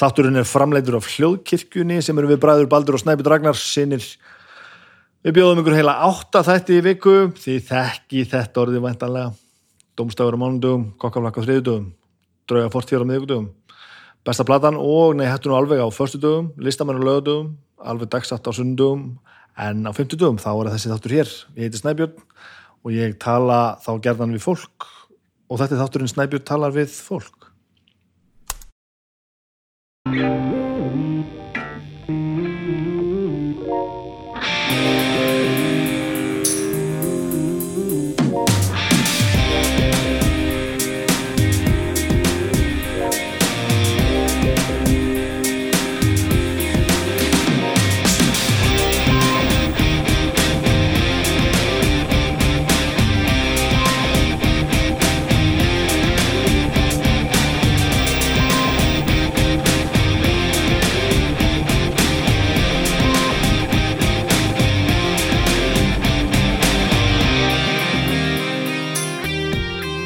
Þátturinn er framleitur af hljóðkirkjunni sem eru við bræður Baldur og Snæbjörn Ragnar sinir. Við bjóðum ykkur heila átta þætti í viku því þekki þetta orðið væntanlega. Dómstafur á mánundugum, kokkaflakka á þriðudugum, drauga fortíðar á miðugudugum, besta platan og nei hættu nú alveg á förstudugum, listamenn á lögadugum, alveg dagsatt á sundugum en á fymtudugum þá er þessi þáttur hér. Ég heiti Snæbjörn og ég tala þá gerðan við fólk og þetta er þátturinn Snæbjörn talar við fólk. Komið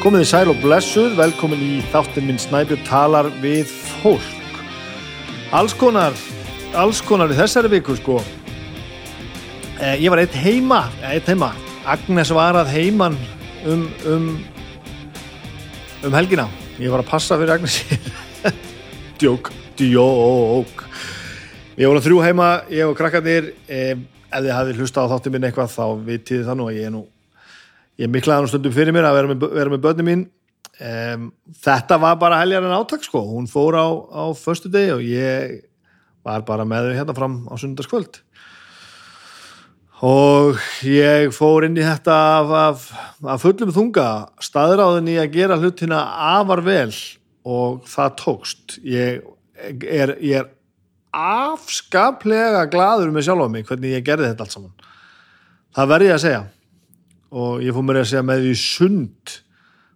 í sæl og blessuð, velkomin í þáttin minn Snæbjörn talar við fólk. Alls konar, alls konar í þessari viku sko. Eh, ég var eitt heima, eh, eitt heima. Agnes var að heiman um, um, um helgina. Ég var að passa fyrir Agnes. djók, djók. Ég að þrjú heima, ég og krakkarnir. Eh, ef þið hafið hlusta á þáttin minn eitthvað þá vitið það nú að ég er nú ég miklaði hann stundum fyrir mér að vera með, vera með börnum mín. Um, þetta var bara heljar en áttak sko. Hún fór á, á förstu degi og ég var bara með þau hérna fram á sundarskvöld og ég fór inn í þetta af, af, af fullum þunga staðráðin í að gera hlutina afar vel og það tókst. Ég er, ég er afskaplega gladur með sjálf á mig hvernig ég gerði þetta allt saman. Það verði ég að segja og ég fór mér að segja með því sund.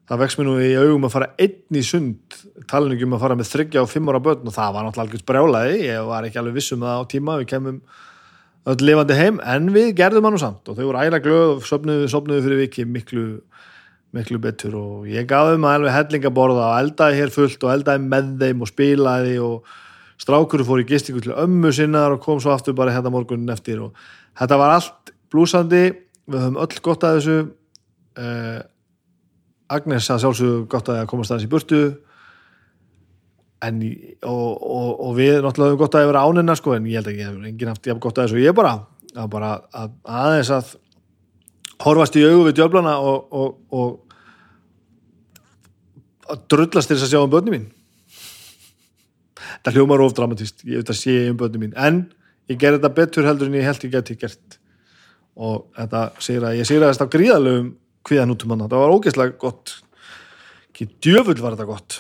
Það vext mér nú í augum að fara einn í sund. Talningum að fara með þryggja og fimm ára börn og það var náttúrulega algjörð brjálaði ég var ekki alveg vissum það á tíma við kemum öll lifandi heim en við gerðum hann og samt. Og þau voru æla glöð og sopnuðu, sopnuðu fyrir viki miklu, miklu betur. Og ég gaf þeim alveg hellingaborða og eldaði hér fullt og eldaði með þeim og spilaði. Og strákur fór í gistingu til ömmu sinnar og kom svo aftur bara hérna morgunin eftir. Og þetta var allt blúsandi við höfum öll gott að þessu. Uh, Agnes að sjálfsögðu gott að komast aðeins í burtu. En og, og, og við náttúrulega höfum gott að vera ánina sko en ég held ekki að enginn haft jafn gott að þessu ég bara. Að bara að aðeins að horfast í augu við djöflana og, og að drullast til þess að sjá um börnum mín. Það hljómar of dramatist ég veit að sé um börnum mín. En ég ger þetta betur heldur en ég held ég geti gert og þetta segir að ég segir að þetta gríðalögum hviðan út um hann, þetta var ógeðslega gott. Ekki djöfull var þetta gott.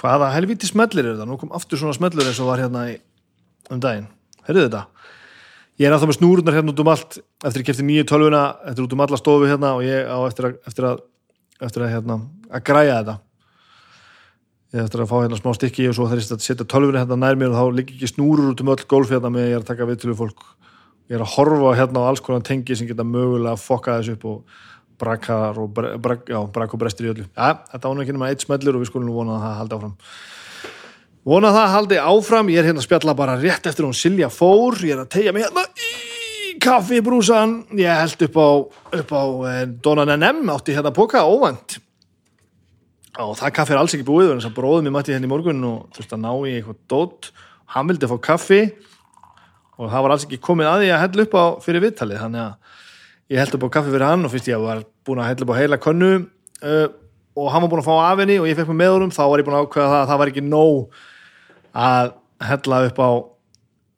Hvaða helviti smellir er þetta nú kom aftur svona smellur eins og var hérna í, um daginn, heyrðu þetta? Ég er náttúrulega með snúrunar hérna út um allt eftir að kæfti nýju tölvuna, eftir út um alla stofu hérna og ég á eftir að eftir að, eftir að, hérna, að græja þetta. Ég eftir að fá hérna smá stykki og svo þegar ég setja tölvuna hérna nær mér og þá ligg ekki snúrur út um öll golf hérna með ég er að taka viðtölu fólk ég er að horfa hérna á alls konar tengi sem geta mögulega að fokka þessu upp og brakar og, brak, já, brak og brestir í öllu. Ja, þetta nú ekki nema eitt smellur og við skulum vona að það haldi áfram. Vona að það haldi áfram. Ég er hérna að spjalla bara rétt eftir hún Silja fór. Ég er að tegja mig hérna í kaffibrúsan ég held upp á, upp á eh, Donan NM átti hérna póka óvænt. Og það kaffi er alls ekki búið þannig að bróðum ég mætti hérna í morgun og þurfti að ná í eitthvað dót. Hann vildi fá kaffi og það var alls ekki komið að því að hella upp á fyrir viðtalið þannig að ég held upp á kaffi fyrir hann og fyrst ég var búin að hella upp á heila könnu uh, og hann var búin að fá af henni og ég fekk mig með honum, þá var ég búin að ákveða það að það var ekki nóg að hella upp á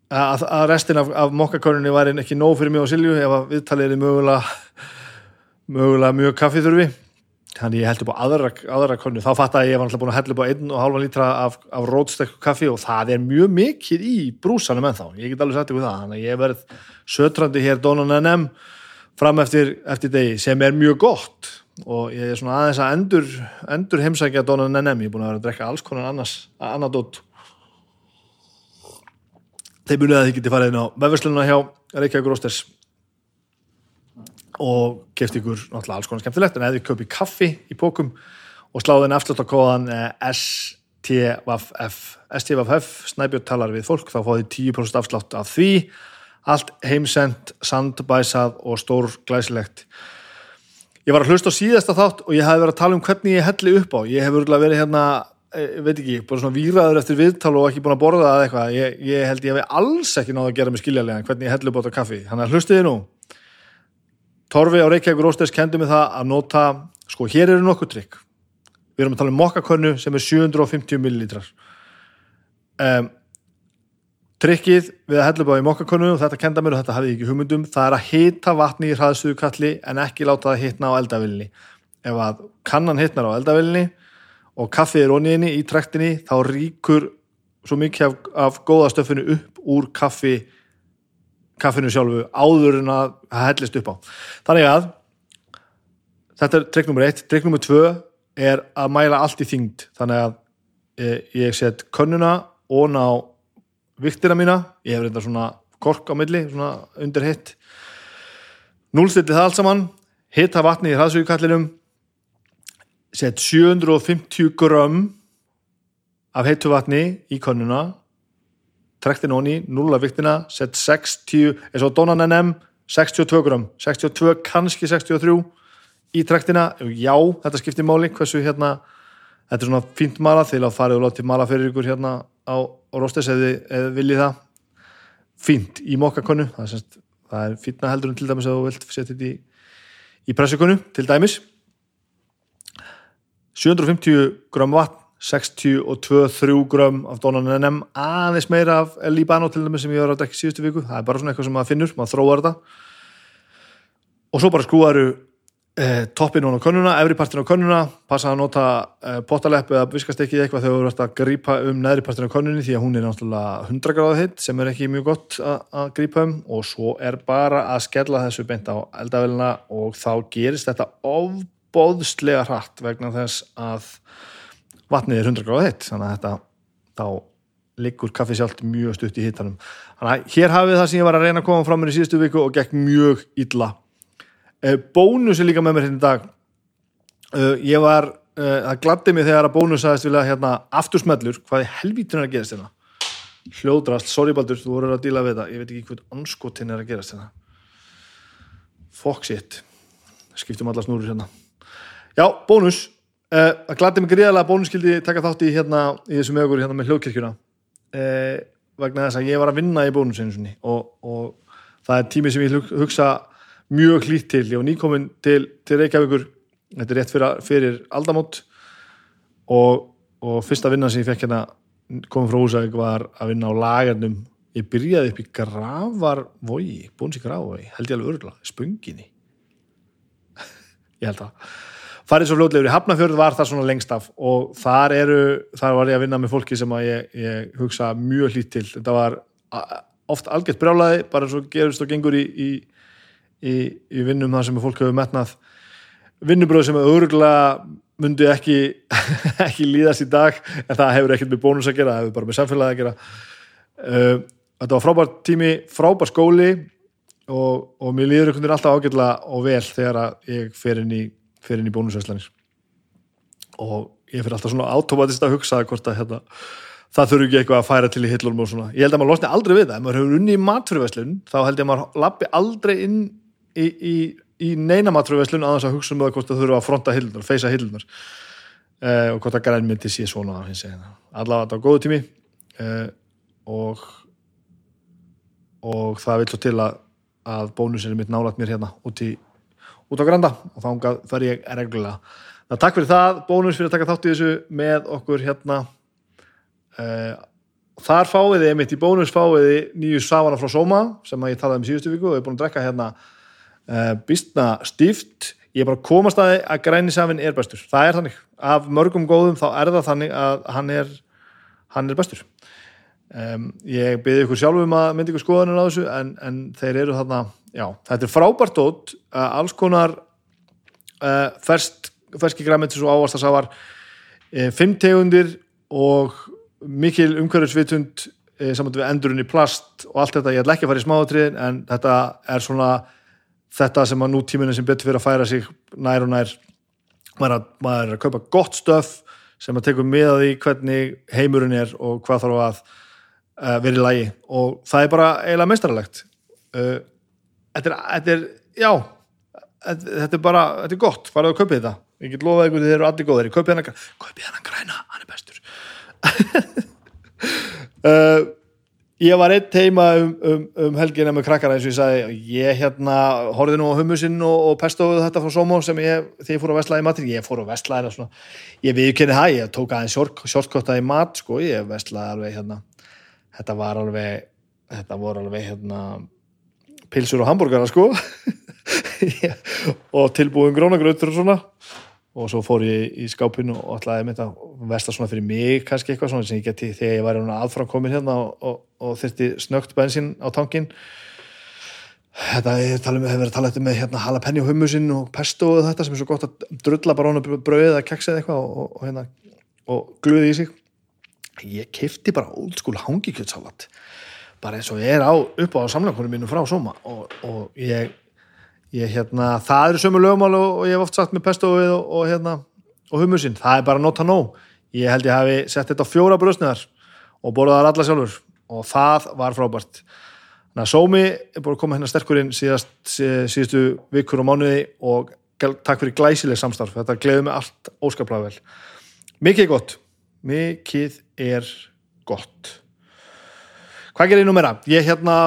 að, að restin af, af mokkakörnunni var ekki nóg fyrir mig og Silju ef að viðtalið er mögulega mögulega mjög kaffithurfi þannig ég held upp á aðra, aðra konu. Þá fatt að ég var alltaf búin að hella upp á einn og halvan lítra af, af rótstekku kaffi og það er mjög mikið í brúsanum en þá ég get alveg sagt ykkur það, þannig ég verð sötrandi hér Donan NM fram eftir, eftir degi sem er mjög gott. Og ég er svona aðeins að endur, endur heimsækja Donan NM ég er búin að vera að drekka alls konar annars annadótt þeir munið að þið geti farið inn á vefverslununa hjá Reykjavík Rósters og kefti ykkur náttúrulega alls konar skemmtilegt. En eða þið köpi kaffi í pókum og sláðin afslutakóðan ST STVF STVF, Snæbjörn talar við fólk þá fáið 10% afslátt af því. Allt heimsend, sandbæsað og stór glæsilegt ég var að hlusta á síðasta þátt og ég hef verið að tala um hvernig ég helli upp á. Ég hef verið hérna, eh, veit ekki bara svona výraður eftir viðtal og ekki búin að borða það eitthvað, ég, ég held ég hef alls ekki náðu að gera mig skiljarlega hvernig ég helli upp á þetta kaffi. Þannig að hlustiði nú Torfi á Reykjavík Rósters kendi mig það að nota sko hér eru nokkuð trygg. Við erum að tala um mokkakönnu sem er 750 millilitrar um, Trykkið við að hella upp á í mokkakonu og þetta kenda mér og þetta hafði ekki hugmyndum það er að hita vatni í hraðsuðukalli en ekki láta það hitna á eldavillinni ef að kannan hitnar á eldavillinni og kaffið er oniðinni í trektinni þá ríkur svo mikið af, af góða stöfinu upp úr kaffi kaffinu sjálfu áður en að það hellist upp á. Þannig að þetta er trikk nummer 1, trikk nummer 2 er að mæla allt í þyngd. Þannig að e, ég set könnuna og ná viktina mína, ég hef reynda svona kork á milli, svona undir hitt. Núlstilli það allt saman. Hitta vatni í hraðsvíkukallinum set 750 grömm af heitu vatni í konuna trektin honi, núla viktina set 60, eins og Donan NM 62 grömm, 62 kannski 63 í trektina. Já, þetta skiptir máli, hversu hérna þetta er svona fínt mala til að fara og láta mala fyrir ykkur hérna á, á Róstes eða þið viljið það. Fínt í mokkakonu það, það er fínna heldur en til dæmis að þú vilt setja þetta í, í pressukonu til dæmis. 750 gram vatn 62-3 gram af Donan NM aðeins meira af Libano til dæmis sem ég var að dekka síðustu viku. Það er bara svona eitthvað sem maður finnur, maður þróar þetta. Og svo bara skrúaru eh, toppin hún á könnuna, efri partin á könnuna passa að nota eh, pottalepp eða viskastekki eitthvað þegar þú verðast að grípa um neðri partin á könnunni því að hún er náttúrulega 100 gráða hitt sem er ekki mjög gott að grípa um. Og svo er bara að skella þessu beint á eldavelina og þá gerist þetta ofbóðslega hratt vegna þess að vatnið er 100 gráða hitt þannig að þetta þá liggur kaffi sjálft mjög stutt í hittanum þannig að hér hafið það sem ég var að reyna að koma fram með í síðustu viku og gekk mjög illa. Eh, bónus er líka með mér hérna í dag. Eh, ég var eh, það gladdi mig þegar að bónus aðeins vilja hérna aftursmellur, hvað er helvítin að gerast hérna? Hljóðrast, sorry Baldur þú voru að díla við það, ég veit ekki hvern anskotin er að gerast hérna. Shit. Skiptum alla snúrur hérna. Já, bónus það gladdi mig gríðarlega að bónus skildi taka þátt í hérna í þessum ögur hérna með hljóðkirkjuna. Vegna þess að ég var að vinna í bónusinu og, og það er tími sem ég hugsa mjög hlýtt til, ég var nýkomin til, til Reykjavíkur, þetta er rétt fyrir, fyrir aldamót og, og fyrsta vinnan sem ég fekk hérna komið frá Húsavík var að vinna á lagarnum, ég byrjaði upp í Gravarvogi, búins í Gravarvogi held ég alveg örgulega, spunginni ég held að farið svo fljóðlegur í Hafnafjörð var það svona lengst af. Og þar eru þar var ég að vinna með fólki sem að ég, ég hugsa mjög hlýtt til, þetta var oft algjört brjálaði, bara svo gerist og gengur í, í í, í vinnum þar sem fólk hefur metnað. Vinnubröð sem örgulega myndi ekki, ekki líðast í dag en það hefur ekkert með bónus að gera það hefur bara með samfélagi að gera. Uh, þetta var frábært tími, frábært skóli og, og mér líður einhvern veginn alltaf ágjörlega og vel þegar ég fer inn í, í bónusvæslanir og ég fyrir alltaf svona automatist að hugsa hvort að hérna, það þurfu ekki eitthvað að færa til í hillunum og svona. Ég held að maður losni aldrei við það, ef maður hefur unni í matfyrirvæslun þá held ég að maður lappi aldrei inn í, í, í neina maturveslun aðeins að hugsa um það hvort það þurfa að fronta hildunar, feysa hildunar eh, og hvort að grænmyndi sé svona allavega þetta á góðu tími. Eh, og og það vil svo til að að bónusinu mitt nálat mér hérna út, í, út á Granda og þá fer ég reglulega. Það takk fyrir það bónus fyrir að taka þátt í þessu með okkur hérna. Eh, þar fáiði, mitt í bónus fáiði nýju savana frá Soma sem að ég talaði um síðustu viku og ég er búin að drekka hérna uh, býstna stíft. Ég er bara komast að að grænisafinn er bestur. Það er þannig, af mörgum góðum þá er það þannig að hann er hann er bestur. Um, ég byrði ykkur sjálfum að myndi ykkur skoðanir á þessu en, en þeir eru þarna já, þetta er frábært dót uh, alls konar uh, fersk, ferski græmitis og ávastasafar fimm tegundir og mikil umhverfisvitund saman við endurinn í plast og allt þetta, ég ætla ekki að fara í smáðatriðin en þetta er svona þetta sem að nútíminu sem betur fyrir að færa sig nær og nær. Maður er að, maður er að kaupa gott stöf sem að tekur miðað í hvernig heimurinn er og hvað þarf að uh, vera í lagi. Og það er bara eiginlega meistaralegt. Uh, þetta, er, þetta er já þetta, þetta er bara, þetta er gott, farið að kaupið þetta. Ég get lofað ykkur þið eru allir góðir. Kaupið hann, hann græna, hann er bestur. Uh, ég var eitt heima um, um, um helgina með krakkara eins og ég sagði. Ég hérna horfið nú á hummusinn og, og pestóðu þetta frá Somo sem ég, þegar ég fór að vestlaði matur, ég fór að vestlaði svona, ég viðkynni það, ég tók aðeins sjórkottaði mat, sko, ég vestlaði alveg hérna, þetta var alveg þetta voru alveg hérna pilsur og hambúrgara, sko. Og tilbúin grónagrautur og svona. Og svo fór ég í skápinu og ætlaði með þetta vesta svona fyrir mig kannski eitthvað svona sem ég geti þegar ég var aðframkomin hérna og, og, og þurfti snögt bensin á tankin þetta ég tala um, hefur verið að tala með hérna jalapeni og hummusinn og pesto og þetta sem er svo gott að drulla bara honu bröðið eða keksið eitthvað og, og hérna og gluði í sig. Ég kefti bara old school hangikjöldsalat bara eins og ég er á upp á samlangunum mínu frá Soma og ég ég, hérna, það eru sömu lögumál og, og ég hef oft sagt með pestóið og, og, hérna, og humusinn, það er bara nota nóg. Ég held ég hafi sett þetta á fjóra bröstniðar og borðaðar alla sjálfur og það var frábært. Þannig að Sómi er búin að koma hérna sterkurinn síðast, síðustu vikur og mánuði og takk fyrir glæsileg samstarf. Þetta gleður mig allt óskaplega vel. Mikið gott. Mikið er gott hvað gerir ég nú meira? ég hérna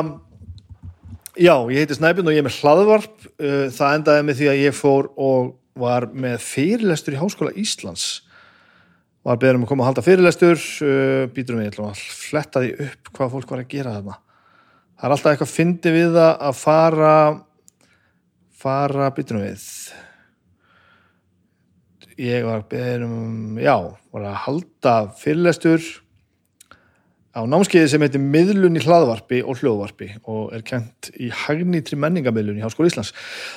Já, ég heiti Snæbjörn og ég er með hlaðvarp. Uh, það endaði með því að ég fór og var með fyrirlestur í Háskóla Íslands. Var beður um að koma að halda fyrirlestur, uh, býtur um ég að fletta því upp hvað fólk var að gera þarna. Það er alltaf eitthvað fyndi við það að fara, fara, býtur um við. Ég var beður um, já, var að halda fyrirlestur á námskeiði sem heitir miðlun í hlaðvarpi og hljóðvarpi og er kent í hagnítri menningamilun í Háskóla Íslands.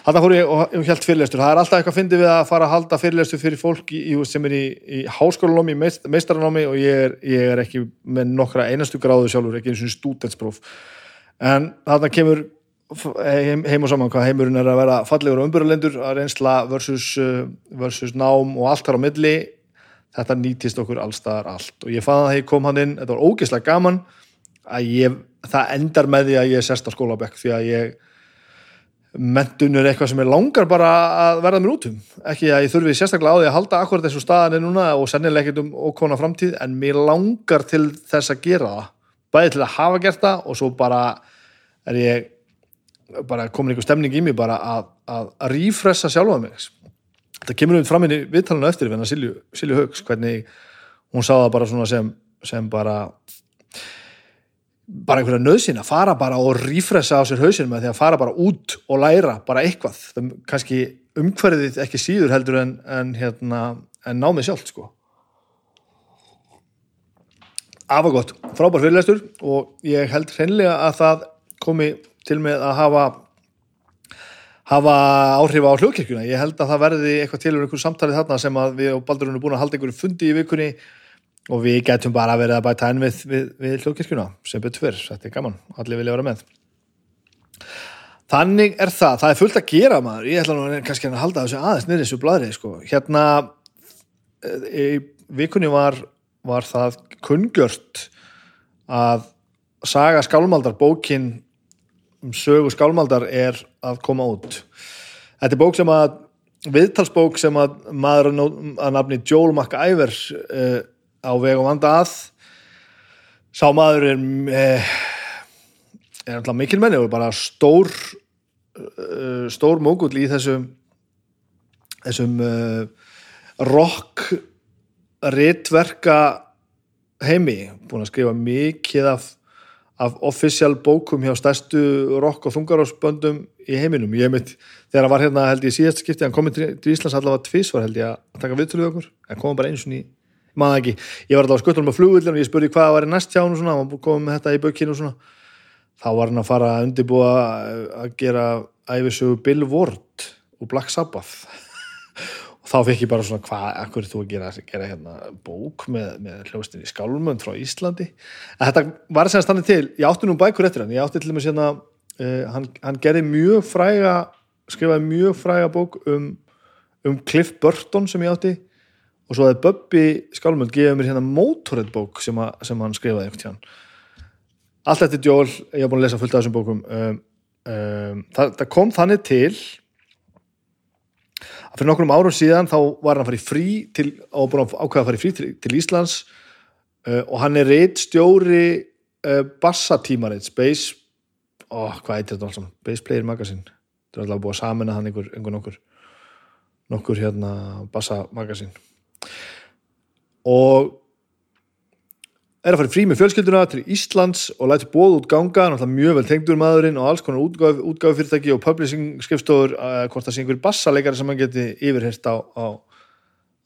Þetta fór ég og held fyrirlestur. Það er alltaf eitthvað að fyndi við að fara að halda fyrirlestur fyrir fólk í, sem er í, í háskólanámi, meist, meistaranámi og ég er, ég er ekki með nokkra einastu gráðu sjálfur, ekki eins og stúdentspróf. En þarna kemur heim, heim og saman hvað heimurinn er að vera fallegur og umbyrðalendur að reynsla versus, uh, versus nám og allt þar á milli þetta nýtist okkur allstaðar allt. Og ég fann að það kom hann inn, þetta var ógeðslega gaman að ég, það endar með því að ég sest á skólabekk því að ég mentunur eitthvað sem er langar bara að verða mér út um. Ekki að ég þurfi sérstaklega á því að halda akkurat þessu staðan er núna og sennilega ekkert um ókona framtíð en mér langar til þess að gera það. Bæði til að hafa gert það og svo bara er ég bara komin einhver stemning í mig bara að, að, að rífressa sjálfa mig þetta kemur um fram inn í viðtalinu eftir við hennar Silju, Silju Haugs hvernig hún sá það bara svona sem, sem bara bara einhverja nöðsinn að fara bara og rífressa á sér hausin með því að fara bara út og læra bara eitthvað, það kannski umhverfið ekki síður heldur en, en hérna, en námið sjálf sko. Afagott, frábær fyrirlestur og ég held hreinlega að það komi til með að hafa hafa áhrif á hljóðkirkjuna. Ég held að það verði eitthvað til um einhverju samtalið þarna sem að við og Baldur erum búin að halda einhverju fundi í vikunni og við getum bara verið að bæta enn við, við, við hljóðkirkjuna sem betur fyrr. Þetta er gaman. Allir vilja vera með. Þannig er það. Það er fullt að gera maður. Ég ætla nú kannski að halda þessu aðeins nýrið þessu bladrið. Sko. Hérna eh, í vikunni var, var það kungjört að saga skálmaldar bókin um sögu skálmaldar er að koma út. Þetta er bók sem að viðtalsbók sem að maður að nafni Joel McIver uh, á vegum vanda að. Sá maður er uh, er alltaf mikil menni og bara stór uh, stór mógull í þessum þessum rock rittverka heimi. Búin að skrifa mikið af af official bókum hjá stærstu rock og þungarásböndum í heiminum. Ég mitt, þegar hann var hérna held ég síðast skipti, hann kom til Íslands allavega tvísvar held ég að taka viðtöluð okkur. En kom bara eins og ný, maður ekki. Ég var alltaf að skutla um að flugvillin og ég spurði hvað var í næst hjá hann og svona, hann kom með þetta í bökinu og svona. Þá var hann að fara að undirbúa að gera æfisögu Bill Ward og Black Sabbath og þá fikk ég bara svona hvað, akkur þú að gera, gera hérna, bók með, með hljóðstin í skálmönd frá Íslandi? En þetta var sem stannir til, ég átti nú bækur eftir hann. Ég átti til og með sérna uh, hann, hann gerði mjög fræga skrifaði mjög fræga bók um, um Cliff Burton sem ég átti. Og svo að Böbbi Skálmöld gefið mér hérna Motorhead bók sem, að, sem hann skrifaði einhvern tíðan allt eftir Joel, ég hef búin að lesa fullt af þessum bókum. Um, um, það, það kom þannig til fyrir nokkrum árum síðan þá var hann að fara í frí til, og búin að ákveða að fara í frí til, til Íslands uh, og hann er reitt stjóri uh, bassatímarit Space ó, hvað heitir þetta alltaf, Bass Player Magazine. Þetta er alltaf búið að samina hann einhver, einhver nokkur nokkur hérna bassa magazine og er að fara frí með fjölskylduna til Íslands og læti bóð út ganga, náttúrulega mjög vel tengdur maðurinn og alls konar útgáf, útgáfi fyrirtæki og publishing skrifstofur, uh, hvort það sé einhver bassaleikari sem hann geti yfirhirt á, á,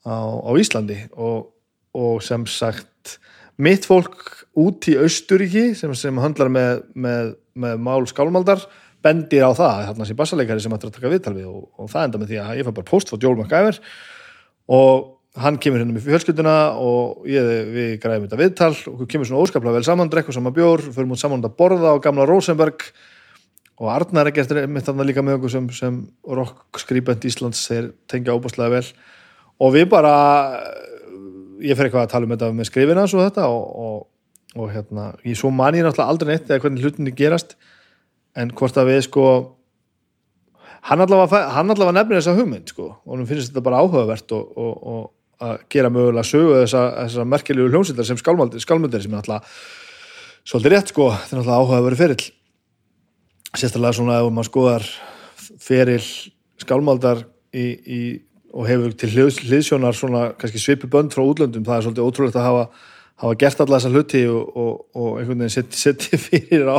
á, á Íslandi. Og, og sem sagt mitt fólk út í Austuríki sem, sem handlar með, með, með mál skálmaldar bendir á það, hérna sem bassaleikari sem ættir að taka viðtal við og, og það enda með því að ég fær bara post frá Joel McIver og hann kemur hérna með fjölskylduna og ég, við græðum þetta viðtal. Og við kemur svona óskaplega vel saman, drekkum saman bjór fyrir mútið saman að borða á gamla Rosenberg. Og Arnar er gert mitt þarna líka með okkur sem, sem rock-skrýbent Íslands þeir tengja óbúslega vel. Og við bara ég fer eitthvað að tala um þetta með skrifina og þetta og, og, og hérna ég svo man ég náttúrulega aldrei neitt eða hvernig hlutinni gerast en hvort að við sko hann allavega, allavega nefnir þessa hugmynd sko og hann finnst þetta bara áhugavert og, og að gera mögulega sögu þessar þessa merkjulegu hljómsildar sem skálmöldir sem er alltaf svolítið rétt sko, þetta er alltaf áhuga að vera ferill. Sérstaklega svona ef maður skoðar feril skálmöldar og hefur til hliðsjónar svona kannski svipi bönd frá útlöndum, það er svolítið ótrúlegt að hafa, hafa gert alla þessa hluti og, og, og einhvern veginn setja seti fyrir á,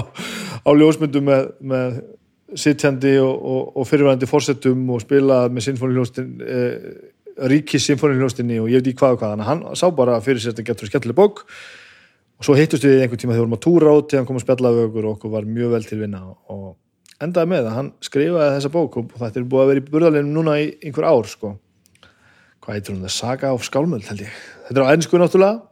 á ljósmyndum með, með sittjandi og, og fyrirvæðandi fórsetum og spila með sinfóniljóstin eh, ríkis symfónihljóstinni og ég veit ekki hvað og hvað þannig að hann sá bara fyrir sér að þetta getur skemmtileg bók. Og svo hittust við einhvern tíma þegar við vorum að túra át þegar hann kom að spjalla við okkur og okkur var mjög vel til vinna og endaði með að hann skrifaði þessa bók og þetta er búið að vera í burðalinu núna í einhver ár sko. Hvað heitir hún? Það? Saga of Skálmöld held ég. Þetta er á ennsku náttúrulega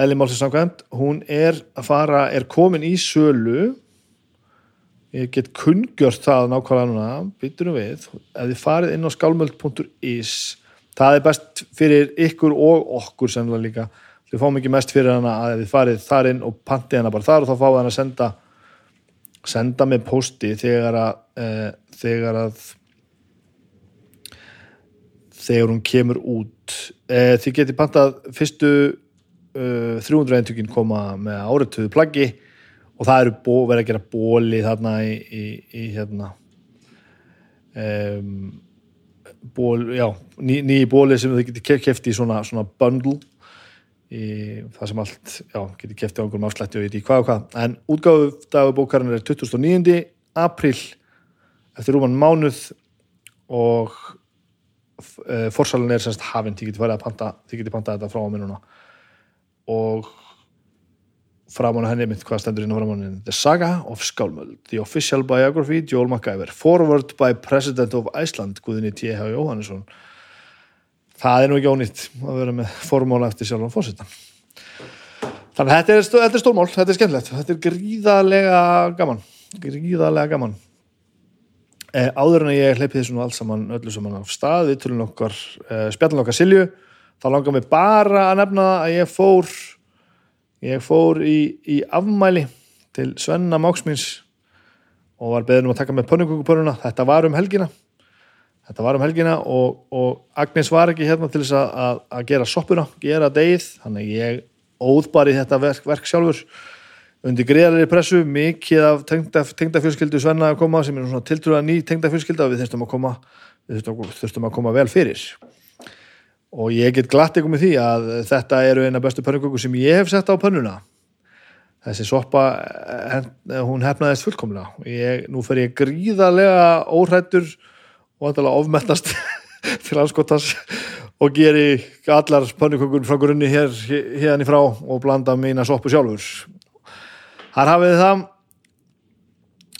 Eli Málsins samkvæmt, hún er að fara er komin í sölu. Ég get kungjört það nákvæmlega núna, bytturum við ef þið farið inn á skálmöld.is það er best fyrir ykkur og okkur semlega líka. Við fáum ekki mest fyrir hana að þið farið þar inn og pantið hana bara þar og þá fáið hana að senda senda með posti þegar að e, þegar að þegar hún kemur út. E, þið getið pantað fyrstu e, 300 eintökin koma með áreituðu plaggi og það eru verið að gera bóli þarna í, í, í hérna um ból, já, ný, ný bóli sem þið getur kæft í svona, svona bundle. Í það sem allt já, getur kæft í ákveðum afslætti og í hvað og hvað. En útgáðu dagabókarinn er 2009. april eftir rúman mánuð og e, fórsalun er semst hafinn, þið getur farið að panta þið getur pantað þetta frá á minnuna og framan á henni mitt hvað stendur inn á framan henni. The Saga of Skálmöld The Official Biography, Joel MacGyver Forward by President of Iceland Guðinni T.H. Jóhannesson. Það er nú ekki ónýtt að vera með formóla eftir sjálf á fórsettan þannig að þetta er, þetta er stórmál þetta er skemmtilegt, þetta er gríðarlega gaman gríðarlega gaman. Eh, áður en að ég hleypi þessu nú alls saman öllu saman á stað við tulum okkar, eh, spjallum okkar Silju. Þá langar mér bara að nefna að ég fór ég fór í, í afmæli til Svenna Máksmins og var beðin um að taka með pönnugungupönnuna þetta var um helgina. Þetta var um helgina og, og Agnes var ekki hérna til þess að, að gera soppuna, gera degið þannig ég óð bara í þetta verk, verk sjálfur. Undir greiðalegri pressu, mikið af tengdafjölskyldu Svenna að koma sem er svona tiltrúða ný tengdafjölskylda við þurftum að koma við þurftum að koma vel fyrir og ég get glatt ykkur með því að þetta eru eina bestu pönnukökur sem ég hef sett á pönnuna. Þessi soppa hún hefnaðist fullkomlega. Ég, nú fer ég gríðarlega óhrættur og alltaf ofmennast til anskotas og geri allar pönnukökur frá grunni hér hérna í frá og blanda mína soppu sjálfur. Þar hafið það.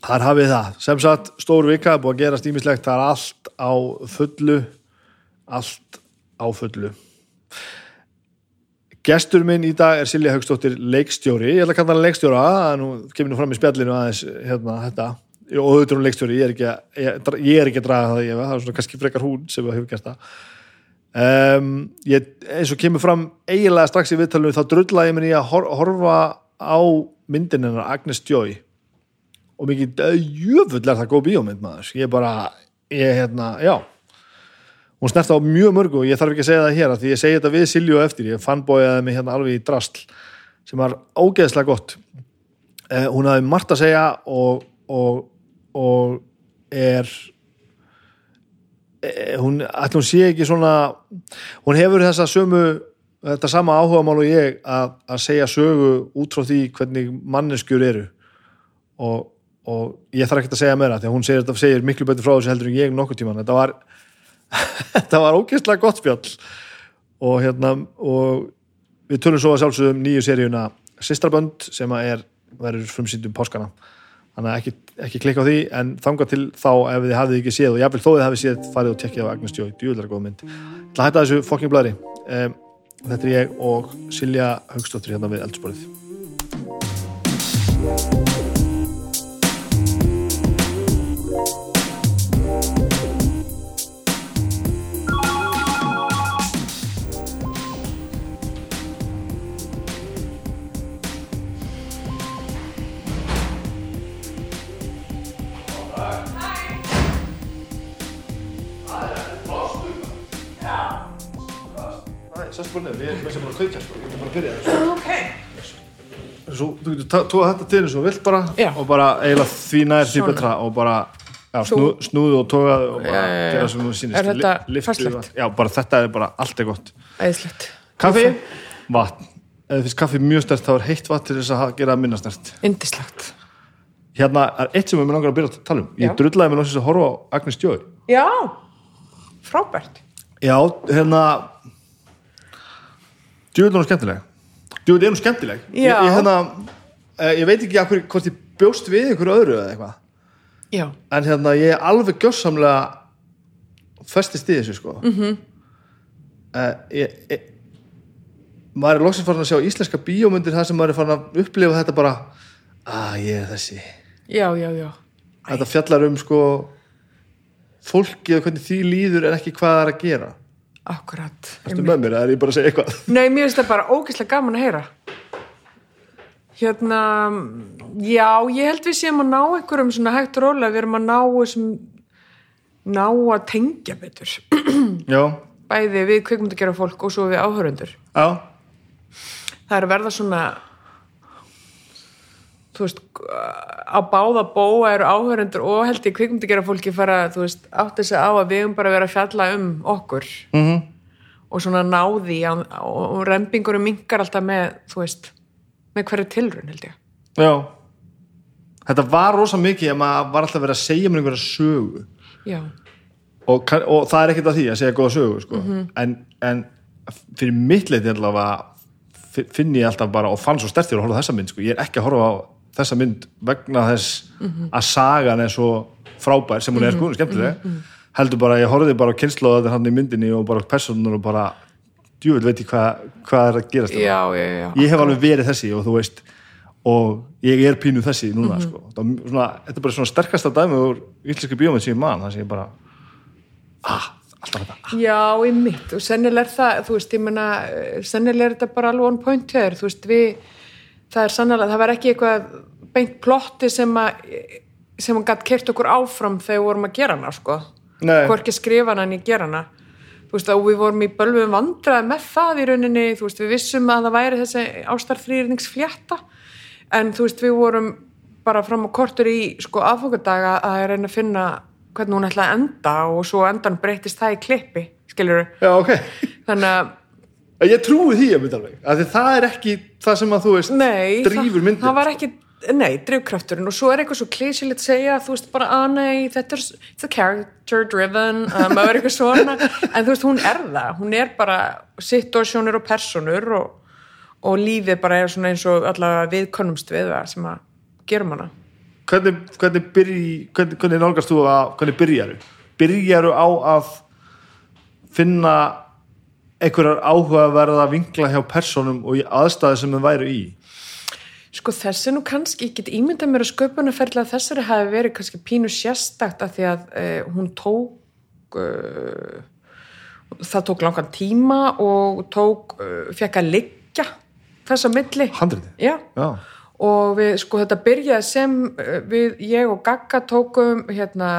Þar hafið það. Sem sagt stór vika búið að gera stímislegt það er allt á fullu allt á fullu. Gestur minn í dag er Silja Haugstóttir leikstjóri, ég ætla að kalla hann leikstjóra nú kemur nú fram í spjallinu aðeins hérna, þetta, og auðvitað hún leikstjóri ég er ekki að, ég, ég er ekki að draga það ég, það er svona kannski frekar hún sem hefur gert það. Um, ég, eins og kemur fram eiginlega strax í viðtalinu þá drullaði ég mér í að hor horfa á myndin hennar Agnes Joy. Og mikið eh, jöfull er það góð bíómynd maður. Ég bara, ég hérna, já hún snert á mjög mörgu og ég þarf ekki að segja það hér því ég segi þetta við Silju eftir. Ég fannbójaði mig hérna alveg í drastl sem var ógeðslega gott. Eh, hún hafði margt að segja og, og, og er eh, hún, hún sé ekki svona hún hefur þessa sömu þetta sama áhugamál og ég að, að segja sögu út frá því hvernig manneskjur eru. Og, og ég þarf ekki að segja meira því að hún segir, segir miklu betur frá þessu heldur en ég nokkuð tíman þetta var, þetta var ógeðslega gott spjall. Og hérna og við tölum svo að sjálfsögum nýju seríuna Sistrabönd sem að er verður frumsýndum páskana. Þannig að ekki, ekki klikka á því en þanga til þá ef þið hafið ekki séð og jáfnvel þó þið hafið séð farið og tekkið á Agnes Joy, djúðlega góð mynd. Til að hætta þessu fokking blæri um, þetta er ég og Silja Haugstóttir hérna við eldsporið ég er með sem bara að kveikja sko, ég er bara að byrja þessu Ok. Svo, þú getur tóða þetta til eins og vilt bara Já. og bara eiginlega því nær því Svona. betra og bara já, Þú- snú, snúðu og tóðaðu og bara Já, já, já. gera sem þú sýnist Er þetta Li- lyftu fastlegt? vatn. Já, bara þetta er bara allt er gott Æðislegt. Kaffi, vatn Ef þið finnst kaffi mjög stert þá er heitt vatn til þess að ha- gera það minna stert Indislegt. Hérna er eitt sem við langar að byrja að tala um Ég Já. drullaði mér lóksins að horfa á Agnes Joy Já. Frábært. Já, hérna Er hún skemmtileg. Er hún skemmtileg? Ég, ég, hérna, eh, ég veit ekki að hverju, hvort ég bjóst við einhverju öðru eða eitthvað. Já. en hérna ég er alveg gjössamlega festist í þessu sko. Mm -hmm. ég, ég, maður er loksins farin að sjá íslenska bíómyndir þar sem maður er farin að upplifa þetta bara að ég er þessi. Já, já, já. þetta fjallar um sko fólki og hvernig því líður en ekki hvað það er að gera Akkurat. Ertu með mér er ég bara að segja eitthvað Nei, mér finnst það bara ógeðslega gaman að heyra. Hérna, já, ég held við séum að ná einhverjum svona hægt og rólega, við erum að ná þessum, ná að tengja betur. Já, Bæði við kvikmyndagjara fólk og svo við áhörundur. já, Það er að verða svona, þú veist, á báða bóa eru áhörundur og held ég kvikmyndagjara fólki fara, þú veist, átt þess að á að við um bara að vera að fjalla um okkur. mm -hmm. og svona náði og, og rempingurum minkar alltaf með þú veist, með hverju tilrun held ég já Þetta var rosa mikið að maður var alltaf verið að segja mér einhverja sögu já, og, og það er ekkert að því að segja góða sögu sko. en, en fyrir mitt leiti allavega fi- finn ég alltaf bara og fann svo stertir að horfa þessa mynd sko. ég er ekki að horfa á þessa mynd vegna þess að sagan er svo frábær sem hún er sko, hún er skemmtileg. Heldur bara ég horfði bara og þetta hann í myndinni og bara personur og bara djúvel veit ég hvað, hvað er að gerast já, já, já ég hef alveg verið þessi og þú veist og ég er pínu þessi núna sko. Það var svona, þetta er bara svona sterkasta dæmi úr íslenski bíómið sem ég man það sem ég bara ah, alltaf þetta já, í mitt og sennilega er það, þú veist, ég menna sennilega er þetta bara alveg on point hér þú veist, við, það er sannlega það var ekki eitthvað beint plotti sem að sem að gætt kert okkur áfram þegar við vorum að gera hana, sko. Hvorki skrifa hana en ég gera hana. Þú veist, og við vorum í bölvum vandrað með það í rauninni, þú veist, við vissum að það væri þessi ástarfrýrningsflétta en þú veist, við vorum bara fram á kortur í sko aðfokadaga að reyna að finna hvernig hún ætlaði að enda og svo endan breytist það í klippi, skilur já ok, þannig að, ég trúi því að mynd alveg að það er ekki það sem að þú veist nei drífur það, myndin það var ekki, nei, drifkrafturinn og svo er eitthvað svo klísilegt segja, þú veist bara að nei, þetta er, character driven, um, að vera eitthvað svona. En þú veist, hún er það, hún er bara situasjónur og personur og, og lífið bara er svona eins og allavega við konumst við það sem að gerum hana. Hvernig, hvernig, byrji, hvernig, hvernig nálgast þú að hvernig byrjaru byrjaru á að finna einhverjar áhugaverða vinkla hjá personum og aðstæði sem þau væru í? Sko þessi nú kannski, ég get ímyndað mér að sköpunarferðlega þessari hafi verið kannski pínu sérstakt af því að uh, hún tók uh, það tók langan tíma og tók, uh, fekk að liggja þessa milli. Handritið? Já, já, og við, sko, þetta byrjaði sem uh, við, ég og Gagga tókum hérna,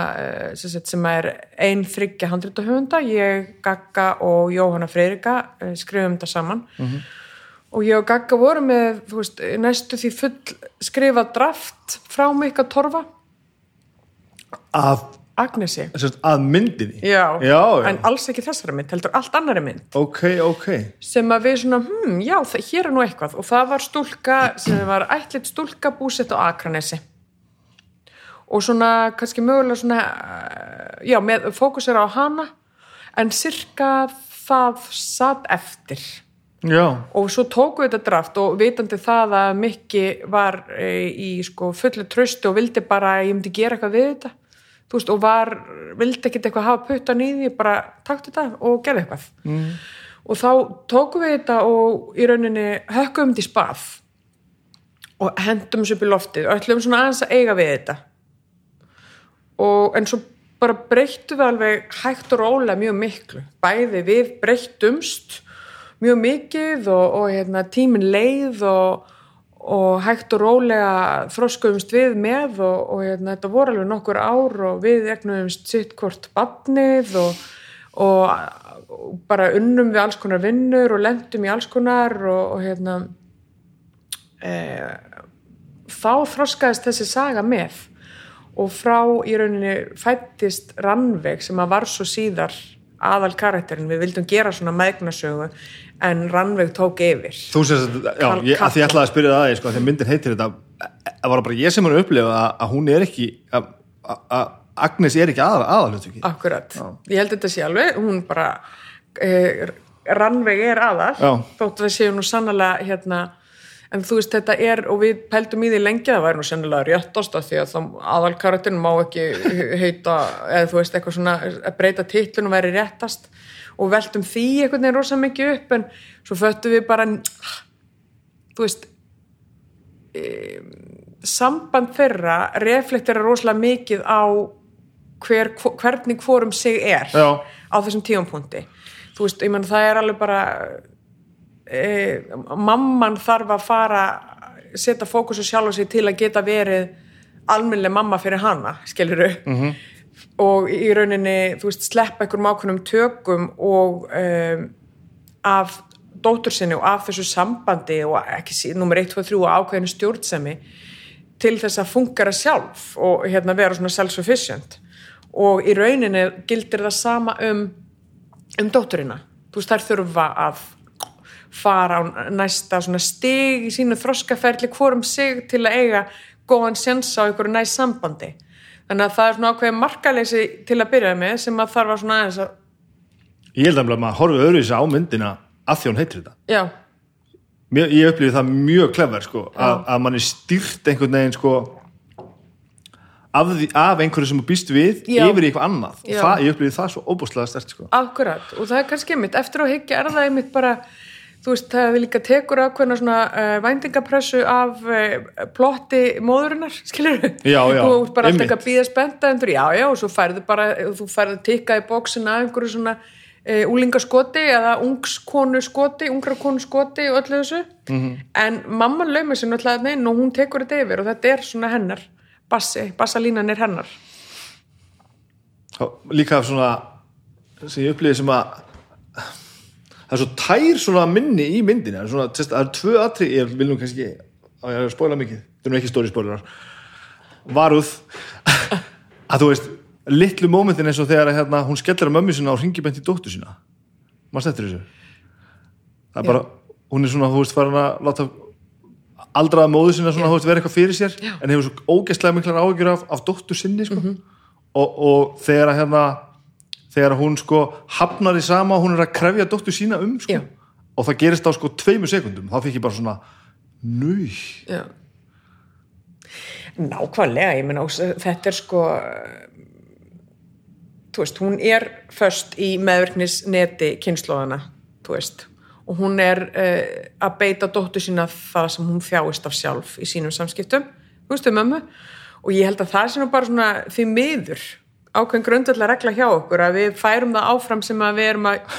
uh, sem, er ein þryggja handritahöfunda ég, Gagga og Jóhanna Freyrika uh, skrifum þetta saman. Og ég og Gagga vorum með veist, næstu því full skrifað draft frá mig að torfa. Að, Agnesi. Að myndinni? Já, já, já. en alls ekki þessari mynd, heldur allt annari mynd. Ok, ok. Sem að við svona, hm, já, það, hér er nú eitthvað. Og það var stúlka sem var ætlit stúlka búsett á Akranesi. Og svona kannski mögulega svona eh, já, með fókus er á hana. En sirka það satt eftir. Já, og svo tóku þetta draft og vitandi það að Mikki var e, í sko fullu tröstu og vildi bara að ég myndi gera eitthvað við þetta þú veist, og var, vildi ekkit eitthvað hafa puttan í því, bara takt þetta og gerði eitthvað. Mm. og þá tóku við þetta og í rauninni hökkum þetta í spað og hendum þessu upp í loftið. Og ætlum svona aðeins að eiga við þetta. Og en svo bara breyttu við alveg hægt og rólega mjög miklu. Bæði við breyttumst mjög mikið og, og hérna, tíminn leið og, og hægt og rólega þróskuðumst við með og, og hérna, þetta voru alveg nokkur ár og við egnuðumst sitt hvort badnið og, og bara unnum við alls konar vinnur og lendum í alls konar og hérna e, þá þroskaðist þessi saga með. Og frá í rauninni fættist Rannveig sem að var svo síðar aðal karakterin, við vildum gera svona meðgnasögu en Rannveig tók yfir. Þú sérst, já, Kall- ég, að því ég ætlaði að spyrja það aðeins, sko, því myndin heitir þetta það var bara ég sem að upplifa að, að hún er ekki að, að, að Agnes er ekki aðal, aðalhjóttöki Akkurat, ég held þetta alveg hún bara eh, Rannveig er aðal Já. þótt það séu nú sannlega hérna en þú veist þetta er og við pældum í því lengi að það væri nú sennilega réttast af því að þá aðal karakterin má ekki heita eða þú veist eitthvað svona að breyta titlunum væri réttast og veltum því einhvern veginn rosa mikið upp en svo föttum við bara þú veist samband þeirra reflektera rosalega mikið á hver, hvernig hvorum sig er Já. á þessum tíumpunkti þú veist, ég menn það er alveg bara e, mamman þarf að fara setja fókus á sjálf sig til að geta verið almennileg mamma fyrir hana, skiluru mm -hmm. og í rauninni þú veist, sleppa einhverjum ákveðnum tökum og um, af dóttur sinni og af þessu sambandi og ekki síðan, nummer 1, 2, 3 og ákveðinu stjórnsemi til þess að fungera sjálf og hérna vera svona self-sufficient. Og í rauninni gildir það sama um um dótturina. Þú veist þær þurfa að fara á næsta svona stig í sínu þroskaferli hvorum sig til að eiga góðan sjans á einhverju næst sambandi. Þannig að það er svona ákveðið markaleysi til að byrja með sem að þarf að svona aðeins að ég held að maður horfið öðruvísi á myndina að því hún heitir þetta. Já, Mér, ég upplifði það mjög klefver sko, að, að mann er stýrt einhvern veginn sko, af, því, af einhverju sem þú býst við Já. yfir í eitthvað annað. Það, ég upplifði það svo óbúslega stert sko. akkurat og það er kannski einmitt, eftir að higgja er það einmitt bara þú veist, það líka tekur ákveðna svona uh, væntingapressu af uh, plotti móðurinnar, skilur Já, já, þú ert bara alltaf ekki að býða spenta endur, já, já, og svo færðu bara þú færðu að tikka í bóksin af einhverju svona uh, úlingaskoti eða ungskonu skoti, ungrakonu skoti og öllu þessu, -hmm. en mamman laumir sér náttúrulega neinn og hún tekur þetta yfir og þetta er svona hennar bassi, bassalínan er hennar líka svona sem ég upplifði sem að það er svo tær svona minni í myndinu það er, svona, það er tvö atri ég vil nú kannski, á ég að spóla mikið. Þetta er ekki stóri spólurar varuð að þú veist litlu mómentin eins og þegar að, hérna, hún skellir að mömmu sinna og ringi bent í dóttu sína. Maður stættir þessu? Það er bara, hún er svona, þú veist, farin að láta aldraða móðu sinna svona, þú veist, vera eitthvað fyrir sér Já. en hefur svo ógeðslega miklar áhyggjur af, af dóttur sinni, sko. Og, og þegar að hérna þegar hún sko hafnar í sama hún er að krefja dóttur sína um, sko. Og það gerist á sko tveimur sekundum. Þá fikk ég bara svona, Já. Nákvæmlega, ég s- þetta er sko, þú veist, hún er först í meðverknisneti kynnslóðana, þú veist, og hún er uh, að beita dóttur sína það sem hún þjáist af sjálf í sínum samskiptum, þú veist, um mömmu, og ég held að það sé nú bara svona því miður ákveðin grundvöldlega regla hjá okkur að við færum það áfram sem að við erum að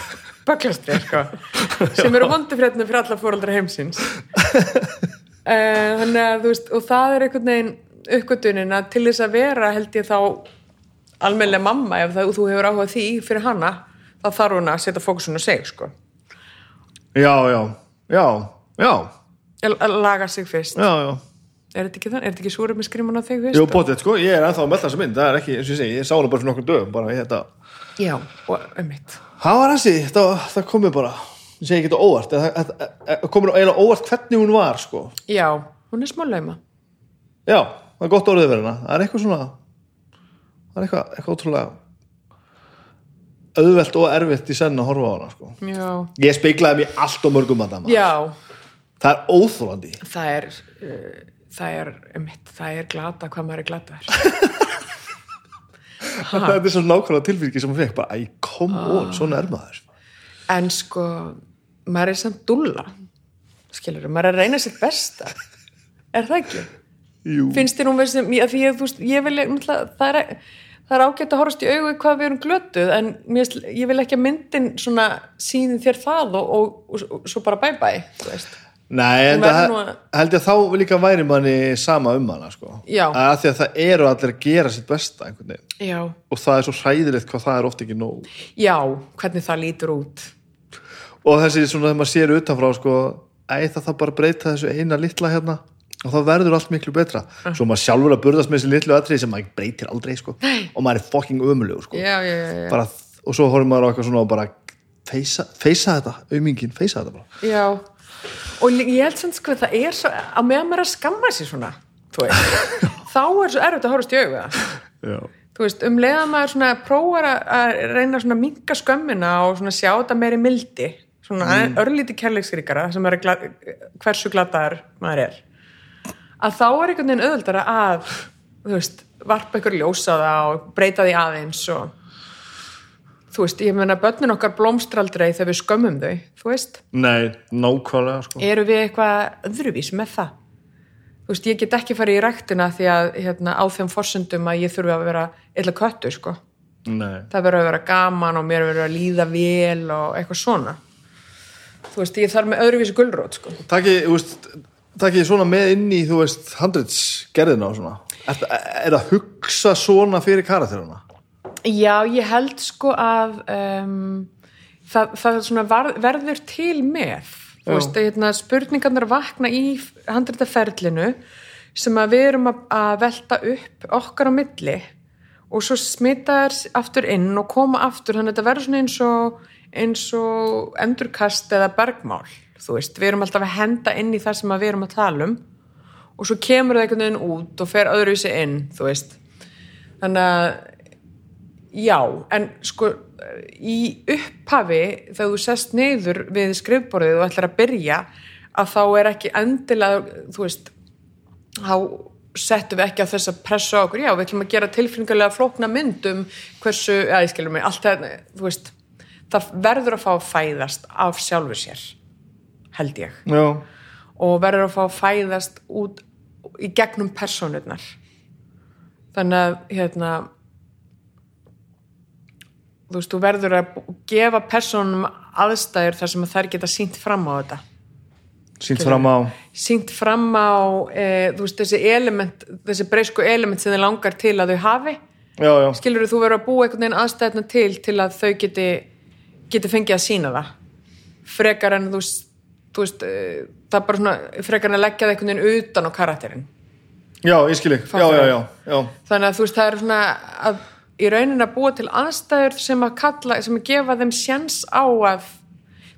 baklast við sko. sem eru vondufrétna fyrir alla fóraldra heimsins uh, þannig að þú veist og það er einhvern veginn uppgötunin að til þess að vera held ég þá almennilega mamma ef það, þú hefur áhugað því fyrir hana þá þarf hún að setja fókusun á seg sko. já, já, já, já, laga sig fyrst já, já. Er þetta ekki þannig, er þetta ekki súrum með skrifun á þig? Jú, potið, sko, ég er ennþá að melda þessa mynd, það er ekki, eins og ég segi, ég sá hana bara fyrir nokkur dögum, bara ég þetta. já, og einmitt. Það var hansi, það, það komið bara, ég segi ekki þetta óvart, það, það, það komið eiginlega óvart hvernig hún var, sko. já, hún er smá lauma. Já, það er gott orðið verið hana, það er eitthvað svona, það er eitthvað, eitthvað ótrúlega auðvelt og erfitt í senn að horfa á hana, sko. já, Ég Það er óþólandi. það er glata hvað maður er glataður Þetta er svo nákvæmlega tilfyrki sem hún fekk, bara, æ, kom on, svona er maður. en sko maður er samt dúlla skilur, maður er að reyna sitt besta er það ekki? Jú. finnst þér hún verið sem, ég, því ég, þú veist, ég vil það er, það er ágætt að horfast í augu hvað við erum glötuð en ég vil ekki að myndin svona síðin þér það og, og, og, og svo bara bye bye þú veist. Nei, en það nú held ég að þá líka væri manni sama um hana, sko. Að því að það eru allir að gera sitt besta Og það er svo hræðilegt hvað það er oft ekki nóg. já, hvernig það lítur út Og þessi svona þegar maður sér utanfrá, sko, æ, það það bara breyta þessu eina litla hérna og það verður allt miklu betra. Ah. Svo maður sjálfur að burðast með þessi litlu atrið sem maður breytir aldrei, sko. Og maður er sko. já. Bara, og svo horfum maður eitthvað svona og bara feysa þetta, aumingin, feysa þetta bara. Já, og ég held samt sko það er svo, að meðan maður er að skamma sér svona, þá er svo erfitt að horfast í. Já. Þú veist, um leiða maður svona prófar að, reyna svona að minka skömmina og svona sjá þetta meiri mildi, svona mm. örlíti kærleiksríkara sem er gla, hversu glataðar maður er. Að þá er einhvern veginn auðvöldara að, þú veist, varpa ykkur ljósa það og breyta því aðeins og þú veist, ég meina börnin okkar blómstraldrei þegar við skömmum þau, þú veist Nei, nákvæmlega, sko. eru við eitthvað öðruvís með það þú veist, ég get ekki farið í ræktina því að hérna, á þeim forsendum að ég þurfi að vera illa köttu, sko Nei. það verður að vera gaman og mér verður að líða vel og eitthvað svona þú veist, ég þarf með öðruvísi gulrót, sko Takki, þú veist, takki svona með inn í, þú veist, handritsgerðina og svona. Er, er að hugsa svona fyrir karakterina? Já, ég held sko að um, það, það var, verður til með. Veist, hérna, spurningarnar vakna í handritaferlinu sem að við erum að, að velta upp okkar á milli og svo smita þær aftur inn og koma aftur, þannig að þetta verður eins og eins og endurkast eða bergmál, þú veist, við erum alltaf að henda inn í það sem við erum að tala um og svo kemur það einhvern veginn út og fer öðruvísi inn, þú veist. Þannig að Já, en sko í upphafi þegar þú sest niður við skrifborðið og ætlar að byrja að þá er ekki endilega, þú veist, þá settum við ekki á þess að pressa okkur, já, við ætlum að gera tilfinningulega flókna mynd um hversu, já, ég skilur mig, allt það, þú veist, það verður að fá að fæðast af sjálfu sér, held ég, Já. og verður að fá að fæðast út í gegnum persónurnar. Þannig að, hérna, þú veist, þú verður að gefa persónum aðstæður þar sem að þær geta sínt fram á þetta. Sýnt fram á, sínt fram á e, þú veist, þessi element þessi breysku element sem þið langar til að þau hafi. Já, já, skilur þú verður að búa einhvern veginn aðstæðna til til að þau geti geti fengið að sína það. Frekar en þú þú veist e, það er bara svona, frekar en að leggja það einhvern veginn utan á karakterinn. Já, ég skil ekki, já, já, já, já, þannig að þú veist, það er svona að í raunin að búa til aðstæður sem að kalla, sem að gefa þeim sjens á að,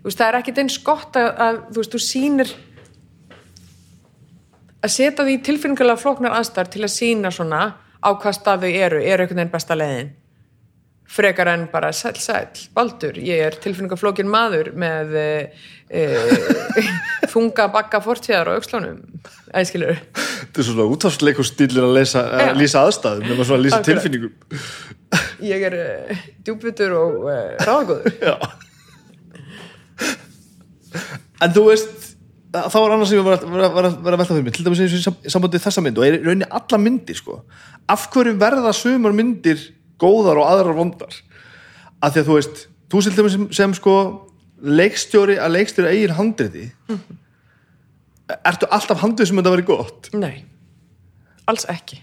þú veist, það er ekkit eins gott að, að þú veist, þú sýnir að setja því tilfinningulega flóknar aðstæður til að sína svona á hvað stað þau eru, eru einhvern veginn besta leiðin. Frekar en bara sæl, sæl, baldur, ég er tilfinningaflókin maður með e, e, þunga bakka fortíðar og aukslónum, æskilur þetta er svona útvarsleikur stílin að lesa, Já. að lýsa aðstæðum svona að lýsa tilfinningum. Ég er uh, djúpvitur og uh, ráðgóður. En þú veist þá er annars sem ég var að, var að, var að, var velta fyrir mig til dæmis eins og í sam- sambandi við þessa mynd og er rauninni alla myndir sko. Af hverju verða sumar myndir góðar og aðrar vondar? Af því að þú veist, þú sem, sem sko leikstjóri að leikstjóri eigin handriði ertu alltaf handrið sem þetta verið gott? Nei, alls ekki.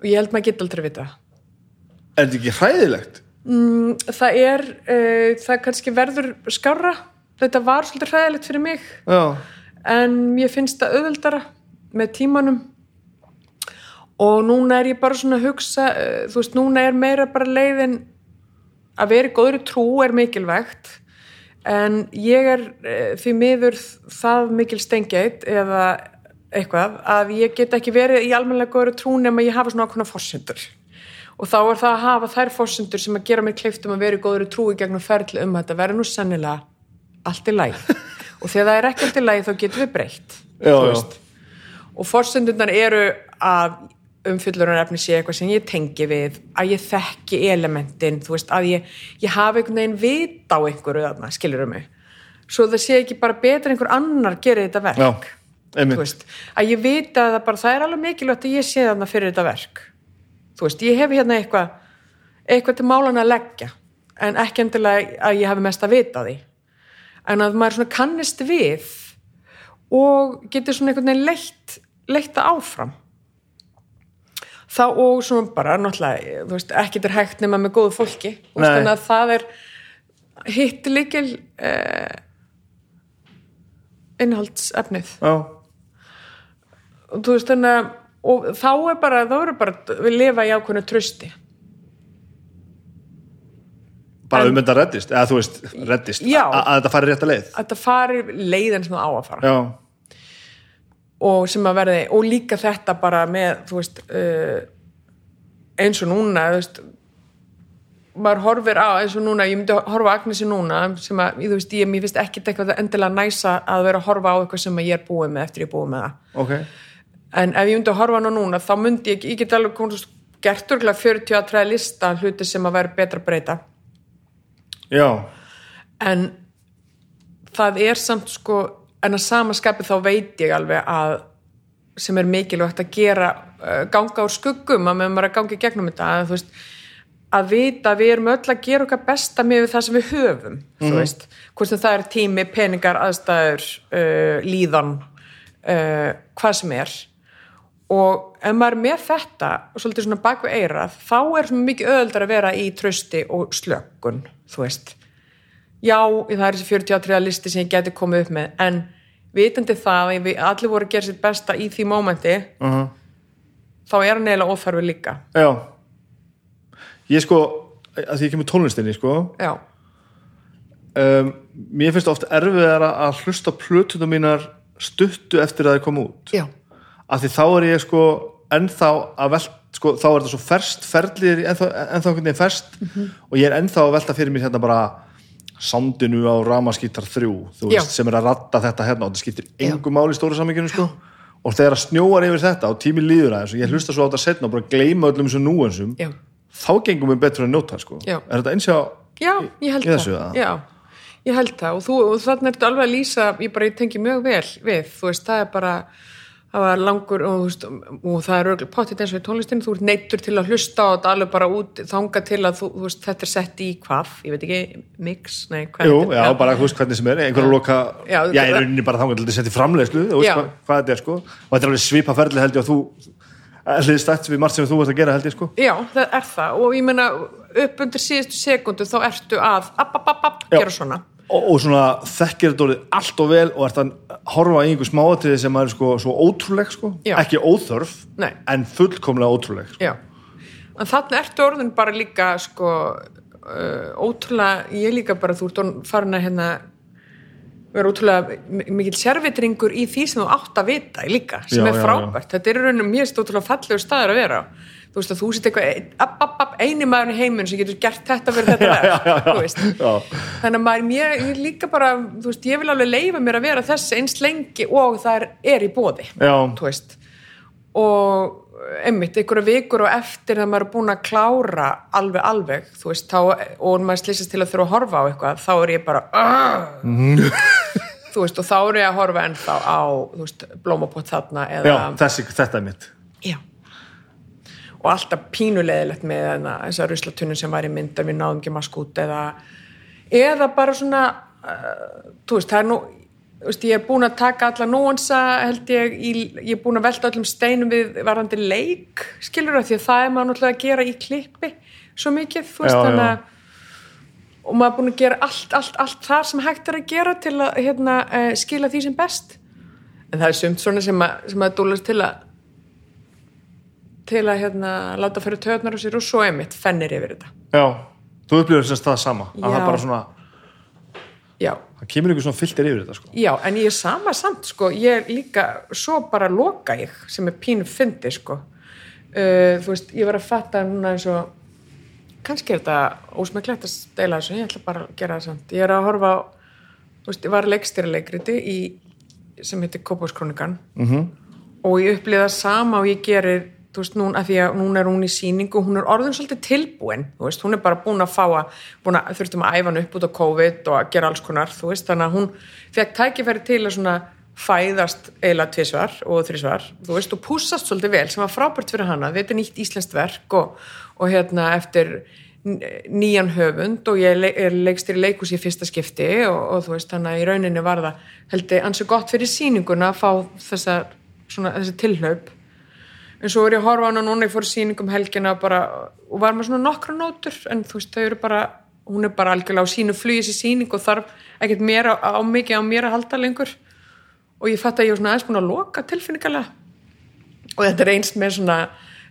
Og ég held maður geta aldrei vita er þetta ekki hræðilegt? það er, uh, það kannski verður skarra, þetta var svolítið hræðilegt fyrir mig. Já, en ég finnst það auðveldara með tímanum. Og núna er ég bara svona að hugsa uh, þú veist, núna er meira bara leiðin að vera í góðri trú er mikilvægt en ég er uh, því miður það mikil stengið eða eitthvað að ég get ekki verið í almennilega góðri trú nema ég hafa svona ákveðna fórsendur og þá er það að hafa þær fórsendur sem að gera mér kleiftum að vera í góðri trú í gegnum ferli um þetta verður nú sennilega allt í lagi. Og þegar það er ekki allt í lagi þá getum við breytt Já, já. og fórsendurnar eru að umfyllurarefni sé eitthvað sem ég tengi við að ég þekki elementin þú veist, að ég, ég hafi einhvern veginn vit á einhverju þarna, skilur mig? Svo það sé ekki bara betur einhver annar gerir þetta verk veist, að ég vita að það bara það er alveg mikilvægt að ég sé þarna fyrir þetta verk. Þú veist, ég hef hérna eitthvað eitthvað til málan að leggja en ekki endilega að ég hafi mest að vita því. En að maður svona kannist við og getur svona einhvern veginn leitt leitta áfram þá og svona bara náttúrulega, þú veist, ekkert er hægt nema með góðu fólki. Og þannig að það er hitt líkil eh, innhaldsefnið. Og þú veist þannig að og þá er bara, þá er bara við lifa í ákveðnu trösti bara En- um þetta reddist eða þú veist, reddist, Já. að þetta fari rétt að leið. Að það fari leiðin sem það á að fara. Já, og sem að verði, og líka þetta bara með, þú veist uh, eins og núna þú veist maður horfir á, eins og núna, ég myndi horfa á Agnesi núna, sem að, þú veist, ég, mér finnst ekkit eitthvað endilega næsa að vera að horfa á eitthvað sem að ég er búið með eftir ég er búið með það. Ok. En ef ég myndi að horfa hana núna þá myndi ég, ég get alveg komið svo gert örgulega 40 að træða lista hluti sem að vera betra að breyta. Já, en það er samt sko en að samaskapi þá veit ég alveg að sem er mikilvægt að gera uh, ganga úr skuggum að meðan maður er að ganga í gegnum þetta. Að, þú veist, að vita að við erum öll að gera okkar besta með það sem við höfum þú veist, hvort sem það er tími, peningar, aðstæður uh, líðan uh, hvað sem er. Og ef maður er með þetta og svolítið svona bak við eirað þá er mikið öðuldar að vera í trösti og slökun, þú veist já, það er þessi 43 listi sem ég geti komið upp með. En vitandi það að allir voru að gera sitt besta í því mómenti uh þá er hann eiginlega óþarfi líka. Já. Ég sko, að því ég kemur tónlistinni sko. Já, um, Mér finnst oft erfiðar að hlusta plötunum mínar stuttu eftir að það kom út. Já, af því þá er ég sko ennþá að velt sko, þá er þetta svo ferst ferðlir ennþá, einhvern veginn ferst og ég er ennþá að velta fyrir mér hérna bara soundinu á þú Já. veist, sem er að ratta þetta hérna og þetta skiptir engu máli í stóra samíkjunu sko. Og þegar að snjóar yfir þetta og tími líður aðeins og ég hlusta svo á þetta setna og bara gleyma öllum þessum núansum þá gengum við betur að njóta sko. Er þetta eins og já, ég held það. eða? já, ég held það. Og, og þannig ertu alveg að lýsa ég ég tengi mjög vel við þú veist, það er bara það var langur og, veist, og það er örugglega pottit eins og í tónlistin, þú ert neittur til að hlusta og þetta alveg bara út, þanga til að þú, veist, þetta er sett í hvað, ég veit ekki mix, nei, Jú, já, bara þú veist hvernig sem er, einhverja loka Já, já, ég er rauninni bara þangar til að setja í framleiðslu þú veist hvað, hvað þetta er sko. Og þetta er alveg svipa ferli held ég og þú allir stætt við margt sem þú varst að gera held ég sko. Já, það er það. Og ég meina upp undir síðustu sekundu þá ertu að app, app, app, app, gera svona og, og svona þekkir þetta orðið allt og vel og ert að horfa í einhver smáatriði sem er sko svo ótrúleg sko Já. ekki óþörf, Nei. en fullkomlega ótrúleg sko. Já, en þannig ertu orðin bara líka sko uh, ótrúlega, ég líka bara þú ert farin að hérna vera ótrúlega mi- mikill servitringur í því sem þú átt að vita líka, sem Já, er já, frábært þetta er í rauninu mjög stóttúrulega fallegur staður að vera. Þú veist að þú sitt eitthvað eini maður í heiminn sem getur gert þetta fyrir þetta verð, Já. þannig að maður, mér, ég líka bara þú veist, ég vil alveg leifa mér að vera þess eins lengi og það er, í bóði Já. þú veist og einmitt, einhverja vikur og eftir þegar maður er búin að klára alveg, alveg, þú veist, þá, og maður slýsast til að þurfa að horfa á eitthvað, þá er ég bara "Argh!" þú veist, og þá er ég að horfa ennþá á, þú veist, blómapott þarna já, eða, þessi, þetta er mitt já. Og alltaf pínulegilegt með þarna, þessa ruslatunum sem var í mynd að við náðum ekki mask út eða, eða bara svona uh, þú veist, það er nú veist, ég er búin að taka alla nóansa held ég, í, ég er búin að velta öllum steinum við varandi leik skilur það, því að það er maður náttúrulega að gera í klippi svo mikið, þú veist, Já, þannig já. að og maður er búin að gera allt, allt, allt það sem hægt er að gera til að hérna, uh, skila því sem best en það er sumt svona sem að, sem að dúlast til að til að hérna, láta fyrir töðnar á sér og svo einmitt fennir yfir þetta já, þú upplifir þess að það sama að Já. það bara svona, já, það kemur ykkur svona fylltir yfir þetta sko. já, en ég er sama samt sko, ég er líka, svo bara loka ég sem er pínu fyndi sko uh, þú veist, ég var að fatta núna eins og kannski er þetta ósmekklegt að stela þessu, ég ætla bara að gera það samt ég er að horfa á, þú veist, ég var leikstýralegriti í, sem heitir Kópáskronikan -hmm. og ég upplýða sama og ég gerir þú veist, núna, því að núna er hún í sýningu og hún er orðin svolítið tilbúin þú veist, hún er bara búin að fá að, að þurftum að æfa hann upp út á COVID og að gera alls konar, þú veist, þannig að hún fekk tækifæri til að svona fæðast eiginlega tvisvar og þrisvar þú veist, og pússast svolítið vel sem var frábært fyrir hana, þetta er nýtt íslenskt verk og, og hérna eftir nýjan höfund og ég er leikstir í leikus í fyrsta skipti og, og þú veist, þannig að í rauninni var það held ég ansi gott fyrir sýninguna að fá þessa, svona, þessi tilhlaup en svo er ég að horfa á hana núna ég fór í sýningum helgina bara, og var með svona nokkra nótur en þú veist þau eru bara hún er bara algjörlega á sínu flugi þessi sýning og þarf ekkert mér á, á mikið á mér að halda lengur. Og ég fatt að ég var svona aðeins búin að loka tilfinningarlega og þetta er einst með svona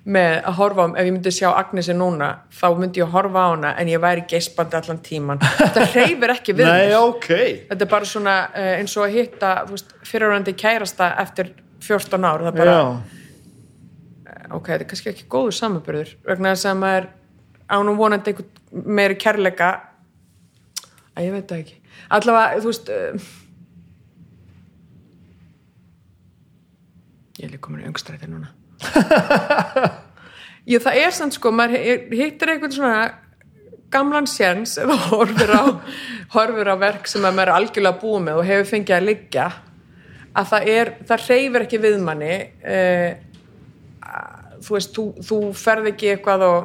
með að horfa á, ef ég myndi sjá Agnesi núna þá myndi ég að horfa á hana en ég væri geispandi allan tíman þetta hreyfir ekki við Nei, mér ok. Þetta er bara svona uh, eins og að hitta fyrirhandi kærasta eftir 14 ár það er bara, Já, ok, þetta er kannski ekki góður samanbyrður vegna þess að maður ánum vonandi einhvern meiri kærleika. Að ég veit það ekki. Allavega, þú veist uh, ég er líka komin í öngstræti núna. Jú, það er samt sko, maður hittir einhvern svona gamlan séns eða horfir á, horfir á verk sem að maður er algjörlega búið með og hefur fengið að liggja að það er, það reyfir ekki við manni eh, að, þú veist, þú, þú ferð ekki eitthvað og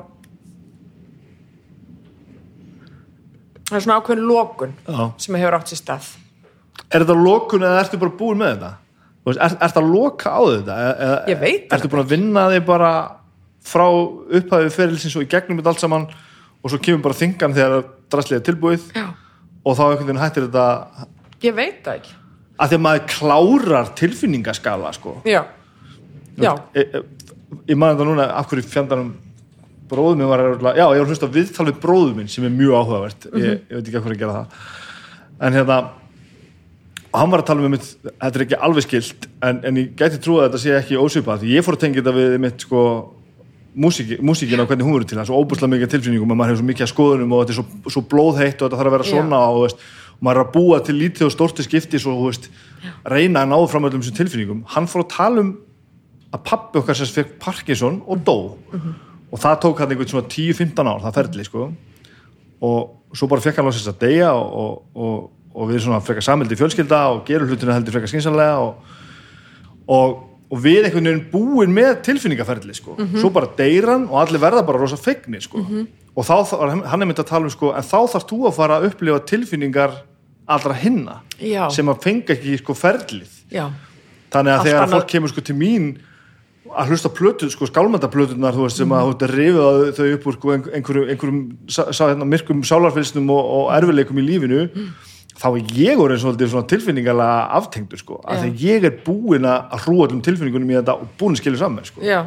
það er svona ákveðin lokun já sem hefur átt sér stað Er þetta lokun eða ertu bara búin með þetta? Veist, Er, ertu að loka á þetta? Eða, Ég veit það Ertu búin að vinna þig bara frá upphæfið ferilsins og í gegnum þetta allt saman og svo kemur bara þingan þegar drastlega er tilbúið Já. og þá einhvern veginn hættir þetta ég veit það ekki að því að maður klárar tilfinningaskala sko. já, já, Ég, ég, maður þetta núna af hverju fjandanum bróður minn var örugglega- já, ég var hlust á viðtal við bróður minn sem er mjög áhugavert. Ég, ég veit ekki af hverju að gera það. En hérna og hann var að tala um mitt, þetta er ekki alveg skilt en, en ég gæti trúið að þetta sé ekki ósvipað því ég fór að tengja þetta við mitt sko músíki, músíkina og hvernig hún verður til. Það er svo óbúslega mikið tilfinningum og maður hefur svo mikið að skoðunum og þetta er svo, svo blóðheitt og þetta þarf að vera svona og, veist, og maður er að búa til lítið og stórti skipti svo þú veist, reyna að ná fram öllum þessum tilfinningum. Hann fór að tala um að pappi okkar sem fekk Parkinson og dó og það tók hann einhvern svona 10-15 ár það ferli sko og svo bara fekk hann lóksins að deyja og, og, og, og við svona frekar samildi fjölskylda og gerum hlutuna heldur frekar skynsanlega og, og, og við einhvern veginn búin með tilfinningaferli sko. svo bara deyran og allir verða bara rosa fegni sko. og þá, hann er myndið að tala um sko, en þá þarf þú að fara að upplifa tilfinningar allra hinna Já. sem að fenga ekki sko, ferlið já þannig að Allt þegar annað- fólk kemur sko til mín að hlusta plötu, sko skálmæntaplötunar þú veist, sem að þú veist að rifið þau upp úr sko, einhver- einhverjum, einhverjum sá, hérna, myrkum sálarfylsnum og, og erfileikum í lífinu þá er ég orðin svolítið svona tilfinningalega aftengdur sko, því að ég er búin að hrúa allum tilfinningunum í þetta og búin að skilja saman sko. já,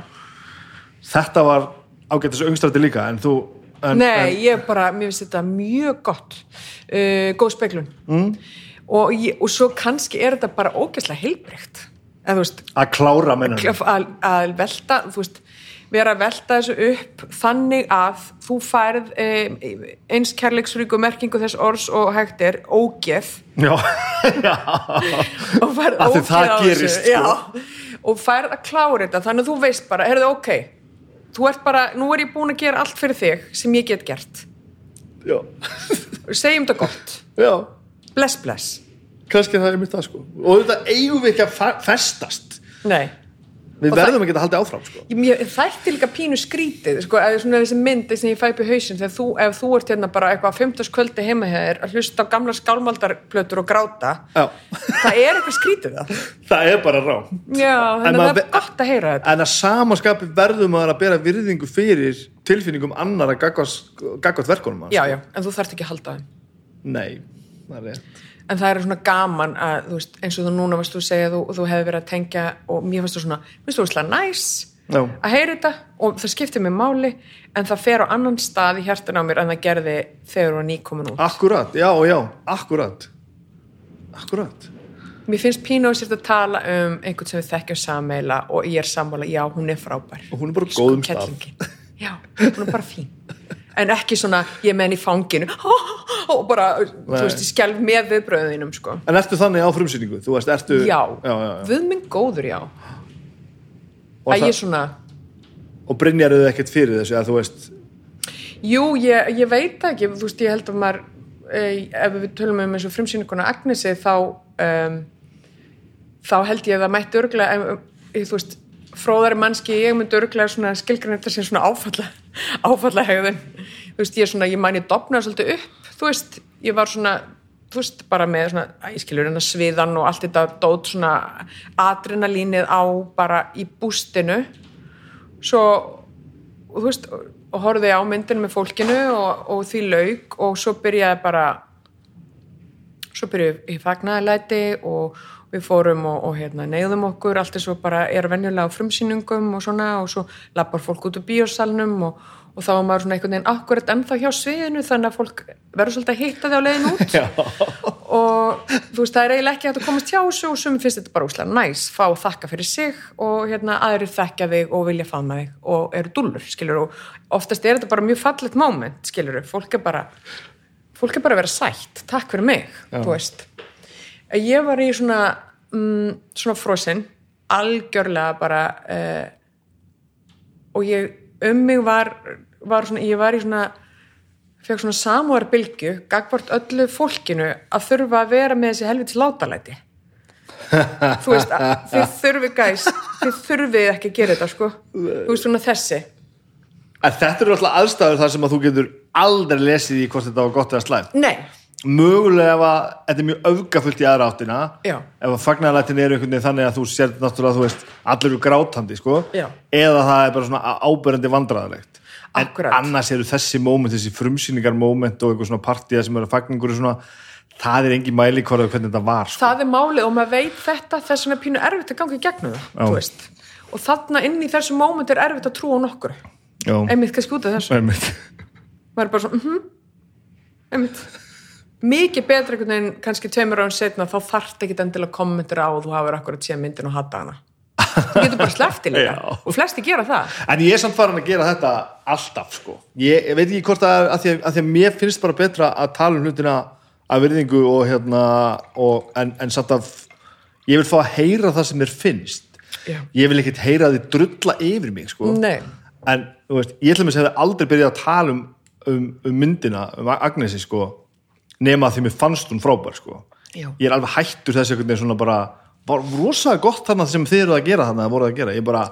þetta var ágættis öngstrætti líka en þú en, Nei, en, ég bara, mér finnst þetta mjög gott uh, góð speklun mm. og, og svo kannski er þetta bara ógæslega heilbreykt þú veist, að klára að, að velta veist, vera að velta þessu upp þannig að þú færð eh, eins kærleiksríku merkingu þess orðs og hægt er ógeð. Já, já, og færð ógeð það á gerist, þessu sko. já, og færð að klára þetta þannig að þú veist bara, heyrðu ok þú ert bara, nú er ég búin að gera allt fyrir þig sem ég get gert. Segjum þetta gott, já. bless bless kannski það er mitt það sko. Og þetta eigum við ekki að fe- festast. Nei, við Og það- verðum að geta haldið áfram sko. Ég- Mér þætti líka pínu skrítið sko, eða svona þessi mynd sem ég fæ upp í hausinn þegar þú, ef þú ert hérna bara eitthvað á 15 kvöldi heima hér að hlusta á gamla skálmaldarplötur og gráta Já. það er eitthvað skrítið það. Það er bara rá Já, þannig að það er gott að heyra þetta. En að samaskapi verðum að bera virðingu fyrir tilfinningum annara gagvart verkunum hans. Já, já, en þú þarft ekki að halda þeim. Nei, það er rétt en það er svona gaman að, þú veist, eins og þú núna varst þú að segja þú, þú hefði verið að tengja og mér finnst þú svona, finnst þú veist næs Já. að heyra þetta og það skiptir mig máli en það fer á annan stað í hjartan á mér en það gerði þegar þú var nýkomin út akkurat, já, já, akkurat akkurat Mér finnst Pínu sér að tala um einhvern sem við þekkjum sameila og ég er sammála, já, hún er frábær. og hún er bara á góðum stað. Já, hún er bara fín. En ekki svona, ég menn í fanginu og bara, þú Nei. veist, ég skelf með viðbröðinum, sko. en ertu þannig á frumsýningu, þú veist, ertu Já, já, já, já. við minn góður, já. Og, Að það, ég svona, og brynjaruðu ekkert fyrir þessu að þú veist, jú, ég, ég veit ekki, þú veist, ég held að maður, e, ef við tölum um eins og frumsýninguna Agnesi, þá, um, þá held ég að það mætti örglega, þú veist, fróðari mannski, ég myndi örglega skilgræn þetta sem svona áfalla, áfalla hegðun. Þú veist, ég er svona, ég man ég dopnaði svolítið upp, þú veist, ég var svona, þú veist, bara með svona, ég skilur hérna sviðan og allt þetta dót svona adrenalínið á bara í bústinu. Svo, og þú veist, og, og horfði á myndinu með fólkinu og, og því lauk og svo byrjaði bara, svo byrjuði í fagnaðalæti og við fórum og, og hérna, neyðum okkur allt eins og bara er venjulega á frumsýningum og svona og svo lappar fólk út úr bíósalnum og, og þá var maður svona einhvern veginn akkurat ennþá hjá sviðinu þannig að fólk verður svolítið að hitta þig á leiðin út. Og þú veist það er eiginlega ekki hægt að komast hjá þessu og sumi finnst þetta bara úslega næs fá þakka fyrir sig og hérna aðrir þekkja þig og vilja faðma þig og eru dúllur skilur og oftast er þetta bara mjög fallegt moment skilur fólk er bara fólk er bara að vera sætt, takk fyrir mig Já. þú veist ég var í svona mm, svona frosinn algjörlega bara uh, og ég um mig var, var svona, ég var í svona fekk svona samúarbylgju gagvart öllu fólkinu að þurfa að vera með þessi helvitis látalæti. Þú veist, að þið þurfi gæs þið þurfið ekki að gera þetta sko. Þú veist svona þessi. En þetta eru alltaf aðstæður þar sem að þú getur aldrei lesið í hvort þetta var gott eða slæmt. Nei, mögulega ef að þetta er mjög öfgafullt í aðra áttina Já. ef að fagnarlætin er einhvern veginn þannig að þú sér náttúrulega þú veist, allir eru grátandi sko, Já. eða það er bara svona áberandi vandræðalegt en Akkúrat. annars eru þessi moment, þessi frumsýningar moment og eitthvað svona partíða sem eru fagningur svona, það er engin mæli hvernig þetta var sko. það er málið og maður veit þetta þess vegna er pínu erfitt að ganga í gegnum það þú veist. og þarna inn í þessu móment er erfitt að trúa á nokkur Já, einmitt kannski út af þessu einmitt. maður er bara svona, mhm einmitt mikið betra einhvern veginn kannski tveimur árum setna þá þarft ekki endilega kommentur á og þú hafur akkurat séð myndin og hata hana þú getur bara slefti líka og flesti gera það En ég er samt farin að gera þetta alltaf sko. Ég, ég veit ekki hvort að, að, því að, að því að mér finnst bara betra að tala um hlutina af virðingu og hérna og, en, en samt að ég vil fá að heyra það sem mér finnst Já. ég vil ekkert heyra því drulla yfir mig sko. Nei. en veist, ég ætlum að segja aldrei byrjað að tala um, um, um myndina um Agnesi sko nema því mér fannst hún frábær sko. Ég er alveg hættur þessi einhvern veginn svona bara var rosalega gott þarna sem þið eruð að gera þarna að voruð að gera, ég bara,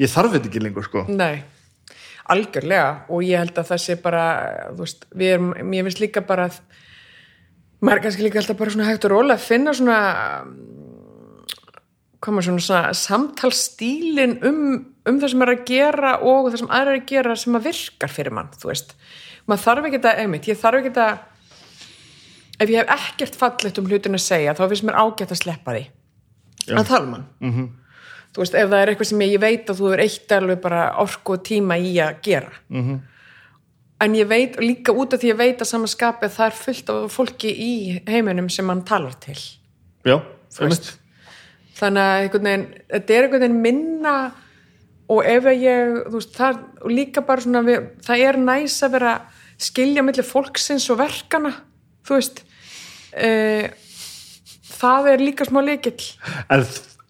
ég þarf þetta ekki lengur sko. Nei, algjörlega. Og ég held að það sé bara þú veist, við erum, mér finnst líka bara að maður er kannski líka alltaf bara svona hægt og rólega að finna svona koma svona, svona samtalstílin um, um það sem er að gera og það sem aðra er að gera sem að virkar fyrir mann, þú veist. Maður þarf ekki að, einmitt, ég þarf ekki að ef ég hef ekkert fallegt um hlutin að segja, þá finnst mér ágætt að sleppa því. Já. að tala um hann? -hmm. þú veist, ef það er eitthvað sem ég, ég veit að þú er eitt alveg bara orku og tíma í að gera. -hmm. en ég veit líka út af því ég veit að samanskapi að það er fullt af fólki í heiminum sem mann talar til. Já, þannig að þetta er einhvern veginn minna og ef ég þú veist, það, og líka bara svona við, það er næs að vera skilja millir fólksins og verkana þú veist e, það er líka smá leikill en,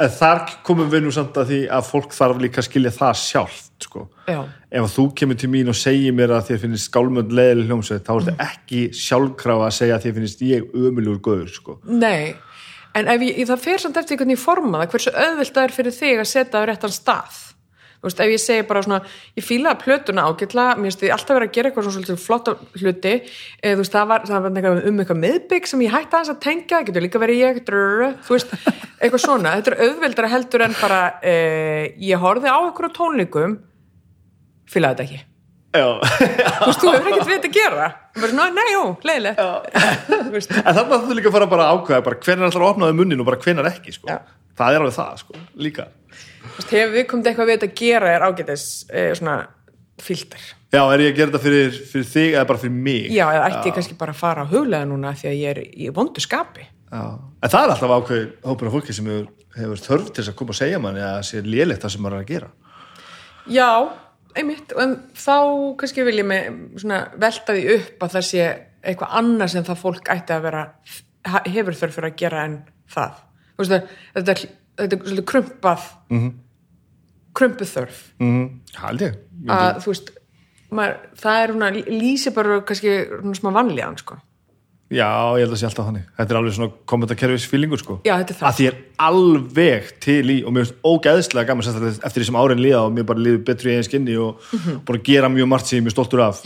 en þar komum við nú samt að því að fólk þarf líka að skilja það sjálft sko. ef þú kemur til mín og segir mér að þér finnst skálmönd leðileg hljómsveit þá er þetta ekki sjálfkrafa að segja að þér finnst ég ömulegur göður sko. nei. En ef ég, það fer samt eftir hvernig ég forma það hversu auðvilt það er fyrir þig að setja á réttan stað þú veist, ef ég segi bara svona ég fílaði plötuna ágætla mér finnst því alltaf verið að gera eitthvað svona flotta hluti. Eða þú veist, það var, það var eitthvað um eitthvað miðbygg sem ég hætti aðeins að tengja það getur líka verið ég, drrr, þú veist eitthvað svona, þetta er auðvildara heldur en bara eh, ég horfði á eitthvað tónleikum fílaði þetta ekki. Já, þú veist, þú hefur ekkert við þetta að gera. Bara svona, nei, jú, leiðilegt Þú veist, en þannig að þú líka fara bara að ákveða bara hvenær ætlar að opnaði munnin og bara hvenær ekki sko. Já. það er alveg það sko, líka hefur við komið eitthvað við þetta að gera er ágætis eh, svona filter. Já, er ég að gera þetta fyrir, fyrir þig eða bara fyrir mig? já, eða ætti ég kannski bara að fara að huglega núna því að ég er í vondu skapi. Já. En það er alltaf ákveð hópur af fólki sem hefur, hefur þörf til þess að koma að segja manni að það sé lélegt það sem maður er að gera. Já, einmitt. En þá kannski vil ég með svona velta því upp að það sé eitthvað annað sem það fólk ætti að vera hefur þörf fyrir að gera en það. Þú veist, það- þetta, er svolítið krumpað mm -hmm. krumpuð þörf mm. Hald ég að þú veist maður, það er svona, lýsi bara kannski svona smá vanlíðan sko Já, ég held að sé alltaf þannig Þetta er alveg svona kommentarkerfis fílingur sko Já, þetta er það. Að því er alveg til í og mér finnst ógæðslega gaman sérstaklega eftir því sem árin líða og mér bara líður betri í einn skinni og Mhm. búin að gera mjög margt sem ég er mjög stoltur af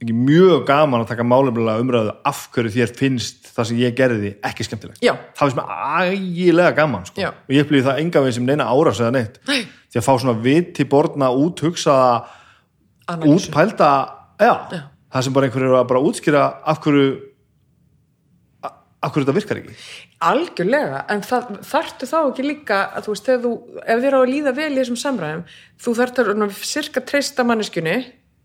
ekki mjög gaman að taka málefnilega umræðu af hverju þér finnst það sem ég gerði ekki skemmtilegt Já. það finnst mér ægilega gaman sko. Já. og ég upplýði það enga veginn sem neina árás eða neitt Nei. því að fá svona viti borna út hugsaða Analýsu. útpælda já, Já. það sem bara einhverju eru að bara útskýra af hverju a- af hverju þetta virkar ekki? Algjörlega, en það þarftu þá ekki líka að þú veist, þú, ef þér á að líða vel í þessum samræðum, þú þarft að cirka treysta manneskjunni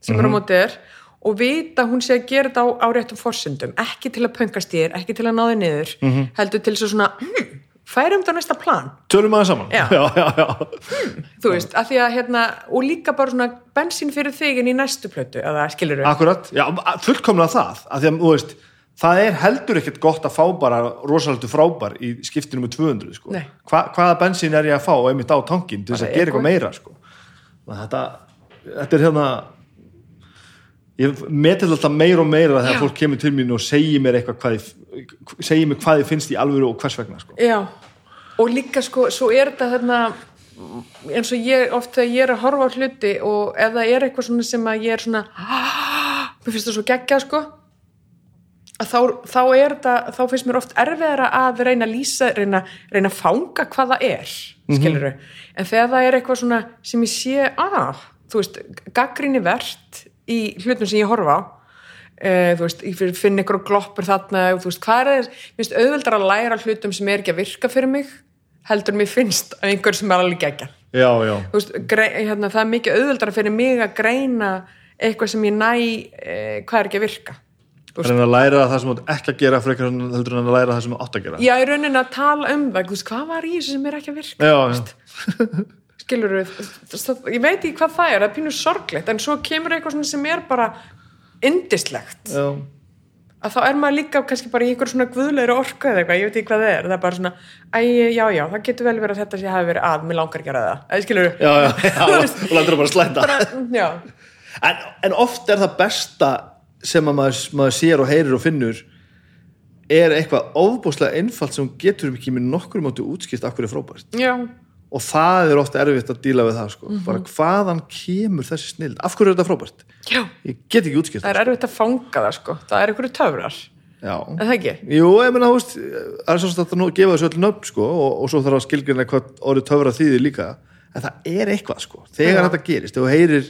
sem er á móti þér og vita að hún sé að gera þetta á, á réttum forsendum, ekki til að pöngast þér, ekki til að ná þér niður, heldur til að svona, hm, færum á næsta plan. Tölum aðeins saman. Já. já, já, já. þú veist, af því að hérna og líka bara svona bensín fyrir þig inn í næstu plötu, eða skilur við akkurat, já, fullkomlega það af því að, þú veist, það er heldur ekkert gott að fá bara rosalega frábær í skiptinu með 200 sko. Hva, hvaða bensín er ég að fá einmitt á tankin til þess að gera eitthvað meira sko. Þetta, þetta er hérna ég metil alltaf meira og meira þegar fólk kemur til mín og segir mér eitthvað segir mér hvað ég finnst í alvöru og hvers vegna sko. Já, og líka sko, svo er þetta þarna eins og ég oft þegar ég er að horfa á hluti og ef það er eitthvað svona sem að ég er svona mér finnst það svo geggja sko þá, þá er þetta þá finnst mér oft erfiðara að reyna að lýsa reyna, reyna að fanga hvað það er skilur en þegar það er eitthvað svona sem ég sé að, þú veist, gaggrinni verðt í hlutum sem ég horfa á. Uh, þú veist, ég finn ykkur gloppur þarna þú veist, hvað er finnst auðveldar að læra hlutum sem er ekki að virka fyrir mig heldur mér finnst að einhver sem er alveg gegja hérna, það er mikið auðveldar fyrir mig að greina eitthvað sem ég næ uh, hvað er ekki að virka Þú veist, en að læra það sem þú átt ekki að gera frekar en heldur en að læra það sem þú átt að gera. Já, í rauninni að tala um það þú veist, hvað var í þessu sem er ekki að virka já, já. skilur við ég veit ekki hvað það er, það er pínu sorglegt en svo kemur eitthvað sem er bara indislegt já. að þá er maður líka kannski bara í einhver svona guðleiri orku eða eitthvað, ég veit ekki hvað það er það er bara svona, æ, já, já, það getur vel verið að þetta sé hafi verið að, mér langar ekki að það. Já, en, en oft er það besta sem að maður, maður sér og heyrir og finnur er eitthvað ofbúslega einfalt sem getur ekki með nokkur mátu útskipt af hverju er frábært. Já, og það er ofta erfitt að díla við það sko. Mhm. bara hvaðan kemur þessi snild af hverju er þetta frábært? Já. Ég get ekki útskipt það er erfitt að fanga það sko, það er einhverju töfrar. Já. Er það ekki? Jú, ég meina, þú veist, það er svona að nú gefa þessu öll nöfn, sko, og, og svo þarf að skilgjörna hvað orðið töfra þýðir líka, en það er eitthvað, sko, þegar þetta gerist, þegar þú heyrir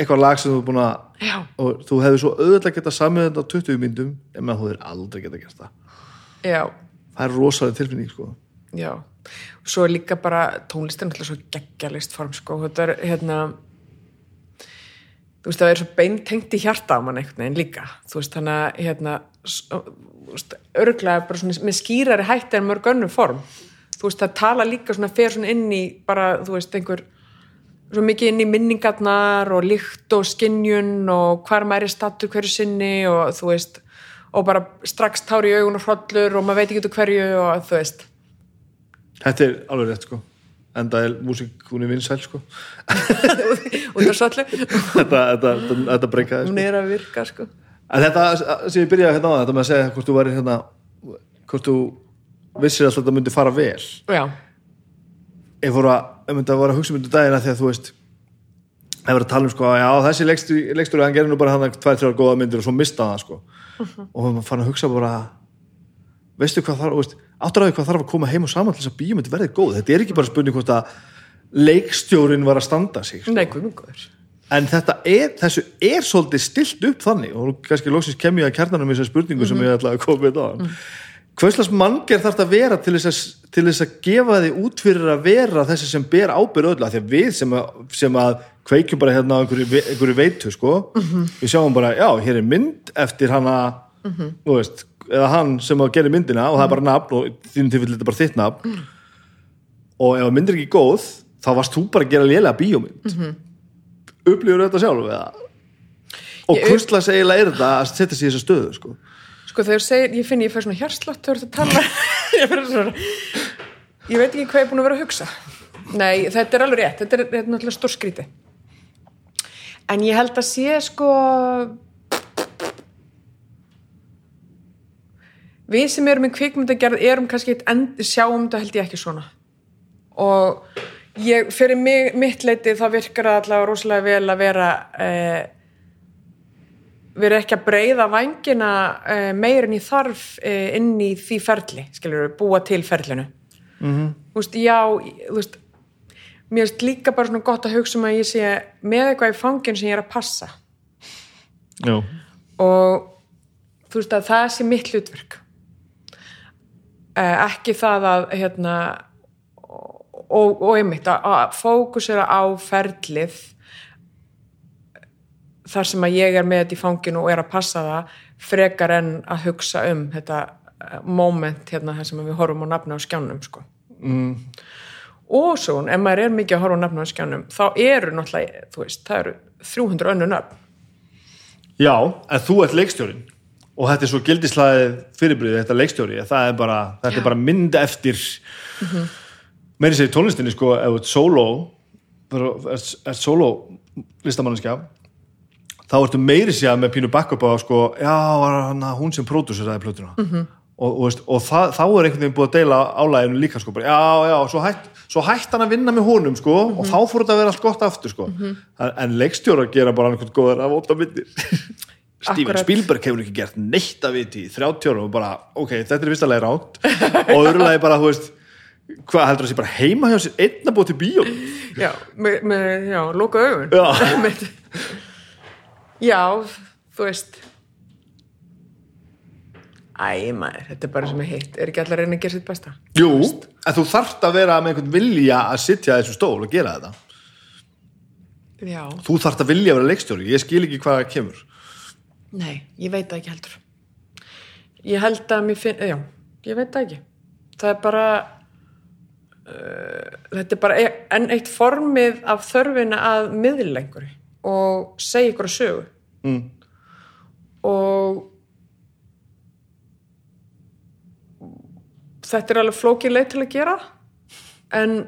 eitthvað lag sem þú er búin að já, og þú hefur svo auðvitað geta samið þetta á 20 myndum, en maður þú er aldrei geta gert það. Já, það er rosalega tilfinning, sko. Já. Svo er líka bara tónlistin alltaf svo geggjalist form sko, þetta er hérna þú veist það er svo beintengt í hjarta á mann einhvern veginn líka. Þú veist þannig að hérna örglega bara svona með skýrari hætti en mörg önnur form. Þú veist það tala líka svona fer svona inn í bara þú veist einhver svo mikið inn í minningarnar og lykt og skinjun og hvar maður er stattur hverju sinni og þú veist og bara strax tári í augun og hrollur og maður veit ekki út hverju og þú veist. Þetta er alveg rétt, sko. Er músík, hún er vinsæl, sko. Út af svollu þetta, þetta, þetta, breykaði, sko. hún er að virka sko. En þetta sem ég byrjaði hérna á þetta með að segja hvort þú væri hérna hvort þú vissir að þetta myndi fara vel. Já, ég fór að, myndi að vera að hugsa myndu dagina því að þú veist það var að tala um sko, já þessi leikstur, hann gerir nú bara hann tvær, þrjár góða myndir og svo mista það sko. Og maður fann að hugsa bara veistu hvað þarf, veist, áttur að því hvað þarf að koma heim og saman til þess að bíómynd verði góð? Þetta er ekki bara spurning hvort að leikstjórin var að standa sig sko. nei, en þetta er, þessu er svolítið stilt upp þannig og kannski loksins kem ég að kjarnanum í þessar spurningu sem ég ætla að koma með á mm. Hvers manngerð þarf þetta að vera til þess að, til þess að gefa því út fyrir að vera þessi sem ber ábyrð öll af því að við sem að, sem að kveikjum bara hérna á einhverju, ve- einhverju veitu sko, við sjáum bara, já, hér er mynd eftir hana þú veist, eða hann sem að gera myndina og það er bara nafn og þínum tilfelli þetta er bara þitt nafn. Og ef að mynd er ekki góð þá varst þú bara að gera lélega bíómynd. Mm upplifur þetta sjálf eða? Og hvurslags eiginlega er þetta að setja sig í þessa stöðu sko. Sko þegar þú segir, ég finn ég fær svona hjarslátt þú ert að tala. Ég, fer svona, ég veit ekki hvað ég er búin að vera að hugsa. Nei, þetta er alveg rétt þetta er, þetta er náttúrulega stór skríti en ég held að sé sko við sem erum í kvikmyndagerð erum kannski eitt end, sjáum þetta held ég ekki svona. Og ég, fyrir mig, mitt leiti þá virkar það allavega rosalega vel að vera eh, vera ekki að breyða vængina uh, meir en í þarf uh, inn í því ferli, skiljur við, búa til ferlinu. Mm -hmm. Þú veist, já, þú veist, mér finnst líka bara svona gott að hugsa um að ég sé með eitthvað í fangin sem ég er að passa já, og þú veist að það sé mitt hlutverk. Uh, ekki það að, hérna, og, og einmitt að, að fókusera á ferlið þar sem að ég er með þetta í fanginu og er að passa það frekar en að hugsa um þetta eh, moment hérna þar sem við horfum á nafna á skjánum sko. mm. og svo ef maður er mikið að horfa á nafna á skjánum þá eru náttúrulega, þú veist, það eru 300 önnu nöfn já, en þú ert leikstjórin og þetta er svo gildislæðið fyrirbrið þetta leikstjóri, það er bara þetta er bara mynd eftir mm -hmm. meiri segir tónlistinni sko ef þú ert solo er, er solo listamannskja þá ertu meiri sér með pínu backup á sko, já, hana, hún sem pródúseraði plötuna -hmm. og, og, veist, og það, þá er einhvern veginn búið að deila álæginu líka sko, bara, já, já, svo hætt, svo hætt hann að vinna með honum sko, og þá fór þetta að vera allt gott aftur sko. en, en leikstjóra gera bara einhvern góðar af óta myndir Steven. Spielberg hefur ekki gert neitt að viti í 30 ára og bara, ok, þetta er vistalega ránt og öðrulega bara, þú veist hvað heldur það sé bara heima hjá sér einn að búið til bíó já, með, með, já, loka augun Já. Já, þú veist. Æ, maður, þetta er bara sem er heitt er ekki allar reyna að gera sitt besta? Jú, en þú þarft að vera með einhvern vilja að sitja þessu stól og gera þetta. Já, þú þarft að vilja að vera leikstjóri, ég skil ekki hvað það kemur. Nei, ég veit ekki heldur. Ég held að mér finn já, ég veit ekki. Það er bara uh, þetta er bara e- enn eitt formið af þörfina að miðlengur og segja ykkur að sögu mm. og þetta er alveg flókið leið til að gera en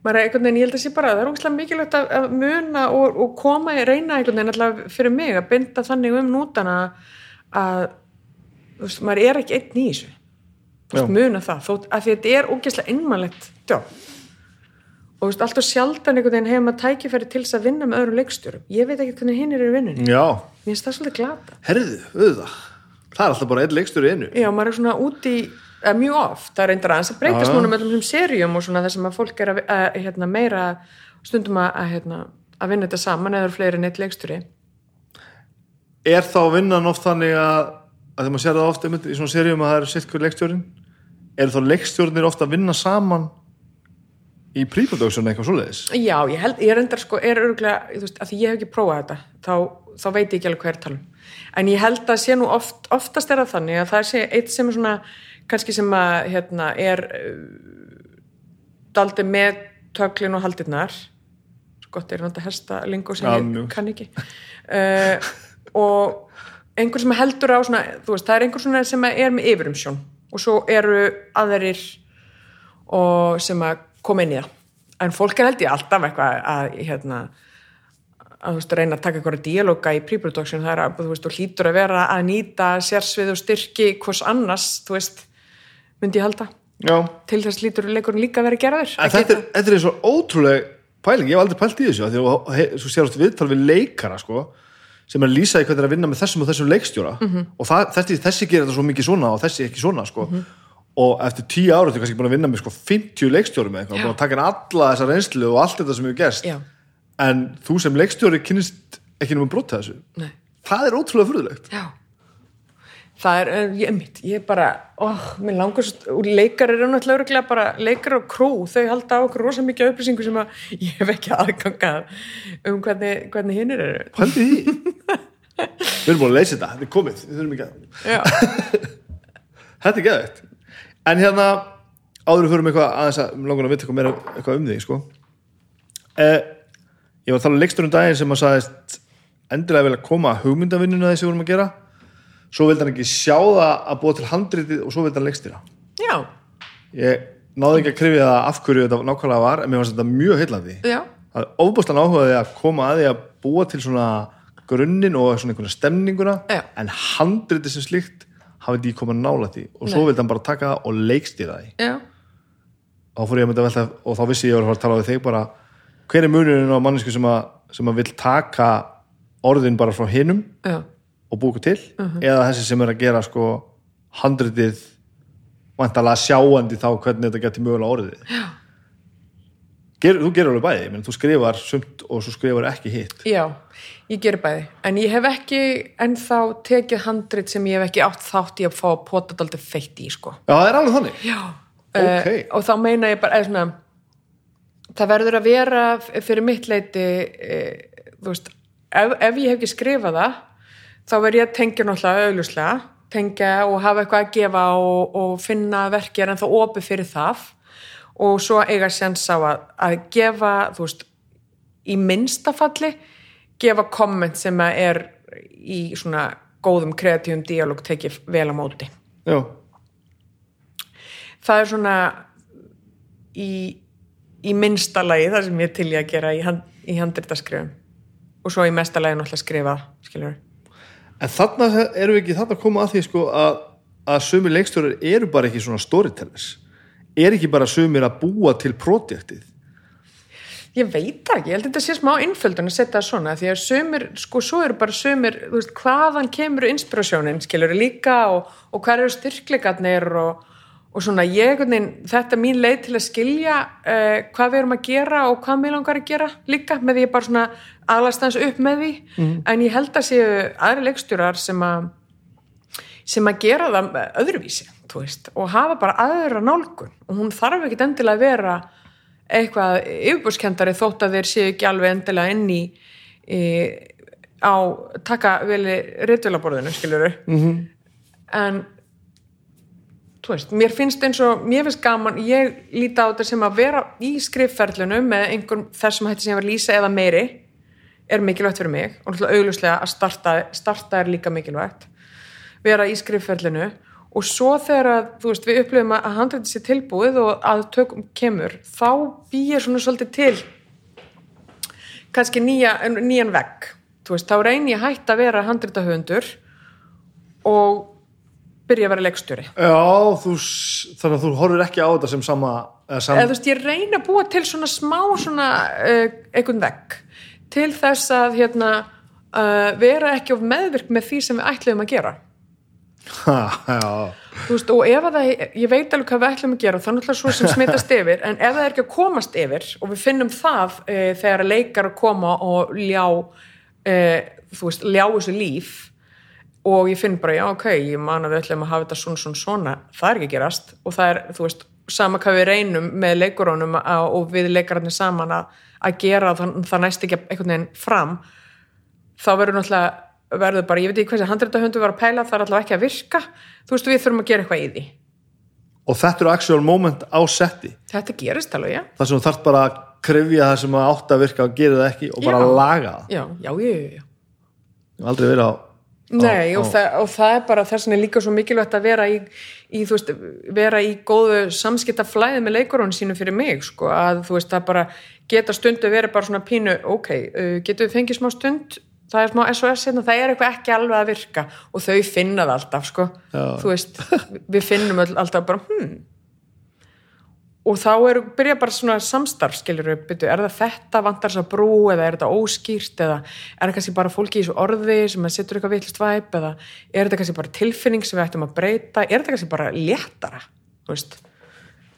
maður er einhvern veginn, ég held að sé bara það er ógæslega mikilvægt að, muna og, og koma í reyna einhvern veginn alltaf fyrir mig að binda þannig um nútana að þú veist, maður er ekki einn í þessu Já. muna það, þótt að þetta er ógæslega innmannlegt jobb og veist, alltaf sjaldan einhvern veginn hefur maður tækifæri til þess að vinna með öðrum leikstjórum. Ég veit ekki hvernig hinn er í vinnunni mér finnst það svolítið glata herðu, auðvitað. Það er alltaf bara einn leikstjóri einu. Já, maður er svona úti eða mjög oft, það er reyndar aðeins að breytast núna með þessum serjum og svona þessum að fólk er að, að hérna, meira stundum að, að, hérna, að vinna þetta saman eða eru fleiri en eitt leikstjóri. Er þá vinnan oft þannig að að þegar maður sér það oft í svona seríum að það er í pre-production eitthvað svoleiðis? Já, ég held, ég reyndar sko er örgulega, þú veist, að því ég hef ekki prófað þetta þá, þá veit ég ekki alveg hver talum en ég held að sé nú oft, oftast er það þannig að það sé eitt sem er svona kannski sem að hérna er uh, daldi með töklin og haldirnar. Svo gott er náttúrulega hesta lingó sem Já, ég kann ekki. Uh, og einhver sem heldur á svona, þú veist, það er einhver svona sem er með yfirumsjón og svo eru aðeirir og sem að koma inn í það. En fólk er held ég alltaf eitthvað að hérna að þú veist, reyna að taka einhverja díalóga í pre-production, það er að þú veist, þú hlýtur að vera að nýta sérsvið og styrki hvers annars, þú veist myndi ég halda, já. Til þess lítur leikurinn líka að vera gerður. En þetta er, þetta er svo ótrúleg pæling, ég hef aldrei pælt í þessu því að svo sér ástu viðtal við leikara sko, sem er að lýsa í hvernig er að vinna með þessum og þessum leikstjóra. Og það, þessi, þessi gerir þetta svo mikið svona og þessi ekki svona sko. Og eftir tíu ára þú kannski búin að vinna með sko, 50 leikstjórum með eitthvað, búin að taka inn alla þessa reynslu og allt þetta sem hefur gerst. Já, en þú sem leikstjóri kynnist ekki náttúrulega brota þessu. Nei, það er ótrúlega furðulegt. Já. Það er, eh, ég mitt, ég bara oh, mér langar svo, og leikar eru náttúrulega bara, leikar og krú þau halda á okkur rosa mikið upplýsingu sem að ég hef ekki aðgangað um hvernig, hvernig hinnir eru. Pældi því. Við erum búin að leysa þetta, þetta er komið. Ekki að Já, Þetta er geðvægt En hérna, áður við fyrir eitthvað aðeins að langar að vita eitthvað meira eitthvað um þig sko. eh, Ég var að tala um leiksturinn daginn sem að sagðist endilega vilja koma að hugmyndavinnuna þessi vorum að gera. Svo vildi hann ekki sjá það að búa til handritið og svo vildi hann leikstýra. Já, Ég náði ekki að krifja það af hverju þetta nákvæmlega var en mér fannst þetta mjög heillandi. Já, Það er ofbústan áhugaði að koma að því að búa til svona grunninn og svona einhverja stemninguna Já. en handritið sem slíkt hafði ekki komað nála því. Og svo vildi hann bara taka það og leikstýra því. Já. Þá fór ég að mynda velta og þá vissi ég að ég var að tala við þig bara hver er munurinn á mannesku sem að, sem að vill taka orðin bara frá hinum Já, og búka til? Mhm. eða þessi sem er að gera sko handritið vantalega sjáandi þá hvernig þetta getur mögulega orðið Ger, þú gerir alveg bæði, menn þú skrifar sumt og svo skrifar ekki hitt. Já, ég ger bæði. En ég hef ekki ennþá tekið handrit sem ég hef ekki átt þátt í að fá að pota daldið feitt í, sko. Já, það er alveg þannig. Já, Ok. Eh, og þá meina ég bara, svona það verður að vera fyrir mitt leiti e, þú veist, ef, ef ég hef ekki skrifað það þá verður ég að tengja náttúrulega auðluslega, tengja og hafa eitthvað að gefa og, og finna verkið en þá opið fyrir það og svo eiga sens á að, að gefa, þú veist í minnsta falli gefa komment sem að er í svona góðum kreatífum díalóg tekið vel á móti. Já, það er svona í, í minnsta lagi það sem ég er til í að gera í, hand, í handritaskrifum. Og svo í mesta lagi náttúrulega skrifa skilur en þarna erum við ekki þarna að koma að því sko að, að sumir leikstjórar eru bara ekki svona storytellers er ekki bara sumir að búa til projektið ég veit ekki, ég held að þetta sé smá innföldun að setja það svona því að sömur, sko svo eru bara sömur þú veist, hvaðan kemur inspirasjónin skilur líka og, og hvað eru styrklegarnir og, og svona ég, þetta er mín leið til að skilja uh, hvað við erum að gera og hvað mér langar að gera líka með því ég bara svona aðlast hans upp með því. En ég held að séu aðri leikstjórar sem að sem að gera það öðruvísi veist, og hafa bara aðra nálgun. Og hún þarf ekkit endilega að vera eitthvað yfirbúrskendari þótt að þeir séu ekki alveg endilega inn í, í á taka veli réttvélaborðinu skiljuru -hmm. en þú veist, mér finnst eins og mér finnst gaman, ég líti á þetta sem að vera í skrifferðlunu með einhverjum þessum hætti sem ég var að lýsa eða meiri er mikilvægt fyrir mig. Og náttúrulega augljóslega að starta, starta er líka mikilvægt vera í skrifferðlinu og svo þegar að, þú veist, við upplifum að handrætti sér tilbúið og að tökum kemur, þá býr svona svolítið til kannski nýja, nýjan vegg. Þú veist, þá reynir ég hætt að vera handrættahöfundur og byrja að vera leikstjóri. Já, þú, þannig að þú horfir ekki á þetta sem sama sam, þú veist, ég reyna að búa til svona smá svona uh, einhvern vegg til þess að hérna uh, vera ekki of meðvirk með því sem við ætluðum að gera veist, og ef að það, ég veit alveg hvað við ætlum að gera, það er svo sem smitast yfir en ef það er ekki að komast yfir og við finnum það e, þegar að leikar að koma og ljá e, þú veist, ljá þessu líf og ég finn bara, já ok, ég man að við ætlum að hafa þetta svona, svona, svona, það er ekki að gerast. Og það er, þú veist, sama hvað við reynum með leikurónum að, og við leikararnir saman að, að gera það, það næst ekki einhvern veginn fram þá verður náttúrulega verður bara, ég veit ekki hvað sem handrættahöndu var að pæla það er allavega ekki að virka. Þú veist, við þurfum að gera eitthvað í því. Og þetta eru actual moment á setti. Þetta gerist alveg, já. Þar sem þú þarft bara að krefja það sem átt að virka og gera það ekki og bara Já. laga það. Já, já, já, já, aldrei verið á Nei, á- og, það, og það er bara þess vegna er líka svo mikilvægt að vera í, í þú veist, vera í góðu samskipta flæði með leikurunum sínum fyrir mig sko, að þú veist, það bara geta stundu verið bara svona pínu, ok, uh, getum við fengið smá stund, það er smá SOS hérna, það er eitthvað ekki alveg að virka. Og þau finna það alltaf, sko. Já. þú veist, við finnum alltaf bara, hmm. Og þá er, byrja bara svona samstarf skilur við, byrju, er það þetta vantar þess að brú eða er þetta óskýrt eða er það kannski bara fólki í þessu orði sem að setur eitthvað vitlust væp eða er þetta kannski bara tilfinning sem við ættum að breyta? Er þetta kannski bara léttara þú veist,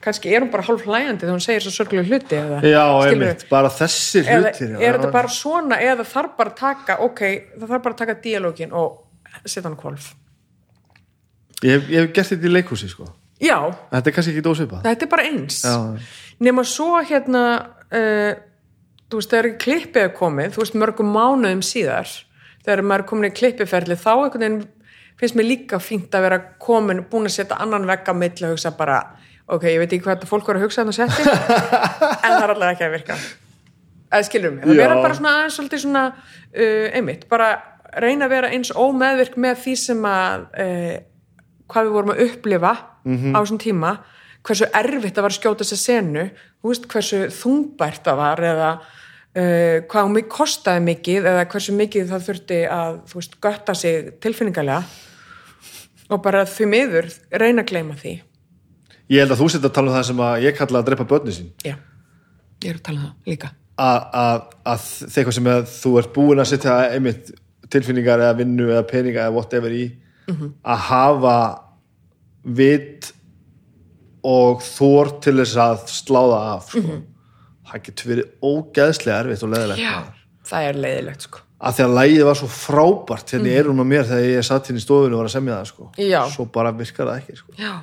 kannski er hún bara hálf hlæjandi þegar hún segir svo sörglega hluti eða, Já, einmitt, bara þessi eða hlutir já. er þetta bara svona eða þarf bara að taka, ok það þarf bara að taka díalógin og setja hann kvolf ég, ég hef gert þetta í leikhúsi sko. já, Þetta er kannski ekki dósvipað þetta er bara eins. Já, nema svo hérna uh, þú veist, þegar klippið er komið þú veist, mörgum mánuðum síðar þegar maður er komin í klippiferli þá einhvern veginn finnst mér líka fínt að vera komin, búin að setja annan vegg á milli og hugsa bara, ok, ég veit ekki hvað þetta fólk var að hugsa þannig að setja en það er allavega ekki að virka. Eða skilur mig, það vera bara svona aðeins svolítið svona, uh, einmitt, bara reyna að vera eins ómeðvirk með því sem að uh, hvað við vorum að upplifa á þessum tíma hversu erfitt það var að skjóta þessa senu þú veist hversu þungbært það var eða uh, hvað hún kostaði mikið eða hversu mikið það þurfti að þú veist götta sig tilfinningalega. Og bara því miður reyna að gleyma því Ég held að þú setja að tala um það sem að ég kalla að drepa börni sín já, ég er að tala um það líka að, þegar sem að þú ert búin að setja einmitt tilfinningar eða vinnu eða peninga eða whatever í að hafa vit og þór til þess að sláða af sko. það getur verið ógeðslega erfitt og leðilegt já, það er leiðilegt sko að því að lægið var svo frábært hérna í eyrunum á mér þegar ég satt hérna í stofinu og var að semja það sko. Já. svo bara virkar það ekki sko. já,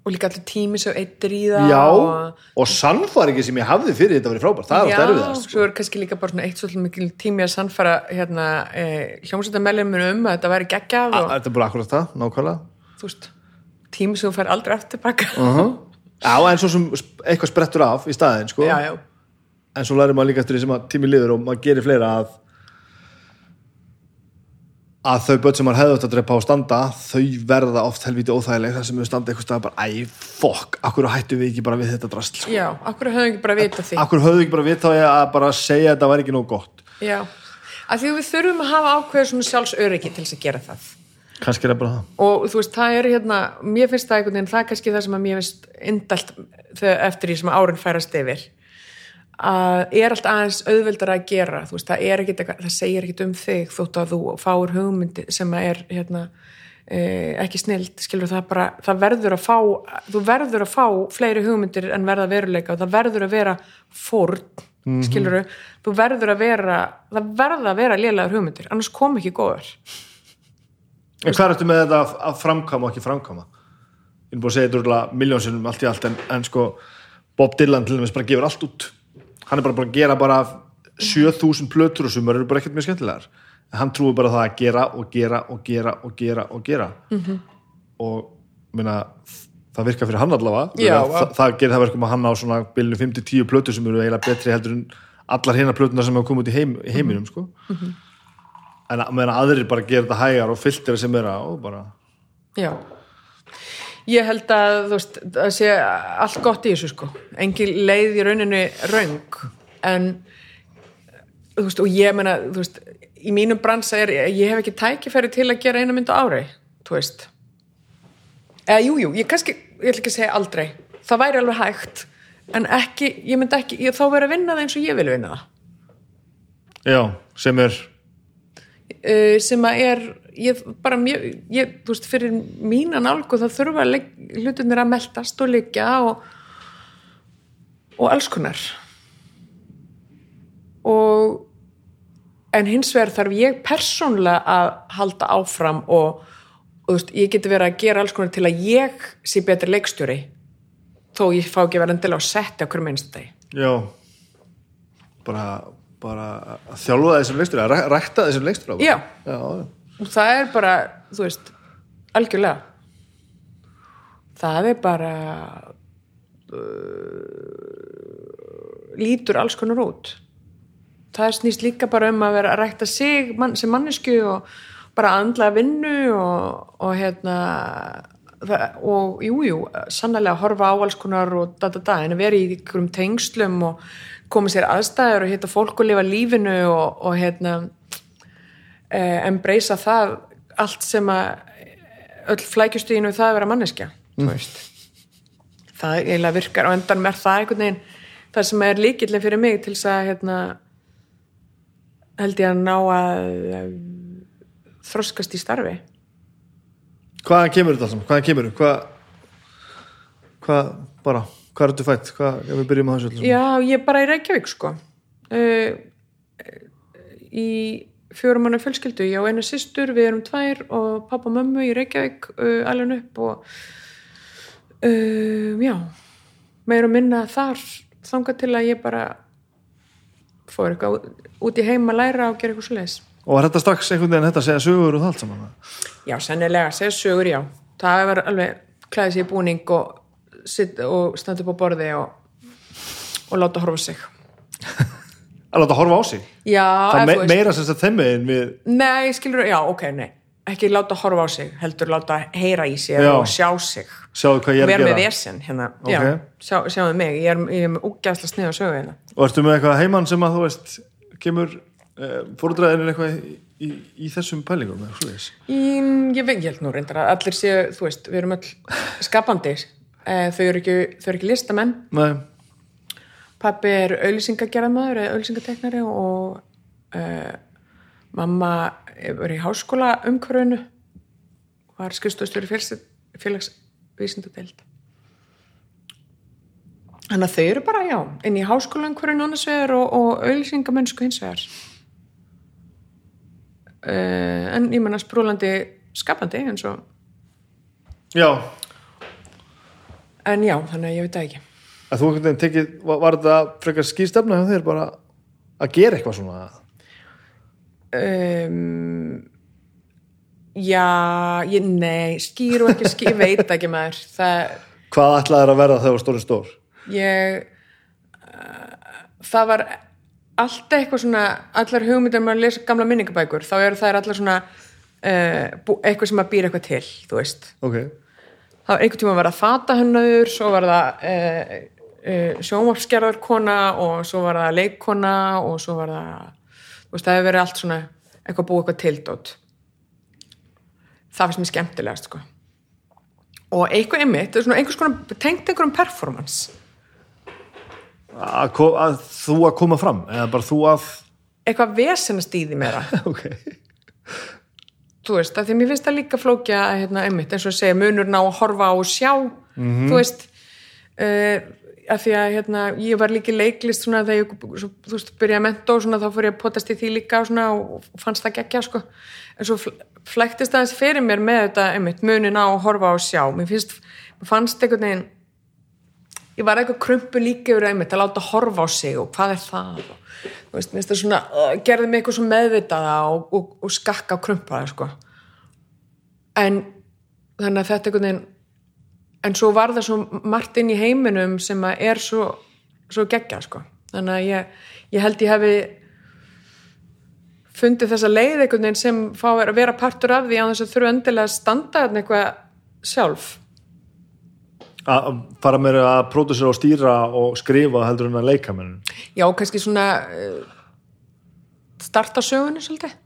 og líka allir tími sem eittir í það já, og og sannfæringi sem ég hafði fyrir þetta verið frábært, það alltaf erfiðast sko. svo er kannski líka bara svona eitt svolítið mikil tími að sannfæra hérna, eh, hljómsveitamælumur um að þetta væri geggjað og þetta er bara akkurat það, nákvæmlega. Þú veist, tími sem þú fær aldrei eftir tilbaka Já, en svo sem eitthvað sprettur af í staðin, sko. já, já, En svo lærir maður líka eftir því sem að tími liður og maður gerir fleira að að þau börn sem maður hefði átt að drepa á standa þau verða oft helviti óþægileg. Þar sem þau standa eitthvað stað bara, æ, fokk akkur hættu við ekki bara við þetta drasl? Sko. já, akkur höfum ekki bara vita því? akkur höfðu ekki bara vita að bara segja að þetta var ekki nóg gott? Já, að því við þurfum að hafa ákveður svona sjálfsöryggi til þess að gera það. Kannski er það bara það. Og þú veist, það er hérna mér finnst það einhvern veginn, það er kannski það sem að mér finnst að er allt aðeins auðveldar að gera veist, það er ekkit, það segir ekkit um þig þótt að þú fáir hugmyndi sem er hérna eh, ekki snild, skilur það bara það verður að fá, þú verður að fá fleiri hugmyndir en verða veruleika og það verður að vera fórn mm -hmm. þú verður að vera það verða að vera lélegar hugmyndir annars kom ekki góðar En hvað ertu með þetta að framkama og ekki framkama? Ég er búin að segja þetta úrlega miljónsinnum allt í allt en, en sko Bob Dylan til dæmis bara gefur allt út hann er bara búin að gera bara 7000 plötur og sumar eru bara ekkert mjög skemmtilegar hann trúi bara það að gera og gera og gera og gera og gera -hmm. og minna það virkar fyrir hann allavega Já, það, það, gerir það verkum að hann á svona bylnu 5-10 plötur sem eru eiginlega betri heldur en allar hinnar plötunar sem hafa komið út í, heim, heiminum sko en að meðan aðrir bara gera þetta hægar og fylltir sem er á og bara Já. Ég held að það sé allt gott í þessu sko. Engin leið í rauninni röng en þú veist, og ég meina, þú veist, í mínum bransa er, ég hef ekki tækifæri til að gera eina mynd á ári, þú veist. Eða, jú, jú, ég kannski, ég ætla ekki að segja aldrei. Það væri alveg hægt, en ekki, ég myndi ekki, ég þá verið að vinna það eins og ég vil vinna það. já, sem er uh, sem að er ég bara mjög, ég, þú veist, fyrir mína nálgu þá þurfa hlutirnir að meltast og liggja og og alls konar og en hins vegar þarf ég persónlega að halda áfram og, og þú veist, ég geti verið að gera alls konar til að ég sé betri leikstjóri þó ég fá ekki verið endilega að setja okkur minnst þetta já bara, bara að þjálfa þessum leikstur að ræ- rækta þessum leikstur Já. já, já. Og það er bara, þú veist algjörlega. Það er bara uh, lítur alls konar út. Það snýst líka bara um að vera að rækta sig mann, sem mannesku og, bara andla vinnu og, og hérna það, og jú, jú, sannlega að horfa á alls konar og da, da, da, en að vera í ykkurum tengslum og koma sér aðstæður og hitta fólk og lifa lífinu og, og hérna embracea það allt sem að öll flækjustíðinu það að vera manneskja veist það eiginlega virkar og endan er það einhvern veginn það sem er líkillin fyrir mig til þess að hérna, held ég að ná að eh, þroskast í starfi Hvaðan kemur þetta alltaf? Hvaðan kemur þetta? Hvað, hvað, bara, hvað er þetta fætt? Hvað, ef við byrjum á þessu? Já, ég er bara í Reykjavík sko uh, í fjórum manna fjölskyldu, ég á eina systur við erum tvær og pappa og mömmu í Reykjavík uh, alveg upp og uh, já meir og minna þar þangað til að ég bara fór eitthvað út- í heim að læra og gera eitthvað svo leiðis Og var þetta strax einhvern veginn þetta að segja sögur og það allt saman? Já, sennilega, segja sögur, já. Það var alveg klæðið sér í búning og, og standa upp á borði og, og láta horfa sig. Að láta horfa á sig? Já, Það ef me meira sem sagt þeim megin við Nei, skilur, já, ok, nei. Ekki láta horfa á sig, heldur láta heyra í sig Já. og sjá sig. sjáðu hvað ég er að gera. vesen, hérna. Ok. Já, sjá, sjáðu mig, ég er, ég er með úgæðsla snið á sögu hérna. Og ertu með eitthvað heimann sem að þú veist kemur eh, fórúdræðin eitthvað í, í, í þessum pælingum ég, veit, ég held nú reyndar að allir séu, þú veist, við erum öll skapandi. Eh, Þau eru ekki, ekki listamenn. Nei, Pappi er auðlýsingagerðamaður eða auðlýsingateknari og uh, mamma er í háskóla umhverfinu var skrifstofstöru félagsvísindadeild. Þannig að þau eru bara, já, inn í háskóla umhverfinu annars vegar og, og auðlýsingamennsku hins vegar. Uh, en ég menna sprúlandi skapandi eins og já. En já, þannig að ég veit það ekki að þú einhvern veginn tekið, var, þetta frekar skýrstefna hjá þér bara að gera eitthvað svona? Um, já, ég, nei skýr og ekki skýr, ég veit ekki maður. Það, hvað ætlaðir að verða þegar þú var stóri stór? Ég uh, það var alltaf eitthvað svona allar hugmyndar með að lesa gamla minningabækur þá eru þær allar svona uh, eitthvað sem að býra eitthvað til, þú veist. Ok, það var einhvern tíma að vera fatahönnaður svo var það uh, sjónvarpsgerðarkona og svo var það leikkona og svo var það þú veist, það hefur verið allt svona eitthvað búið eitthvað tildót. Það finnst mér skemmtilegast sko. Og eitthvað einmitt, það er svona einhvers konar tengt einhverjum performance. Að, að þú að koma fram eða bara þú að eitthvað vesenast í því meira. Ok, þú veist, af því að mér finnst það líka flókja að, hérna, einmitt, eins og segja munurna að horfa á og sjá þú veist uh, af því að hérna, ég var líka í leiklist svona þegar ég, svo, veist, byrjaði að menta og svona þá fór ég að potast í því líka og og fannst það geggja, sko. En svo fl- flæktist aðeins fyrir mér með þetta einmitt, munin á að horfa og sjá. Mér finnst, mér fannst einhvern veginn ég var eitthvað krumpu líka yfir einmitt að láta horfa á sig og hvað er það og, veist, það svona gerði mig eitthvað meðvitaða og, og, og skakka á krumpaða sko. En þannig að þetta einhvern veginn en svo var það svo margt inn í heiminum sem að er svo, svo geggja sko. Þannig að ég, ég held ég hefði fundið þessa leið einhvern veginn sem fá að vera partur af því á þess að þurfa endilega að standa eitthvað sjálf. Að að fara meira að pródusera og stýra og skrifa heldur en að leika menn já, kannski svona uh, starta sögunni svolítið.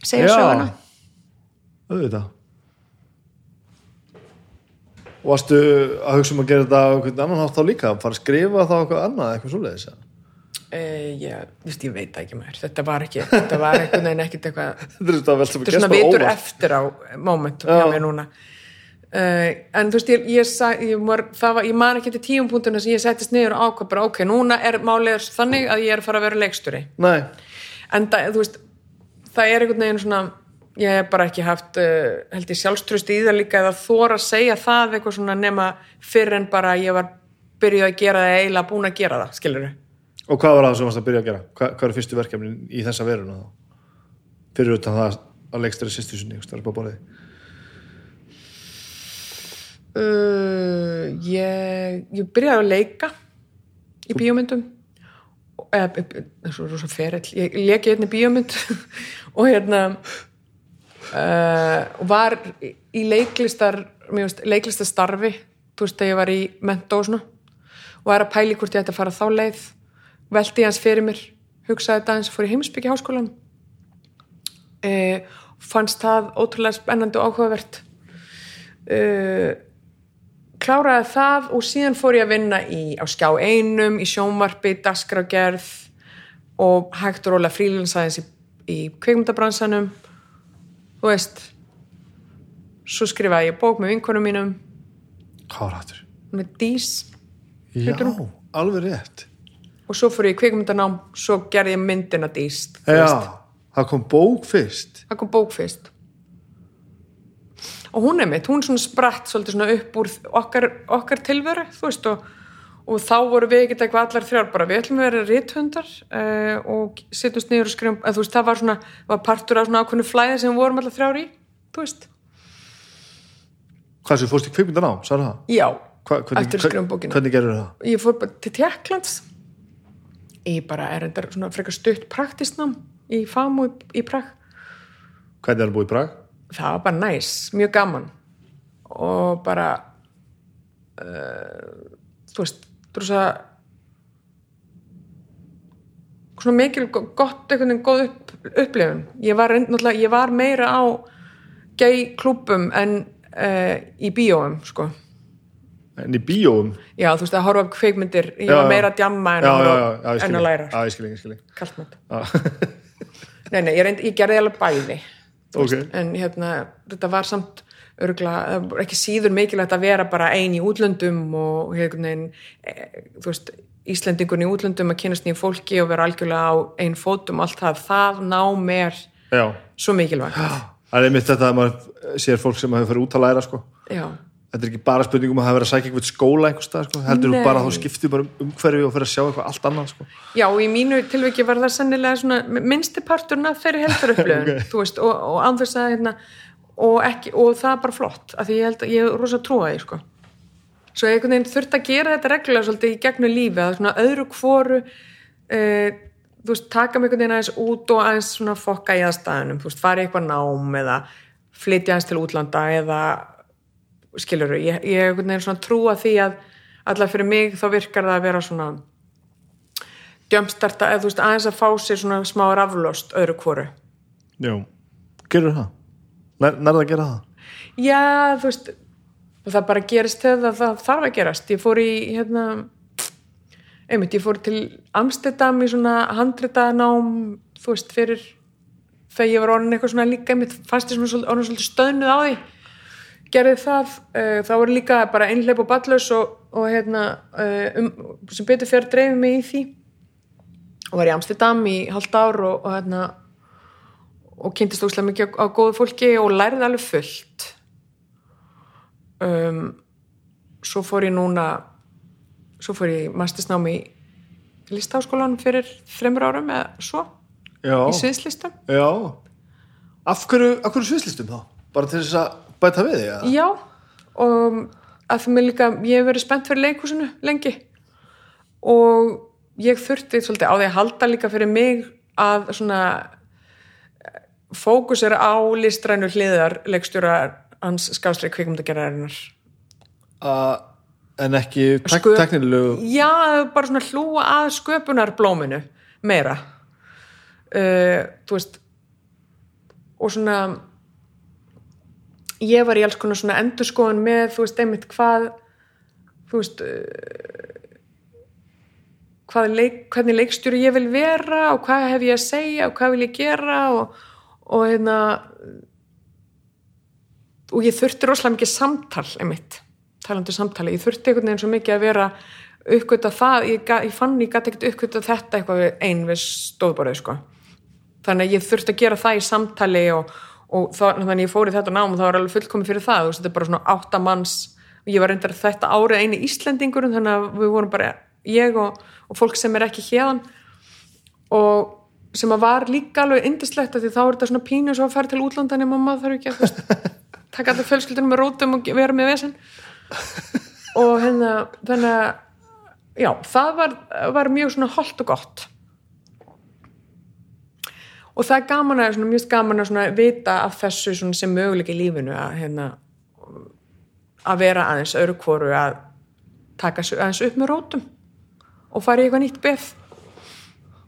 Segja söguna. Auðvitað og varstu að hugsa um að gera þetta á einhvern annan hátt þá líka, fara að skrifa þá eitthvað annað, eitthvað svoleiðis uh, ég, veist, ég veit ekki mér þetta var ekki, þetta var einhvern veginn ekkit eitthvað þetta er svona vitur eftir á moment Já. hjá mér núna. Uh, en þú veist ég, ég, ég, var, það var, ég man ekki til tíum punktuna sem ég settist niður og ákvað bara ok, núna er málið þannig að ég er að fara að vera leikstjóri. Nei, en það, þú veist það er einhvern veginn svona ég hef bara ekki haft uh, held ég sjálfströst í það líka eða þóra að segja það eitthvað svona nema fyrr en bara ég var byrjuð að gera það eiginlega búin að gera það, skilur og hvað var það sem varst að byrja að gera? Hva, hvað eru fyrstu verkefnin í þessa veruna þá? Fyrir utan það að leikstæri sýstu sinni, það er bara borðið uh, ég, ég byrjaði að leika í bíómyndum eða, svo rosa ferill ég hérna í bíómynd og hérna og var í- leiklistar leiklistastarfi þú veist, þegar ég var í mentó og og var að pæli hvort ég ætti að fara þá leið velti hans fyrir mér hugsaði þetta eins, fór í heimsbyggi háskólan uh, fannst það ótrúlega spennandi og áhugavert. Uh, kláraði það og síðan fór ég að vinna í, á skjá einum, í sjónvarpi, daskrágerð og hægt og róla frílansaðins í, í kveikmyndabransanum þú veist svo skrifaði ég bók með vinkonum mínum Hvað var hættur? með dís Já, hún? alveg rétt. og svo fór ég í kveikmyndanám svo gerði ég myndina dís Já, það kom bók fyrst. það kom bók fyrst og hún er mitt, hún svona spratt svolítið svona upp úr okkar, okkar tilveru þú veist og, og þá voru við ekkert eitthvað allar þrjár bara við ætlum að vera rithundar uh, og setjumst niður og skrifum að þú veist það var svona, var partur af svona ákveðnu flæði sem við vorum allar þrjár í þú veist, Hvað sem fórst í kvikmyndan á, sagði það? já Hva, hvernig, eftir um bókina Hvernig gerður það? ég fór bara til Tjekklands ég bara er þetta svona frekar stutt praktisnám í FAMU í, í Prag Hvernig er það búið í Prag? það var bara næs, mjög gaman og bara uh, þú veist að svona mikil gott einhvern veginn góð upp, upplifun. Ég var, reynd- ég var meira á gay klúbum en uh, í bíóum sko. En í bíóum? já þú veist að horfa upp kveikmyndir ég Já, var meira að djamma en Já, já, en að læra Já, ég skil ég, ég skil ég. kallmönd Nei, nei, ég, reyndi, ég gerði alveg bæði þú Ok. veist, en hérna, þetta var samt örgla, ekki síður mikilvægt að vera bara ein í útlöndum og hérna, e, þú veist Íslendingun í útlöndum að kynast nýju fólki og vera algjörlega á ein fótum allt það, það ná mér já. svo mikilvægt Það er einmitt þetta að maður sér fólk sem hefur farið út að læra sko. já, Þetta er ekki bara spurningum að hafa verið að sækja eitthvað skóla einhvers stað, sko. heldur þú bara að þú skiptir bara um umhverfi og fyrir að sjá eitthvað allt annað sko. já, og í mínu tilviki var það sennilega svona minnsti parturinn af þeirri heldur upplöðun Ok. þú veist, og, og án þess að hérna, og, ekki, og það er bara flott af því ég held að ég er rosa trúa því sko. svo ég einhvern veginn þurft að gera þetta reglulega svolítið í gegnum lífi að svona öðru hvoru uh, þú veist, taka mig einhvern veginn aðeins út og aðeins svona fokka í aðstæðunum þú veist, fara í eitthvað nám eða flytja aðeins til útlanda eða skilur ég, er einhvern veginn svona trúa því að allar fyrir mig þá virkar það að vera svona jumpstarta eða þú veist aðeins að fá sér svona smá raflost öðru hvoru Já. Gerur það? Nær, nærða að gera það? já þú veist það bara gerist þegar það þarf að gerast. Ég fór í hérna einmitt, ég fór til Amsterdam í svona handritaðnám þú veist fyrir þegar ég var orðin eitthvað svona líka einmitt fannst ég svona orðin svolítið stöðnuð á því. Gerði það, uh, það voru líka bara einhleip og ballus og, og hérna uh, um, sem betur fyrir dreifið mig í því. Og var í Amsterdam í halvt ár og, og hérna og kynntist óslega mikið á, á góðu fólki og lærði alveg fullt um, svo fór ég núna svo fór ég mastersnám í listháskólan fyrir þreymur árum eða svo, Já. í sviðslistum Já. Af hverju, af hverju sviðslistum þá? Bara til þess að bæta við því? Ja? já, og að það mér líka, ég hef verið spennt fyrir leikhúsinu lengi og ég þurfti svolítið á því að halda líka fyrir mig að svona fókus er á listrænu hliðar leikstjóra hans skásleik kvikmyndagerðarinnar. Uh, en ekki tek teknilegu já, bara svona hlúa að sköpunarblóminu meira. Uh, þú veist og svona ég var í alls konar svona endurskoðun með, þú veist, einmitt hvað þú veist hvað leik, hvernig leikstjóri ég vil vera og hvað hef ég að segja og hvað vil ég gera og, og hérna og ég þurfti rosalega mikið samtal einmitt, talandi um samtali ég þurfti einhvern veginn svo mikið að vera uppgöta það, ég, ég fann ég gæti ekkert uppgöta þetta eitthvað við- ein við stóðborðið sko. Þannig að ég þurfti að gera það í samtali og, og þá, þannig að ég fór í þetta nám og það var alveg fullkomið fyrir það, þetta er bara svona átta manns, ég var reyndar þetta árið eini Íslendingur, þannig að við vorum bara ég og, og fólk sem er ekki hérðan og sem að var líka alveg indislegt því þá er þetta svona pínu svo að fara til útlandan nema maður þarf ekki að veist, taka allir fjölskyldunum með rótum og vera með vesen. Og hérna þannig að já, það var, var mjög svona holdt og gott. Og það er gaman að, svona, mjög gaman að svona, vita af þessu svona, sem möguleik í lífinu að, hérna, að vera aðeins öðru hvoru að taka aðeins upp með rótum og fara í eitthvað nýtt beð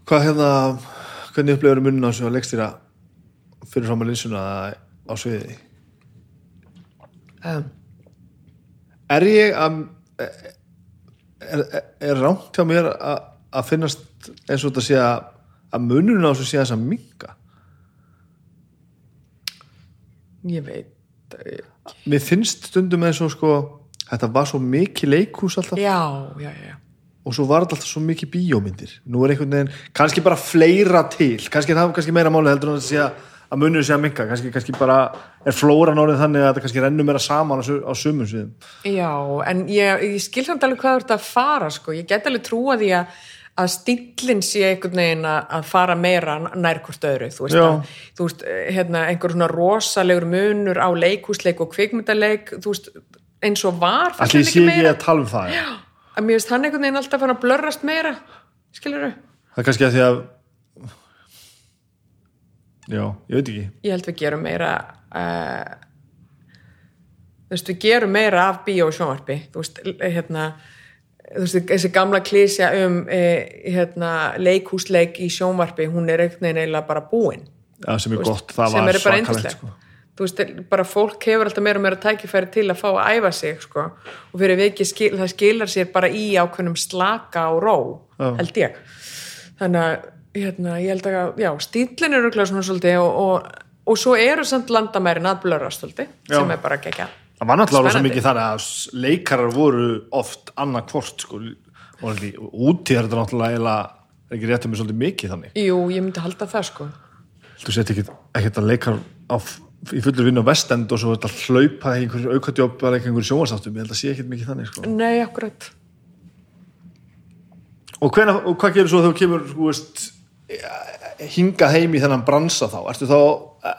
Hvað hérna, hvernig upplifur munna á þessu að leikstýra fyrir fram að linsuna á sviði? um, Er ég að er, er, rámt hjá mér að, að finnast eins og þetta sé að, að munurinn á þessu sé þess að minka? ég veit Mér finnst stundum eins og sko þetta var svo mikið leikhús alltaf já, já, já, já. Og svo var alltaf svo mikið bíómyndir nú er einhvern veginn, kannski bara fleira til kannski er það kannski meira máli heldur en að sé að að munur sé að minka, kannski, kannski bara er flóran orðið þannig að þetta kannski rennur meira saman á, su- á sumum sviðum Já, en ég, ég skil samt alveg hvað þú ert að fara sko. ég get alveg trúa því að, að stíllinn sé einhvern veginn að, að fara meira nær hvort öðru þú veist, að, þú veist eh, hérna, einhver svona rosalegur munur á leikhúsleik og kvikmyndaleik þú veist, eins og var mér sé meira. að tala um það já. Að mér finnst hann einhvern veginn alltaf að blörrast meira skilur það er kannski að því að já, ég veit ekki. Ég held við gerum meira uh, þú veist, við gerum meira af bíó og sjónvarpi. Þú veist, hérna þú veist, þessi gamla klísja um eh, hérna, leikhúsleik í sjónvarpi, hún er veginn eiginlega bara búin. Já, sem er Þú gott, það var svakalegt sko. Veist, bara fólk hefur alltaf meira og meira tækifæri til að fá að æfa sig sko. og fyrir vikið skil, það skilar sér bara í ákveðnum slaka og ró Já. held ég þannig að hérna, ég held að já, stílinn er röglega svona svolítið og, og, og svo eru samt landamærin að Já. sem er bara gegja það var náttúrulega Spennandi. mikið þar að leikarar voru oft annað hvort sko, og úti er þetta náttúrulega ekki rétt um mig svolítið mikið þannig jú, ég myndi halda það sko þú sett ekki að leikar á, í fullur vinna á vestend og svo þetta hlaupa í einhverju aukadjóp eða einhverju sjónvarsáttum, ég held að sé ekkert mikið þannig sko. nei, akkurat og, hvena, og hvað gerir svo þegar þú kemur veist, hinga heim í þennan bransa þá ertu, þá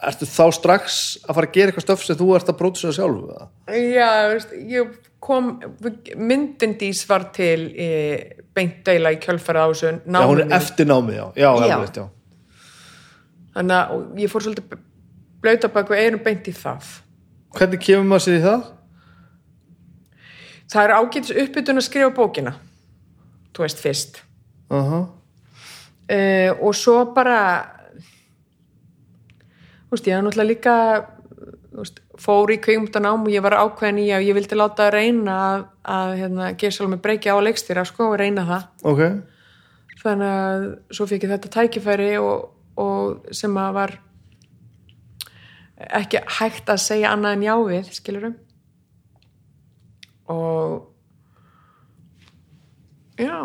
ertu þá strax að fara að gera eitthvað stöf sem þú ert að pródusera sjálfu eða? Já, veist, ég kom myndindís var til e, beint deila í kjölfæra á þessu já, hún er eftir námið, já, já, Já. Rétt, já. þannig að ég fór svolítið blauta bak við erum beint í það. Hvernig kemur maður sér í það? það er ágætis uppbytun að skrifa bókina þú veist fyrst. Uh uh, og svo bara þú veist, ég hef náttúrulega líka veist, fór í kvikmyndanám og ég var ákveðin í að ég vildi láta reyna að, að hérna, með breykja á leikstýra sko og reyna það. Ok, þannig að svo fikk ég þetta tækifæri og, og sem að var ekki hægt að segja annað en já við, skilurum og já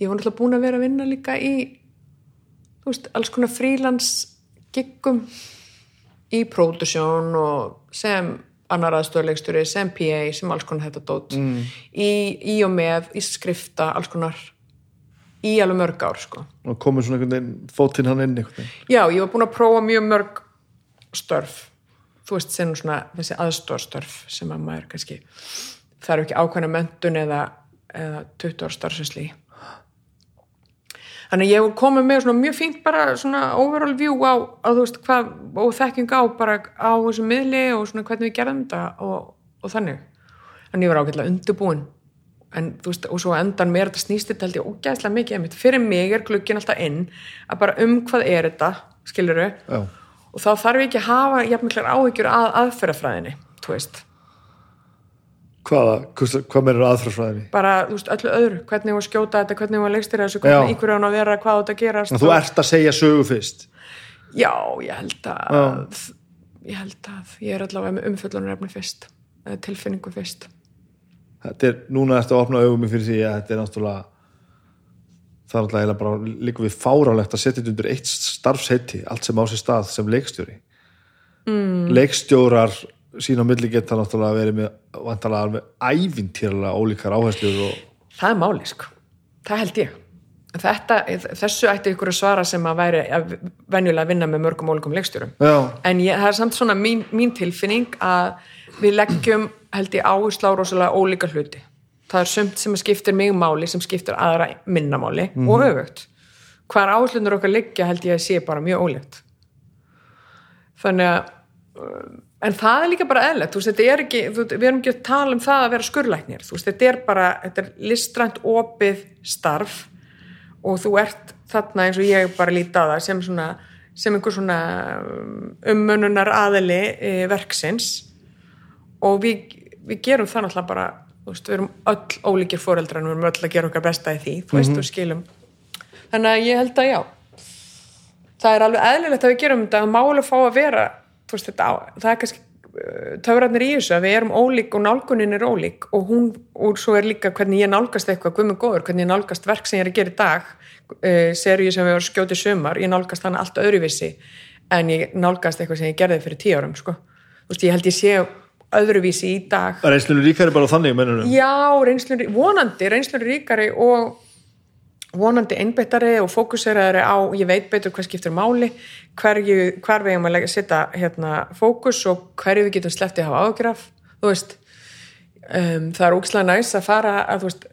ég var náttúrulega búin að vera að vinna líka í þú veist, alls konar frílans giggum í pródusjón og sem annar aðstofleikstjóri, sem PA, sem alls konar þetta dót mm. í, í og með, í skrifta, alls konar í alveg mörg ár sko. og komur svona einhvern veginn fótinn hann inn einhvern veginn Já, ég var búin að prófa mjög mörg störf þú veist, sem svona þessi aðstofstörf sem að maður kannski þarf ekki ákvæmna mentun eða, eða 20 ára starfsinsli Þannig ég komið með svona mjög fínt bara svona overall view á, á þú veist hvað, og þekking á bara á þessu miðli og svona hvernig við gerðum þetta og, og þannig. Þannig ég var ágætlega undirbúin. En þú veist, og svo endan mér þetta snýst þetta held ég ógæðslega mikið. Fyrir mig er glukkin alltaf inn að bara um hvað er þetta, skilur já, og þá þarf ekki að hafa jafnmiklar áhyggjur að aðferðafræðinni, þú veist. hvaða, hvað meður aðfrásfræðinni Bara, þú veist, öllu öðru, hvernig að skjóta þetta, hvernig að leikstýra þessu, Já. hvernig ykkur án að vera, hvað þetta gerast. þú ert að segja sögu fyrst Já, ég held að ég held að ég er allavega með umfjöllunarefni fyrst tilfinningu fyrst þetta er, núna ertu að opna augum fyrir því að þetta er náttúrulega það er alltaf eiginlega bara líka við fárálegt að setja þetta undir eitt starfsheiti allt sem á sér stað sem leikstjóri mm. leikstjórar sín á milli geta náttúrulega verið með vantalega með ævintýrlega ólíkar áherslur og Það er máli, sko. Það held ég. Þetta, þessu ætti ykkur að svara sem að væri að venjulega að vinna með mörgum ólíkum leikstjórum. já, En ég, það er samt svona mín, mín tilfinning að við leggjum, held ég, áherslu á rosalega ólíka hluti. Það er sumt sem skiptir mig máli, sem skiptir aðra minna máli og öfugt. hvar áslunur okkar liggja held ég að sé bara mjög ólíkt. Þannig að uh, en það er líka bara er þú, við erum ekki að tala um það að vera veist, þetta er bara, þetta er listrænt opið starf og þú ert þarna eins og ég bara líti á það sem svona, sem einhver svona ummönunar aðili e, verksins. Og við, við gerum það náttúrulega bara við erum öll ólíkir fóreldrar við erum öll að gera okkar besta í því, þú veist, og skilum. Þannig að ég held að já. Það er alveg eðlilegt að við gerum þetta að máli fá að vera þú veist þetta það er kannski töfratnir í þessu að við erum ólík og nálgunin er ólík og hún, og svo er líka hvernig ég nálgast eitthvað, guðmur góður, hvernig ég nálgast verk sem ég er að gera í dag uh, seríu sem við varum skjótið sumar, ég nálgast hana allt öðruvísi en ég nálgast eitthvað sem ég gerði fyrir tíu árum, sko. Þú veist, ég held ég sé öðruvísi í dag Reynslunum ríkari bara þannig, mennunum Já, reynslun, vonandi, reynslun ríkari og vonandi einbettari og fókuseraðari á, ég veit betur hvað skiptir máli, hverju, hver við erum að setja hérna, fókus og hverju við getum slepptið að hafa ágjöraf, þú veist, um, það er ógislega næst að fara að, þú veist,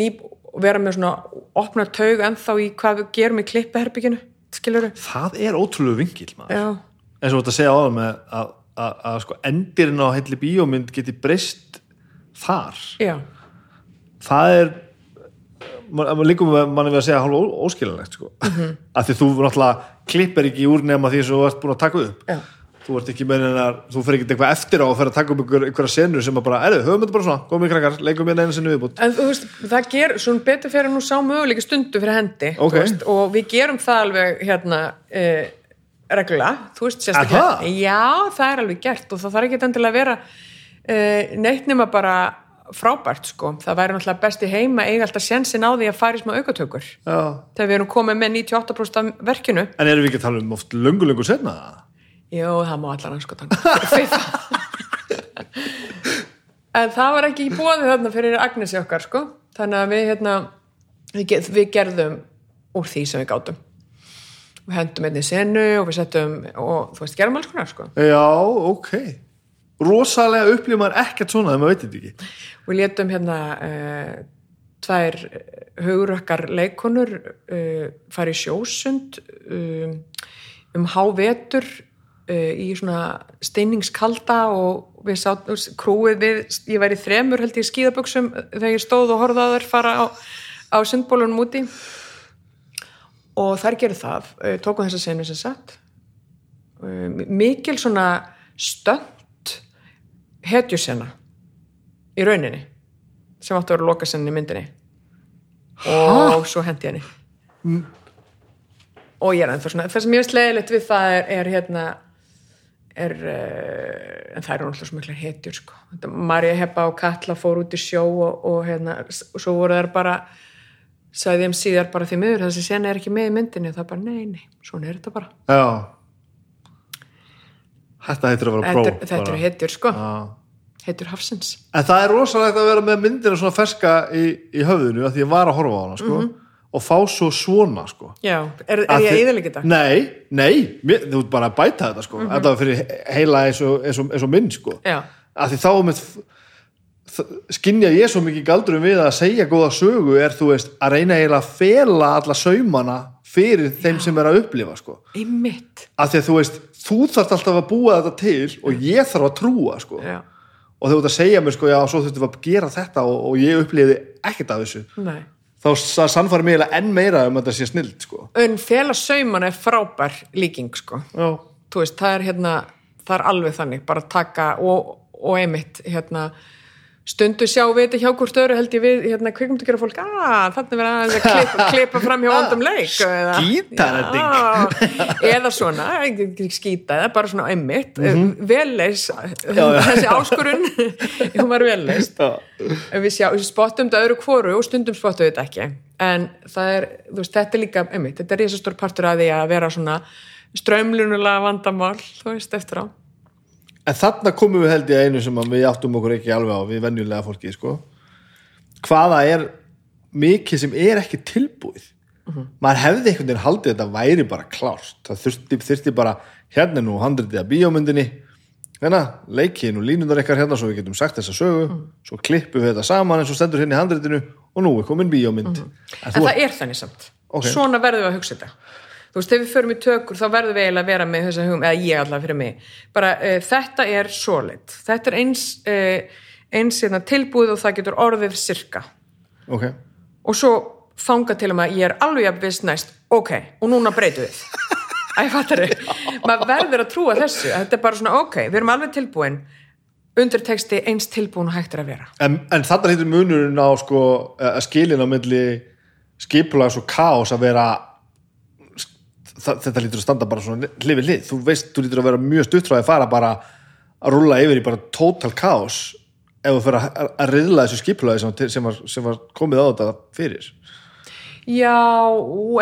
ný, vera með svona opna taug ennþá í hvað við gerum í klippeherbygginu, skilur við? Það er ótrúlega vingil, maður. Já. En svo þetta segja áður með að, að, sko endirinn á heitli bíómynd geti breyst þar. Já. Það er líkum manni við að segja hálf óskilanlegt sko. mm -hmm. af því þú náttúrulega klippir ekki úr nema því sem þú ert búin að taka upp Já. þú ert ekki með hennar, þú fyrir ekki eitthvað eftir á að fyrir að taka upp einhver, einhverja senur sem að bara, erðu, höfum þetta bara svona, komum við krakkar leikum við einu sinni viðbútt En þú veist, það ger, svona betur fyrir nú sá möguleika stundu fyrir hendi, Ok. þú veist, og við gerum það alveg, hérna, e, regla, þú veist, það? sérstaklega. Já, það er alveg gert og það þarf ekki endilega að vera e, neitt nema bara frábært, sko. Það væri náttúrulega besti heima eiga alltaf sjensin á því að í smá aukatökur. Já. Þegar við erum komið með 98% af verkinu. en erum við ekki að tala um oft löngu senna Jú, það má allar anskotan. en það var ekki búið þarna fyrir Agnesi okkar, sko. Þannig að við, hérna, við gerðum úr því sem við gátum. Við hendum einni senu og við settum, og þú veist, gerum alls konar, sko. já, ok. Rosalega upplýður maður ekkert svona þegar maður veit þetta ekki. Við létum hérna uh, tvær hugurökkar leikonur uh, fara í sjósund um, um hávetur uh, í svona steiningskalda og við sátt, krúið við, ég væri þremur held ég í skíðaböksum þegar ég stóð og þær fara á, á sundbólunum úti og þær gerðu það, uh, tókum þessa senu sem sagt. Uh, mikil svona stönd hetjusena í rauninni sem áttu að vera lokasennin í myndinni. Og svo hendi henni. Og ég er ennþá svona það sem ég veist leiðilegt við það er, er hérna er, uh, en það eru náttúrulega svo mikla hetjur sko. Marja Heppa og Katla fór út í sjó og, og hérna og svo voru þær bara sagði þeim síðar bara því miður þessi sena er ekki með í myndinni það er bara nei, nei, svona er þetta bara já þetta heitir að vera þetta, próf þetta bara. eru hetjur sko, Já. hetjur hafsins en það er rosalegt að vera með myndina svona ferska í, í höfðinu að því ég var að horfa á hana sko, og fá svo svona sko. já, er, er ég að íðalega þetta? Nei, nei, mér, þú ert bara að bæta þetta sko. þetta var fyrir heila eins og, eins og, eins og minn sko. já, að því þá með skinja ég svo mikið galdurum við að segja góða sögu er þú veist að reyna eiginlega að fela alla saumana fyrir þeim sem er að upplifa sko. einmitt að því að þú veist, þú þarft alltaf að búa þetta til og ég þarf að trúa sko. já, og þú ert að segja mér sko, já, svo þurftum við að gera þetta og, og ég upplifiði ekkert af þessu nei þá sa- sannfæri mig enn meira um að þetta sé snild sko. en fela saumana er frábær líking sko já, þú veist, það er hérna það er alveg þannig, bara taka og, og einmitt, hérna stundu sjá við þetta hjá hvort öru held ég við hérna kvikmyndu gera fólk, að þannig verða að klippa, klippa fram hjá vandum leik eða, Skítaredding. Já, eða svona, ekki skýta eða bara svona einmitt, mm. -hmm. velleis þessi áskurun hún var velleist já. við, sjá, spottum þetta öðru hvoru og stundum spottum við þetta ekki en það er, veist, þetta er líka einmitt, þetta er risastór partur af því að vera svona strömlunulega vandamál þú veist, eftir á En þarna komum við held ég að einu sem við áttum okkur ekki alveg á við venjulega fólki sko. hvaða er mikið sem er ekki tilbúið. Maður hefði einhvern veginn haldið þetta væri bara klárt. Það þurfti, þurfti bara hérna nú handritið að bíómyndinni. Hérna, leikin og línundar ykkar hérna svo við getum sagt þessa sögu. Svo klippum við þetta saman eins og stendur hérna í handritinu og nú er komin bíómynd. En en þú, það er þannig samt. Ok. svona verðum við að hugsa þetta þú veist, þegar við förum í tökur þá verðum við eiginlega að vera með þessa hugum, eða ég allavega fyrir mig. Bara uh, þetta er svoleitt þetta er eins, uh, eins hérna, tilbúið og það getur orðið sirka. Ok, og svo þanga til um að ég er alveg að viss næst, ok, og núna breytum við. Æ, fattar þau, maður verður að trúa þessu, þetta er bara svona, ok, við erum alveg tilbúin undir texti eins tilbúin og hægt er að vera. En, en þarna hittir munurinn á sko, að skilin á milli skipulags og kaos að vera það, þetta lítur að standa bara svona hlifið hlið, þú veist, þú lítur að vera mjög stuttráði að fara bara að rúlla yfir í bara total kaos ef þú fyrir að, að riðla þessu skipulagi sem, sem, sem var komið á þetta fyrir. Já,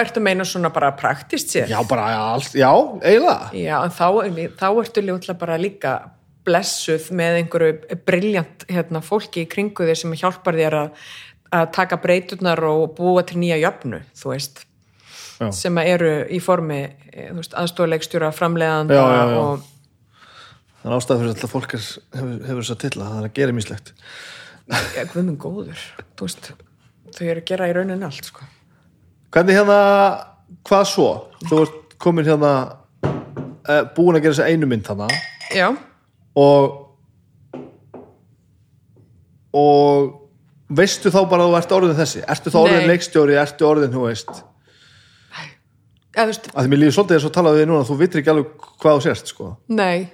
ertu meina svona bara praktist sér? já, bara allt, já, eiginlega. Já, en þá, þá ertu líka bara líka blessuð með einhverju briljant hérna, fólki í kringu þér sem hjálpar þér að, að taka breyturnar og búa til nýja jöfnu, þú veist Já. sem að eru í formi eh, aðstofleikstjóra, framleiðanda Já, já, já. og þannig ástæða fyrir alltaf fólk er, hefur, hefur þess að tilla, það er að gera mislegt ja, minn góður þú veist, þau eru að gera í rauninni allt sko. Hvernig hérna, hvað svo? Þú ert komin hérna uh, búin að gera þessa einu mynd þarna Já, og og veistu þá bara að þú ert orðin þessi? Ertu þá orðin leikstjóri, ertu orðin, þú veist, að því mér líður svolítið þess að tala við núna þú vitir ekki alveg hvað þú sérst, sko. Nei.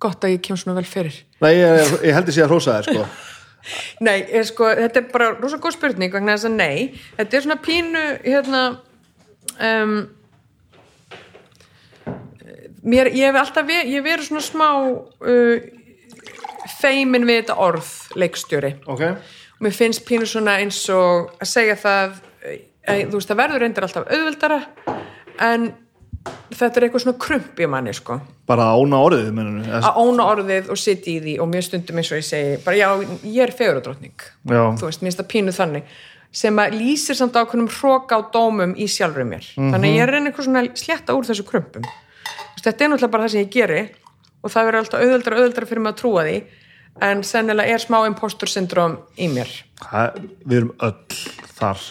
Gott að ég kem svona vel fyrir. Nei, ég, ég heldur sé að hrósa þér, sko. Nei, er, sko, þetta er bara rosa góð spurning vegna þess að nei, þetta er svona pínu hérna um, mér, ég hef alltaf ég hef verið svona smá uh, feimin við þetta orð leikstjóri. Ok, og mér finnst pínu svona eins og að segja það að, þú veist, það verður reyndir alltaf auðveldara en þetta er eitthvað svona krump í manni sko. Bara að óna orðið, mennum að óna orðið og sitja í því og mér stundum eins og ég segi bara já, ég er fegurudrottning Já, þú veist, mér finnst það pínu þannig. Sem að lýsir samt ákveðnum hróka á dómum í sjálfur mér. Þannig að ég er að reyna eitthvað svona að slétta úr þessu krumpum. Þetta er náttúrulega bara það sem ég geri og það verður alltaf auðveldra og auðveldra fyrir mig að trúa því en sennilega er smá impostor syndrom í mér. Það, við erum öll þar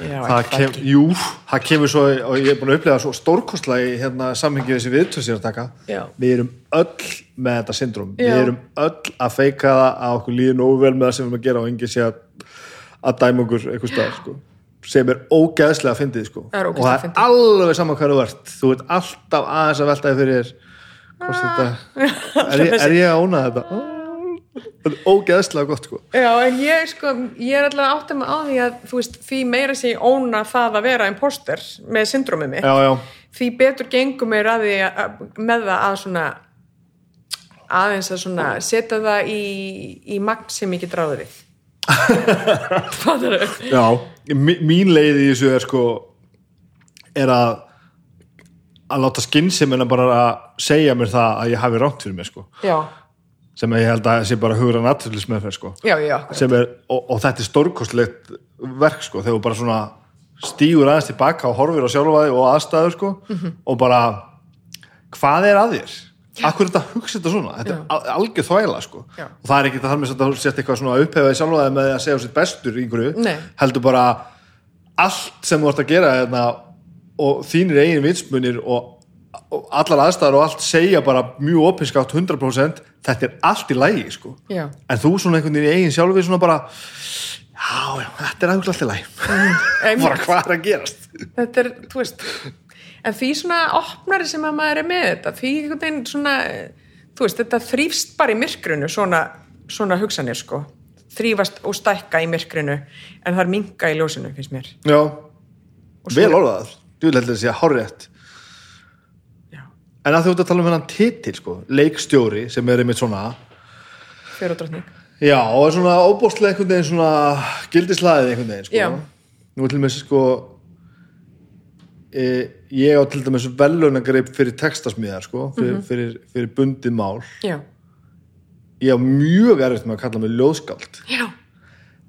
já, það kem, jú, það kemur svo og ég er búin að upplega svo stórkostlega í hérna samhengi þessi viðtöð sér að taka. Já. við erum öll með þetta syndrom við erum öll að feika það að okkur líði nógu vel með það sem við erum að gera og enginn sé að, að dæma okkur eitthvað stað sko. sem er ógeðslega að fyndið sko. Og það er alveg saman hvað þú ert. Þú ert alltaf aðeins að veltaði fyrir hvort þetta er er ég að óna þetta þetta er ógeðslega gott sko. Já, en ég sko, ég er alltaf átt að mig á því að þú veist, því meira sem ég óna það að vera imposter með syndromið mitt já, já, því betur gengur mér að því að, með það að svona aðeins að svona setja það í, í magn sem ég get ráður við Fattar þau? Já, mí- mín leið í þessu er sko er að að láta skynnsemina bara að segja mér það að ég hafi rátt fyrir mér sko Já, sem ég held að sé bara hugra fyrir sko já, já er, og, og þetta er stórkostlegt verk sko, þegar þú bara svona stígur aðeins tilbaka og horfir á sjálfaði og aðstæður sko og bara hvað er að þér? Akkur er þetta að hugsa þetta svona? Þetta er al- algjör þvæla sko Já. og það er ekki það með að sért eitthvað svona upphefaði sjálfaði með að segja sitt bestur í Nei. heldur bara allt sem þú ert að gera hérna, og þínir eigin vitsmunir og, og allar aðstæður og allt segja bara mjög opinskátt 100% þetta er allt í lægi sko. Já. en þú svona einhvern veginn í eigin sjálfi svona bara já, já, þetta er aðeins alltaf læg Einmitt. bara hvað er að gerast? Þetta er, þú veist en því svona opnari sem að maður er með þetta því einhvern veginn svona þú veist, þetta þrýfst bara í myrkrinu svona, svona hugsanir sko. Þrýfast og stækka í myrkrinu en það er minka í ljósinu, finnst mér. Já, vel orðað. Þú vil heldur að segja hárrétt. Já, en að þú ert að tala um hennan titil sko, leikstjóri sem er einmitt svona fyrir og drottning já, og er svona óbóstlega einhvern veginn svona gildislæðið einhvern veginn sko. Já. nú til með sko e, ég á til dæmis velunagreip fyrir textasmíðar sko, fyrir, Mhm. fyrir, fyrir bundið mál Já, ég á mjög erfitt með að kalla mig ljóðskáld já,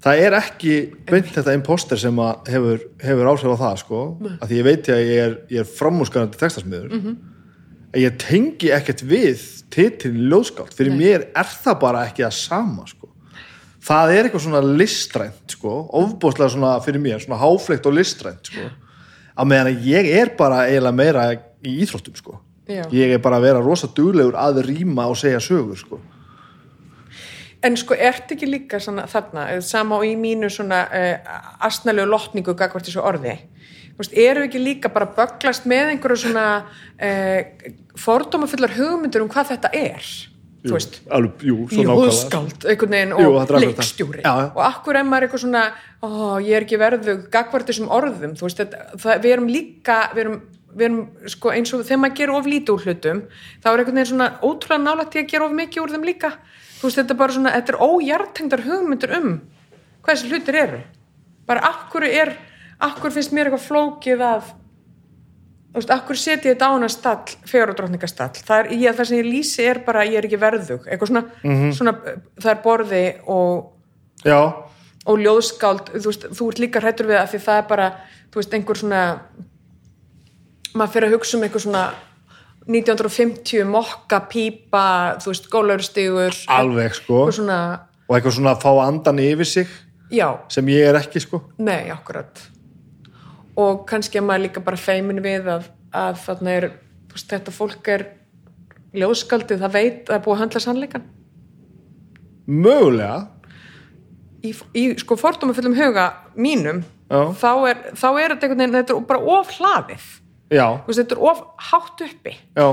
það er ekki beint þetta imposter sem hefur, hefur áhrif á það sko, að því ég veit að ég er, ég er framúskarandi textasmiður Mhm. En ég tengi ekkert við titilin ljóðskáld, fyrir Nei. mér er það bara ekki að sama sko. það er eitthvað svona listrænt sko, ofbúslega svona fyrir mér svona háflegt og listrænt sko á meðan að ég er bara eiginlega meira í íþróttum sko Já. ég er bara að vera rosa duglegur að rýma og segja sögur sko En sko, ertu ekki líka svona þarna, sama og í mínu svona uh, astnalegu lotningu gagvart þessu orði, veist, eru ekki líka bara böglast með einhverju svona uh, fordómafullar hugmyndur um hvað þetta er, þú veist, alveg, jú, nákvæmlega. ljóðskáld, einhvern veginn Jú, og það. leikstjóri. Já. og akkur er maður eitthvað svona ó, ég er ekki verðug gagvart þessum orðum? Þú veist, þetta, það, við erum líka við erum, við erum sko eins og þegar maður gerir of lítið úr hlutum, þá er einhvern veginn svona ótrúlega nálægt í að gera of mikið úr þeim líka. Þú veist, þetta er bara svona, þetta er ójartengdar hugmyndur um hvað þessi hlutir eru. Bara akkur er akkur finnst mér eitthvað flókið að þú veist, akkur setja ég þetta á hana stall, fegurudrottningastall það, það sem ég lýsi er bara, ég er ekki verðug. Eitthvað svona, svona það er borði og og ljóðskáld, þú veist, þú ert líka hrættur við það því það er bara, þú veist, einhver svona maður fyrir að hugsa um einhver svona 1950 mokka, pípa, þú veist, gólaurstígur alveg sko. Eitthvað svona, og eitthvað svona að fá andan yfir sig. Já, sem ég er ekki sko. Nei, akkurat og kannski að maður líka bara feimin við að, að þarna er veist, þetta fólk er ljóðskaldið, það veit að það er búið að handla sannleikan mögulega. Í, í sko fordómafullum huga mínum Já. þá er, þá er þetta veginn, þetta er bara of hlaðið. Veist, þetta er of hátt uppi. Já,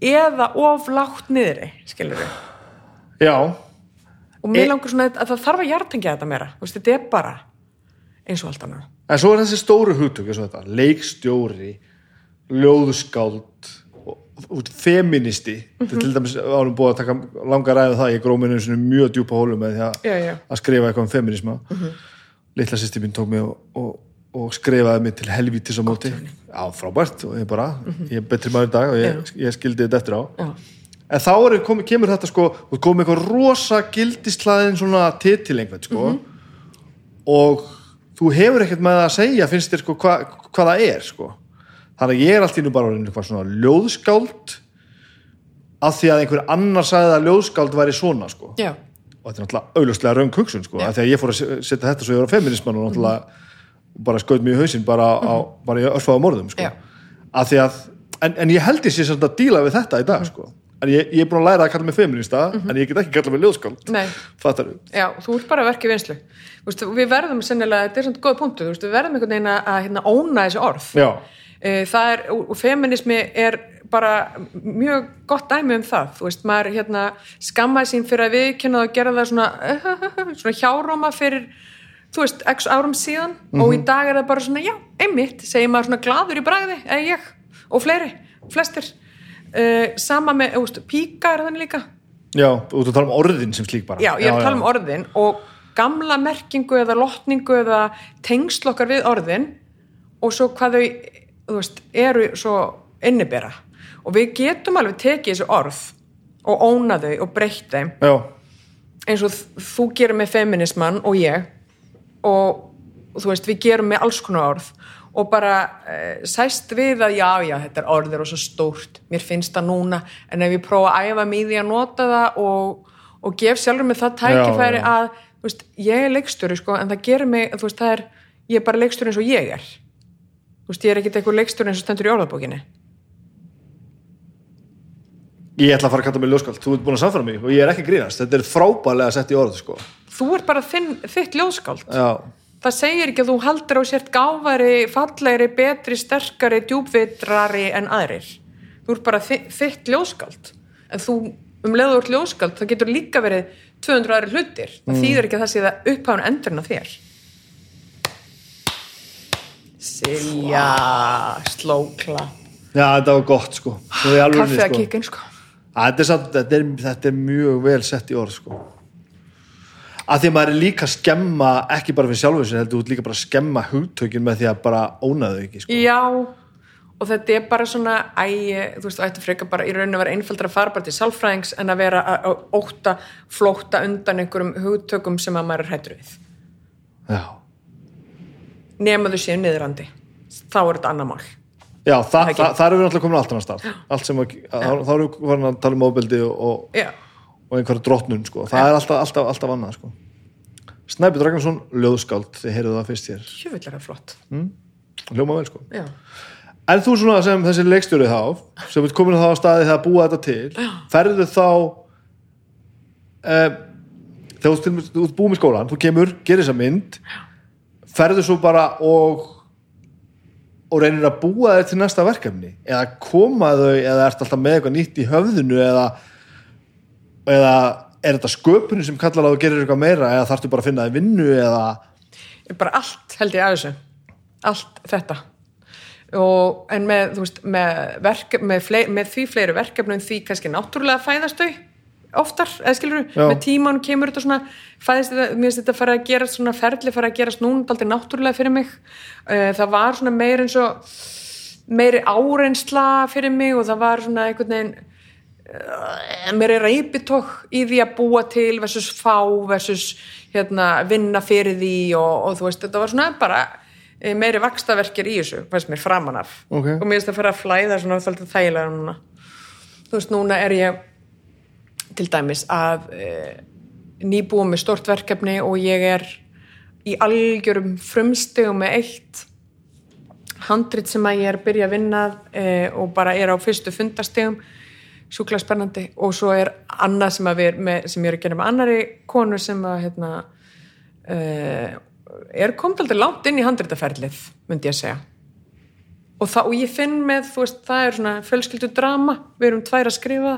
eða of lágt niðri skilur við já. Og mér E- langar svona að það þarf að hjartengja þetta meira. Veist, þetta er bara eins og allt annað en svo er þessi stóru hugtök leikstjóri ljóðskáld feministi. Þetta er til dæmis ánum búið að taka langa ræðu það, ég gróð mér mjög djúpa hólu með því að, já, já, að skrifa eitthvað um feminisma litla sýsti mín tók mig og, og, og skrifaði mig til helvítis á móti. já, frábært. Og ég bara ég er betri maður í dag og ég, ég skildi þetta eftir á. Já, en þá er, kom, kemur þetta sko og kom eitthvað rosa gildislaðin svona titil einhvern sko og þú hefur ekkert með að segja finnst þér sko hva, hvað það er sko. Þannig að ég er allt í nú bara orðinn eitthvað svona ljóðskáld af því að einhver annar sagði að ljóðskáld væri svona sko. Já, og þetta er náttúrulega augljóslega raung hugsun sko, af því að ég fór að se- setja þetta svo ég var feminisman og náttúrulega bara skaut mig í hausinn bara, á, bara í örsfaða morðum sko. Já. af því að, en, en ég held ég sé samt að díla við þetta í dag sko. En ég, ég er búin að læra að kalla mig feminista en ég get ekki kalla mig ljóðskáld. Fattar við, Já, þú ert bara að verka í vinslu Þú veist, við verðum sennilega, þetta er svona góð punktu þú veist, við verðum einhvern veginn að að, hérna, óna þessi orð. Já, Eh, það er, og feminismi er bara mjög gott dæmi um það þú veist, maður hérna skammaði sín fyrir að viðkynna og gera það svona svona hjáróma fyrir þú veist, x árum síðan og í dag er það bara svona, já, einmitt segir maður svona gladur í bragði, eða ég og fleiri, flestir uh, sama með, þú veist, píka er þannig líka. Já, út að tala um orðin sem slík bara. Já, ég að tala um orðin og gamla merkingu eða lotningu eða tengsl okkar við orðin og svo hvað þau þú veist, eru svo innibera. Og við getum alveg tekið þessu orð og óna þau og breytt þeim. Já, eins og þú gerir með feminisman og ég og þú veist, við gerum með alls konar orð og bara eh, sæst við að já, já, þetta er orðir og svo stórt. Mér finnst það núna, en ef ég prófa að æfa mig í því að nota það og, og gef sjálfur mig það tækifæri Já, já. að þú veist, ég er leikstjóri sko, en það gerir mig, þú veist, það er ég er bara leikstjóri eins og ég er. Þú veist, ég er ekkit eitthvað leikstjóri eins og stendur í orðabókinni. Ég ætla að fara að kalla mig ljóðskáld. Þú ert búin að samfæra mig og ég er ekki grínast. Þetta er frábælega sett í orð sko. þú er bara þinn, þitt ljóðskáld. Já, það segir ekki að þú haldir á sért gáfari, fallegri, betri, sterkari, djúpvitrari en aðrir. Þú ert bara þi- þitt ljóskald. En þú, um leiður úr ljóskald, það getur líka verið 200 aðri hlutir. Það þýðir ekki að það sé það uppháðan endurinn af þér. Silja, slókla. já, þetta var gott sko, Kaffi að sko. kikkin, sko. Að Þetta er, samt, þetta, er, þetta er mjög vel sett í orð sko. Að því að maður er líka að skemma ekki bara fyrir sjálfur sér, heldur út líka bara að skemma hugtökin með því að bara óna þau ekki sko. Já, og þetta er bara svona, æ, þú veist, þú ætti frekar bara í rauninu að vera einfaldra bara til sálfræðings en að vera að ótta, flótta undan einhverjum hugtökum sem að maður er hættur við. já, nema þau séu niðrandi þá er þetta annar mál já þa, ekki. þa, það eru við náttúrulega komin allt annað stað allt sem að, þá erum við að tala um óbeldi og, og, já, og einhverja drottnun sko. það er alltaf, alltaf, alltaf annað sko. Snæbjörn Ragnarsson, ljóðskáld þið heyrðu það fyrst hér, Jöfullega flott. hljóma vel sko Já. En þú svona sem þessi leikstjórið þá sem ert komin þá á staði þegar búa þetta til ferðu þá eh, þegar þú þú búið með skólan, þú kemur, gerir þessa mynd ferðu svo bara og og reynir að búa þér til næsta verkefni eða koma þau eða ert alltaf með eitthvað nýtt í höfðinu eða eða er þetta sköpunni sem kallar að þú gerir eitthvað meira eða þarftu bara að finna þér vinnu eða? Bara allt held ég að þessu. Allt þetta. Og, en með, þú veist, með, verke, með, flei, með því fleiri verkefnum því kannski náttúrulega fæðast þau oftar, eða skilur Já. með tíman kemur þetta svona fæðist þetta, mér finnst þetta fara að gerast svona ferli fara að gerast núna aldrei náttúrulega fyrir mig. Eh, það var svona meir eins og meiri áreynsla fyrir mig og það var svona einhvern veginn eh, meiri reypitók í því að búa til versus fá versus hérna, vinna fyrir því og, og þú veist, þetta var svona bara eh, meiri vakstaverkir í þessu, fannst mér framan af. Ok. og mér finnst það fara að flæða svona þáttið þægilega núna. Þú veist, núna er ég til dæmis að e, nýbúa með stort verkefni og ég er í algjörum frumstegum með eitt handrit sem að ég er að byrja að vinna e, og bara er á fyrstu fundastegum sjúklega spennandi. Og svo er annað sem, með, sem ég er að gera með annari konu sem að hérna, e, er komið aldrei langt inn í handritaferlið myndi ég að segja. Og, það, og ég finn með, þú veist, það er svona fjölskyldu drama, við erum tvær að skrifa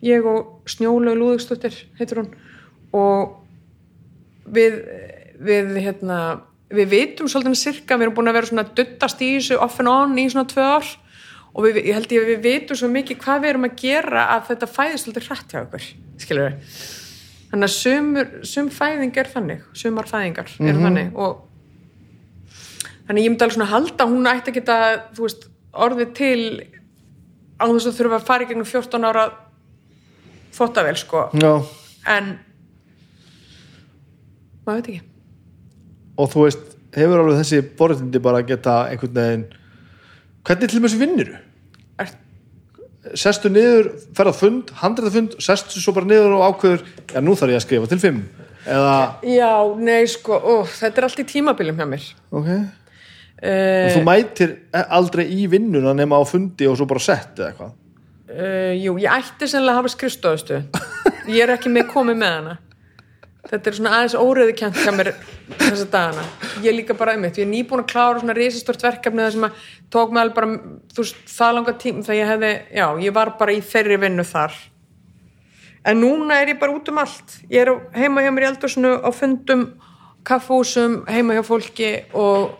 ég og Snjólaug Lúðugstóttir heitir hún. Og við, við hérna, við vitum svolítið sirka, við erum búin að vera svona duttast í þessu off and on í svona tvö ár og við, ég held ég að við vitum svo mikið hvað við erum að gera að þetta fæðist svolítið hrætt hjá okkur, skilur við þannig að sumur, sum fæðing er þannig sumar fæðingar eru þannig og þannig ég myndi alveg svona halda hún ætti að geta, þú veist, orðið til á þess að þurfa að fara í gegnum 14 ára þvottavel, sko. Já, en maður veit ekki. Og þú veist, hefur alveg þessi borðindi bara geta einhvern veginn hvernig til þessi vinnur er, sestu niður, ferða fund, handræða fund sestu svo bara niður og ákveður já, nú þarf ég að skrifa til fimm. Eða, já, nei, sko, ó, þetta er allt í tímabilum hjá mér. Ok. Uh, þú mætir aldrei í vinnuna nema á fundi og svo bara sett eða eitthvað? Uh, jú, ég ætti sennilega að hafa skrifstofustu ég er ekki með komið með hana þetta er svona aðeins óreði kjent hjá mér þessa dagana. Ég líka bara um ég er nýbúin að klára svona risastort verkefni það sem að tók mig alveg bara þú veist, það langa tím þegar ég hefði, já, ég var bara í þeirri vinnu þar. En núna er ég bara út um allt. Ég er heima hjá mér í eldursinu á fundum kaffúsum, heima hjá fólki og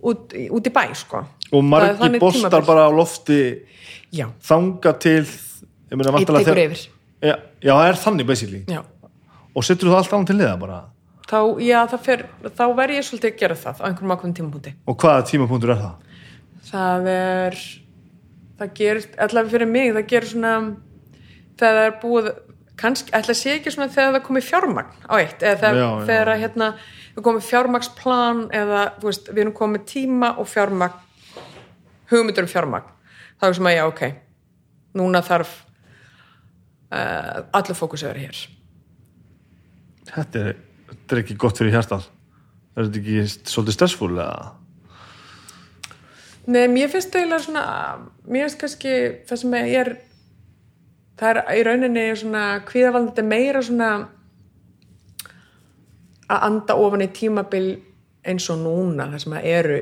út, út í bæ sko. Og Það þannig bostar bara á lofti já, þanga til ég meina ég tekur yfir. Já, það er þannig basically. Já og setur þú allt án til liða bara þá, já, það fer, þá verð ég svolítið að gera það á einhverjum ákveðum tímapunkti og hvaða tímapunktur er það? það er það gerir, allavega fyrir mig það gerir svona það er búið kannski, ætla að sé ekki svona þegar það komið fjármagn á eitt, eða þegar, Já, já. þegar að, hérna, við komið fjármagnsplan eða, þú veist, við erum komið tíma og fjármagn hugmyndur um fjármagn þá er sem að, já, ok núna þarf uh, allir fókus að vera hér Þetta er, þetta er ekki gott fyrir hjartað er þetta ekki svolítið stressfúl eða? Nei, mér finnst eiginlega svona mér finnst kannski það sem ég er það er í rauninni svona kvíðavaldandi meira svona að anda ofan í tímabil eins og núna þar sem eru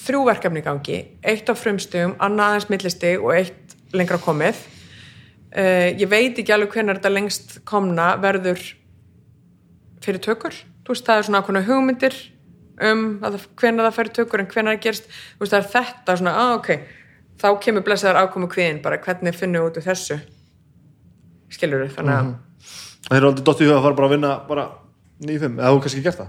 þrjú verkefni gangi eitt á frumstegum, annað aðeins millistig og eitt lengra komið uh, ég veit ekki alveg hvenær þetta lengst komna verður fyrir tökur. Þú veist það er svona ákveðna hugmyndir um að það, fyrir tökur en hvenær það gerst þú veist það er þetta svona, ah, ok þá kemur blessaðar ákomu kviðin bara hvernig finnum við út úr þessu? Skilur við, þannig að Það er aldrei dottið í huga að fara bara að vinna bara 9-5, eða þú kannski gert það?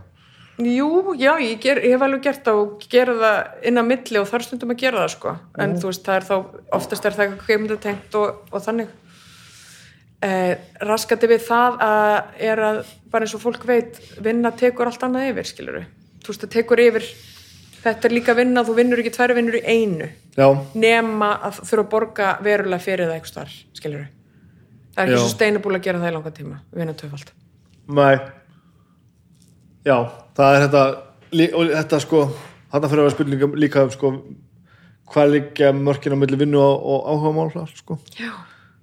Jú, já, ég, ger, ég hef alveg gert það og gera það inn á milli og þarf stundum að gera það sko, en þú veist, það er þá oftast er það eitthvað kveimdatengt og, og þannig eh, raskandi við það að er að bara eins og fólk veit, vinna tekur allt annað yfir, skilur við þú veist, það tekur yfir þetta er líka vinna, þú vinnur ekki tvær vinnur í einu. Já, nema að þurfa að borga verulega fyrir það eitthvað starf, skilur við það er ekki Já. svo steinabúl að gera það í langa tíma vinna töfald nei. Já, það er þetta lí- og þetta sko, þetta fyrir að vera spurningum líka um sko hvað liggja mörkin á milli vinnu og, og áhuga mál sko. já,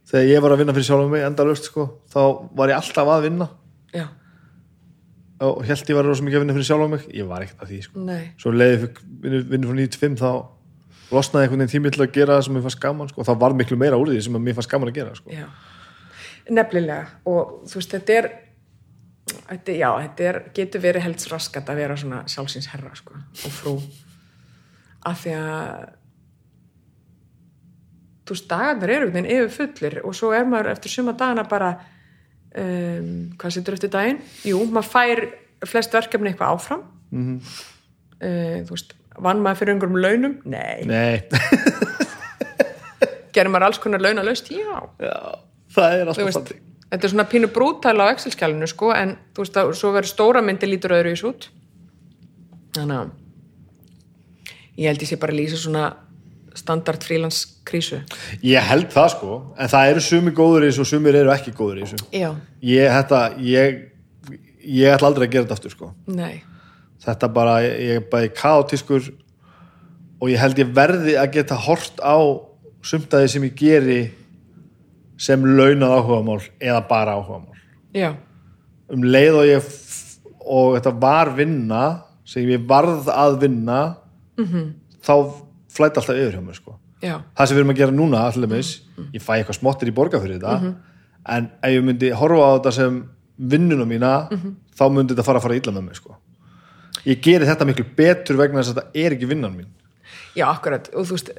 þegar ég var að vinna fyrir sjálfum mig endalaust sko, þá var ég alltaf að vinna. Já, og held ég var rosa mikið að vinna fyrir sjálfum mig. Ég var ekkert að því sko. nei. Svo leiði ég vinnu, frá 95 þá losnaði einhvern veginn tími til að gera það sem mér fannst gaman sko. og það var miklu meira úr því sem mér fannst gaman að gera sko. Nefnilega. Og þú veist, þetta er þetta, já, þetta er, getur verið helst raskat að vera svona sjálfsins herra sko, og frú. Af því að þú veist, dagarnir eru einhvern veginn yfir fullir og svo er maður eftir suma dagana bara um, hvað setur eftir daginn? Jú, maður fær flest verkefni eitthvað áfram Mhm. uh, þú veist, vann maður fyrir einhverjum launum? Nei, nei, gerir maður alls konar launalaust? Já já, það er alltaf veist, þetta er svona pínu brútal á Excel-skjálinu sko, en þú veist að svo verður stóra myndi lítur öðru í út þannig að ég held ég sé bara að lýsa svona standard frílans krísu? Ég held það sko, en það eru sumi góður í þessu og sumir eru ekki góður í þessu. Já, ég, þetta, ég ég ætla aldrei að gera þetta aftur sko. Nei, þetta bara, ég er bara kaotískur og ég held ég verði að geta hort á sumtaði sem ég geri sem launað áhugamál eða bara áhugamál. Já, um leið og ég og þetta var vinna sem ég varð að vinna -hmm. þá flætt alltaf yfir hjá mér sko. Það sem við erum að gera núna allir ég fæ eitthvað smottir í borga fyrir þetta en ef ég myndi horfa á þetta sem vinnuna mína þá myndi þetta fara að fara illa með mig sko. ég geri þetta miklu betur vegna þess að þetta er ekki vinnan mín. Já, akkurat, og þú veist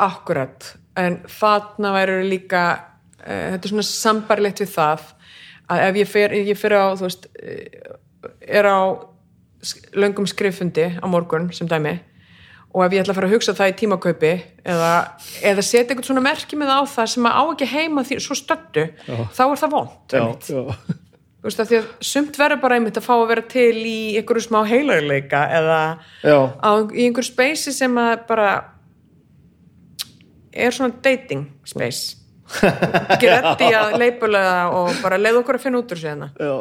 akkurat, en þarna væru líka uh, þetta er svona sambarlegt við það að ef ég fer, ég fer á þú veist, eh, er á löngum skriffundi á morgun sem dæmi og ef ég ætla að fara að hugsa það í tímakaupi eða, eða setja eitthvað svona merki með á það sem að á ekki heima því svo stöttu, þá er það vond þú veist að því að sumt verður bara einmitt að fá að vera til í einhverju smá heilarleika eða á, í einhverju speysi sem að bara er svona dating space. Geretti að leipulega og bara leið okkur að finna út úr sig Já.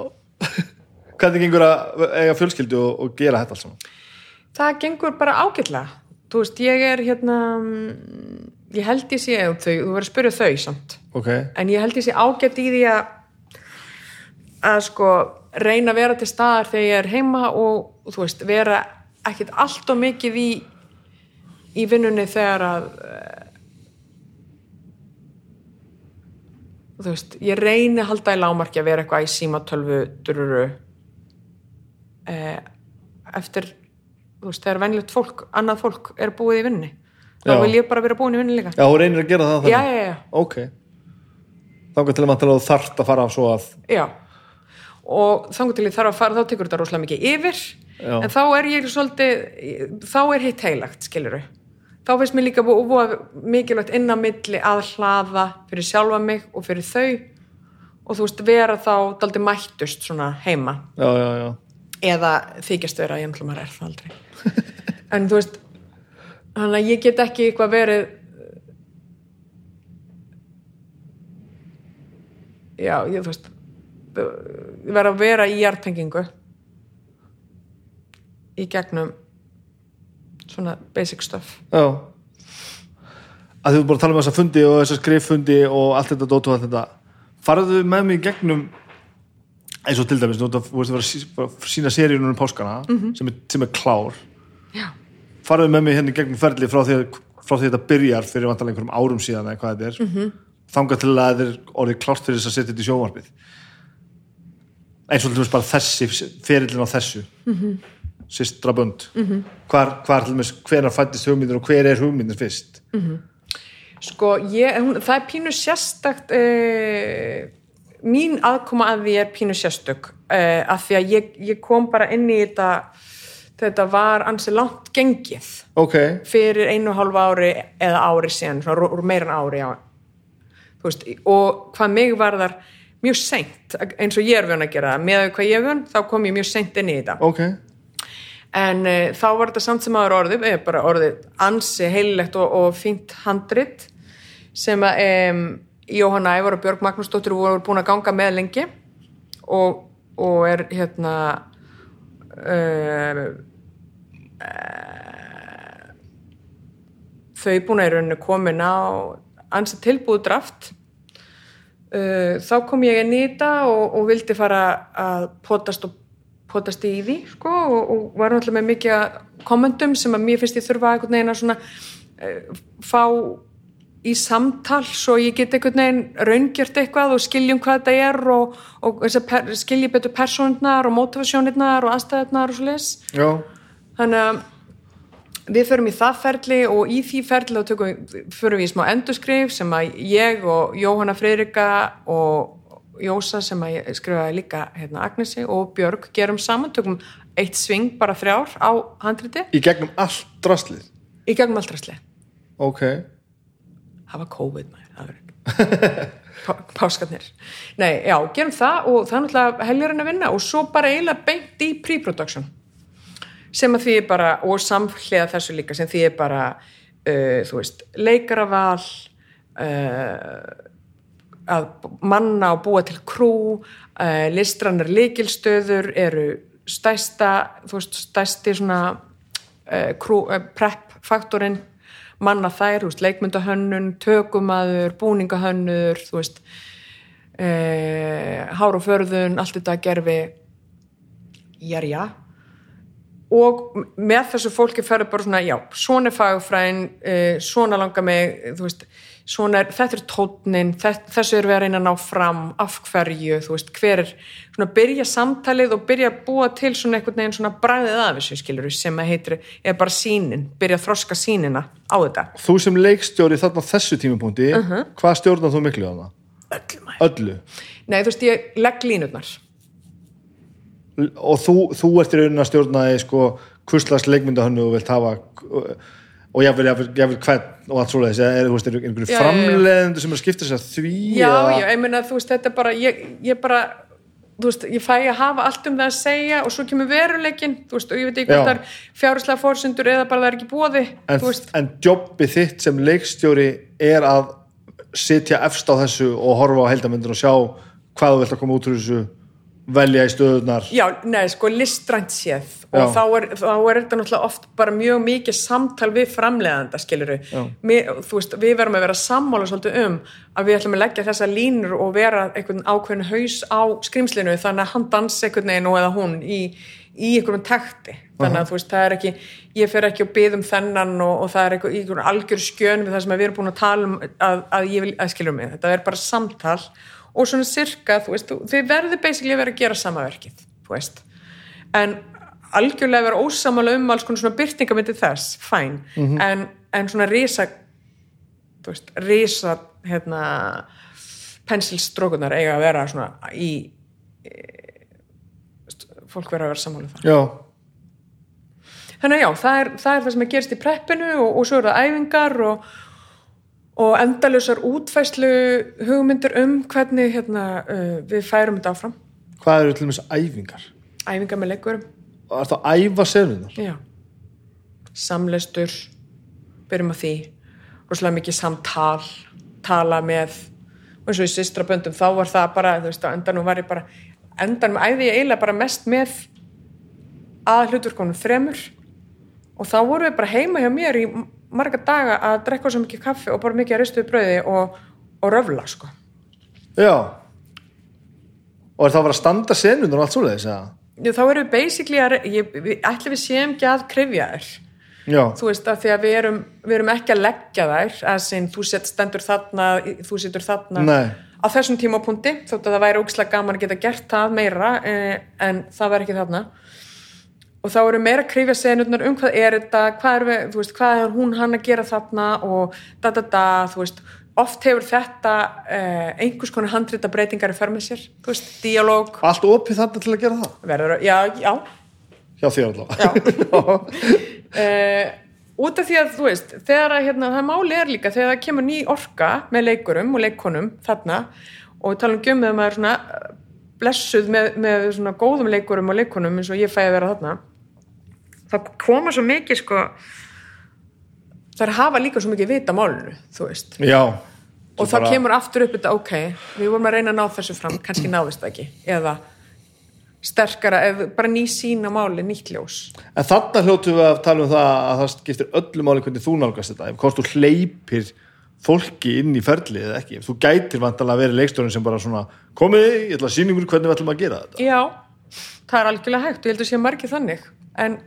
hvernig gengur að eiga fjölskyldu og, og gera þetta alls saman? Það gengur bara ágætlega þú veist, ég er hérna ég held ég sé þau, þú verður að spyrja þau samt. Ok, en ég held ég sé ágætt í því að að sko reyna að vera til staðar þegar ég er heima og, þú veist, vera ekkit allt og mikið í í vinnunni þegar að eh, þú veist, ég reyni að halda í lámarki að vera eitthvað í símatölvu dururu eh, eftir veist, þegar venjulegt fólk, annað fólk er búið í vinnunni þá Já. vil ég bara vera búin í vinnunni líka. Já, hún reynir að gera það já, þannig. Já, já, ok, þá til að maður þarft að fara svo að Já, og þangur til ég þarf að fara, þá tekur þetta rosalega mikið yfir, Já. en þá er ég svolítið, þá er hitt heilagt, skiluru. Þá finnst mér líka búið búið mikilvægt inn á milli að hlaða fyrir sjálfa mig og fyrir þau. Og þú veist, vera þá daldi mættust svona heima. Já, já, já, eða þykjast vera, ég náttúrulega maður er það aldrei. En þú veist, þannig að ég get ekki eitthvað verið já, ég þú veist ég verð að vera í hjartengingu í gegnum svona basic stuff. Já. Að þú bara tala um þessa fundi og þessa skriffundi og allt þetta dót og allt þetta. Farðu með mig í gegnum eins og til dæmis, þú veist að vera að sína seríunum um páskana sem, er, sem er klár farðu með mig hérna í gegnum ferli frá því, frá því þetta byrjar fyrir vantarlega einhverjum árum síðan eða hvað þetta er. Mm -hmm. þangað til að þetta er orðið klárt fyrir þess að setja þetta í sjónvarpið. Eins og til dæmis bara þessi ferillin á þessu. Mm -hmm. systra bönd. Mm -hmm. hvar, hvar til dæmis hvenar fættist hugmyndin og hver er hugmyndin fyrst? Sko ég, hún, það er pínu sérstakt eh, mín aðkoma að því er pínu sérstök eh, að því að ég, ég kom bara inn í þetta þetta var ansi langt gengið. Ok, fyrir einu og hálfa ári eða ári síðan, svona en ári já. Þú veist, og hvað mig varðar mjög seint eins og ég er vön að gera það, með hvað ég er vön þá kom ég mjög seint inn í þetta. Ok. En uh, þá var þetta samt sem aður orðið eða bara orðið ansi heililegt og, og fínt handrit sem að um, Jóhanna Ævar og Björg Magnúsdóttir voru búin að ganga með lengi og, og er hérna uh, þau búin að í rauninu komin á ansa tilbúið draft. Uh, þá kom ég í þetta og, og vildi fara að potast og potast í því sko, og, og var náttúrulega með mikið af kommentum sem að mér finnst ég þurfa einhvern veginn að svona uh, fá í samtal svo ég get einhvern veginn raungjört eitthvað og skiljum hvað þetta er og, og per, skilji betur persónirnar og motivasjónirnar og aðstæðirnar og svo leis já, þannig að við förum í það ferli og í því ferli förum við í smá endurskrif sem að ég og Jóhanna Freyrika og Jósa sem að ég skrifaði líka hérna Agnesi og Björg gerum saman, tökum eitt sving bara þrjár á handriti. Í gegnum allt drastlið? Í gegnum allt ræsli ok, það var COVID maður, það var Pá- páskarnir. Nei, já, gerum það og það er náttúrulega helgurinn að vinna og svo bara eiginlega beint í pre-production sem að því er bara, og samhliða þessu líka sem því er bara uh, þú veist, leikaraval uh, að manna og búa til krú uh, listrannar líkilstöður eru stærsta þú veist, stærsti svona uh, krú, uh, prep faktorinn manna þær, þú veist, leikmyndahönnun tökumaður, búningahönnur þú veist uh, hár og förðun, allt þetta gerfi jærja og með þessu fólki ferður bara svona, já, svona er fagfræðin uh, svona langar mig þú veist, svona er, þetta er tónnin þessu er við að reyna að ná fram af hverju, þú veist, hver er svona byrja samtalið og byrja að búa til svona einhvern veginn svona bræðið af þessu skilur sem að heitir, er bara sínin byrja að þroska sínina á þetta. Þú sem leikstjóri þarna þessu tímapunkti hvað stjórnar þú miklu á það? öllum að öllu? Nei, þú veist, ég legg línurnar og þú, þú ert í raunin að stjórna í sko hvurslags leikmyndahönnu og vilt hafa og ég vil, ég vil hvern og allt svoleiðis. Er, þú veist, er já, já. framleiðendur sem er að skipta sér að því Já, eða, já, ég meina, þú veist, þetta er bara ég, ég bara, þú veist, ég fæ að hafa allt um það að segja og svo kemur veruleikin þú veist, og ég veit ekki hvort það er fjárhúslega fórsendur eða bara það er ekki búaði en, þú en jobbið þitt sem leikstjóri er að sitja efst á þessu og horfa á heldamöndur og sjá hvað þú vilt að koma út úr þessu velja í stöðunar já, nei, sko, listrænt séð. Og þá er, þá er þetta náttúrulega oft bara mjög mikið samtal við framleiðanda, skiluru. Mér, þú veist, við verum að vera sammála svolítið um að við ætlum að leggja þessa línur og vera einhvern ákveðin haus á skrimslinu þannig að hann dansi einhvern veginn og eða hún í, í einhverjum takti. Þannig að þú veist, það er ekki, ég fer ekki að byða um þennan og, og það er einhver, einhver algjör skjön við það sem við erum búin að tala um að, að ég vil, að skilur mig, þetta er bara samtal og svona sirka, þú veist, þið verður basically að vera að gera sama verkið, þú veist. En algjörlega vera ósamála um alls konar svona byrtingamindi þess, fæn en, en svona risa þú veist, risa hérna pensilstrókunar eiga að vera svona í e, fólk vera að vera sammála um það. Já, þannig að já, það er, það er það sem er gerist í preppinu og, og svo eru það æfingar og, og endalausar útfæslu hugmyndir um hvernig hérna, uh, við færum þetta áfram. Hvað eru til dæmis æfingar? Æfingar með leikurum og er það að æfa senunar Já. Samleistur, byrjum á því, rosalega mikið samtal, tala með, og eins og í systra böndum, þá var það bara, veist, endanum var ég bara, endanum æði ég eiginlega bara mest með að hlutverkonum þremur. Og þá vorum við bara heima hjá mér í marga daga að drekka svo mikið kaffi og bara mikið að ristu brauði og, og röfla, sko. já og er það að vera að standa senunar og allt svoleiðis eða? Já, Þá erum við basically að, ég, við, ætli við séum ekki að krifja þér. já, þú veist að því að við erum, við erum ekki að leggja þær að sinn þú sett stendur þarna þú setur þarna Nei. á þessum tímapunkti þótt að það væri ógislega gaman að geta gert það meira eh, en það væri ekki þarna og þá erum meira að krifja senurnar um hvað er þetta, hvað er, við, veist, hvað er hún hann að gera þarna og da da da, þú veist. Oft hefur þetta eh, einhvers konar handrita breytingar í för með sér, þú veist, díalóg. Allt opið þarna til að gera það? Verður, að- já, já, hjá þér allavega uh, út af því að þú veist þegar að hérna, það máli er líka þegar það kemur ný orka með leikurum og leikonum þarna og ekki um þegar maður er svona eh, blessuð með, með svona góðum leikurum og leikonum eins og ég fæði að vera þarna það koma svo mikið sko. Það er að hafa líka svo mikið vita málunu þú veist. Já. Og þá kemur aftur upp þetta ok, við vorum að reyna að ná þessu fram kannski náðist það ekki. Eða sterkara, eða bara ný sín á máli, nýtt ljós. En þarna hljótum við að tala um það að það skiptir öllu máli hvernig þú nálgast þetta ef hvort þú hleypir fólki inn í ferlið eða ekki, ef þú gætir vantalega að vera leikstjórinn sem bara svona komið, ég ætla að sýna ykkur hvernig við ætlum að gera þetta. Já, það er algjörlega hægt og ég heldur sé margir þannig. En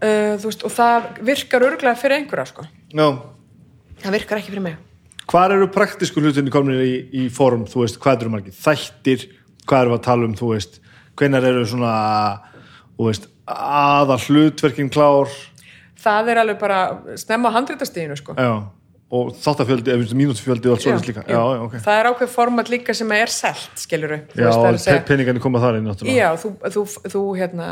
uh, þú veist, og það virkar örglega fyrir einhverja sko, Já, það virkar ekki fyrir mig. Hvar eru praktísku hlutinni komin í, í form, þú veist, hvað eru margir? Þættir, hvað eru að tala um þú veist, hvenær eru svona þú veist, aða hlutverkin klár? Það er alveg bara snemma á handreitastíðinu sko. Já, og þáttafjöldi, eða mínútufjöldi og allt svoleiðis líka, já, já, ok. Það er ákveð format líka sem er selt skiluru Já, og peningarnir koma þar inn náttúrulega. Já, þú, þú, þú hérna,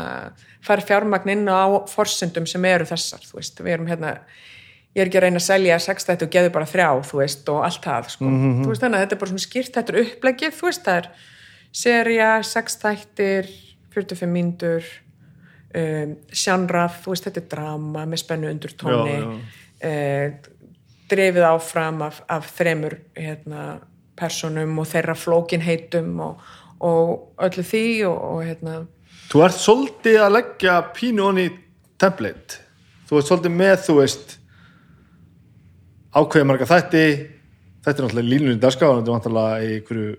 fær fjármagn inn á forsendum sem eru þessar, þú veist, við erum hérna, ég er ekki að reyna að selja sextætti og geðu bara þrjá, þú veist, og allt það, sko, Mhm. þú veist, þannig að þetta er bara svona skýrt, þetta er upplegið, þú veist, það er serja, sextættir, 45 mínútur, um, veist, þetta er drama með spennu undur tóni, Já, uh, drefið áfram af, af þremur hérna, personum og þeirra flókinheitum og, og öllu því og, og hérna, Þú ert svolítið að leggja pínu onni template. Þú ert svolítið með, þú veist ákveðið marga þætti. Þetta er náttúrulega línunni dagskáðan þetta er í einhverju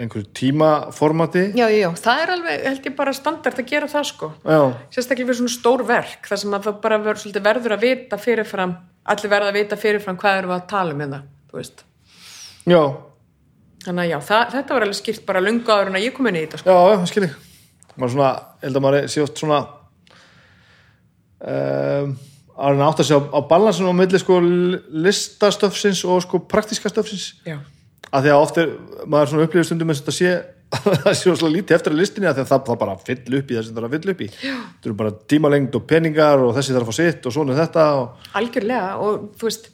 einhverju tímaformati. Já, já, já, það er alveg, held ég bara standart að gera það sko, Já, sérstaklega fyrir svona stór verk, þar sem að það bara verður verður að vita fyrirfram, allir verða að vita fyrirfram hvað við að tala um hérna, já, þannig að já, það, þetta var alveg skýrt bara lunga áður en að ég kom inn í þetta sko. já, já, skil ég maður svona, held að maður sé oft svona um, að hann átt að segja á, á balansinu á milli sko listastöfsins og sko praktíska stöfsins já, að því að oft er maður svona upplifir stundum eins og þetta sé það sé svona lítið eftir að listinni að það, það bara fyll upp í sem það er að fyll upp í. Það eru bara tímalengd og peningar og þessi þarf að fá sitt og svona þetta og, algjörlega og þú veist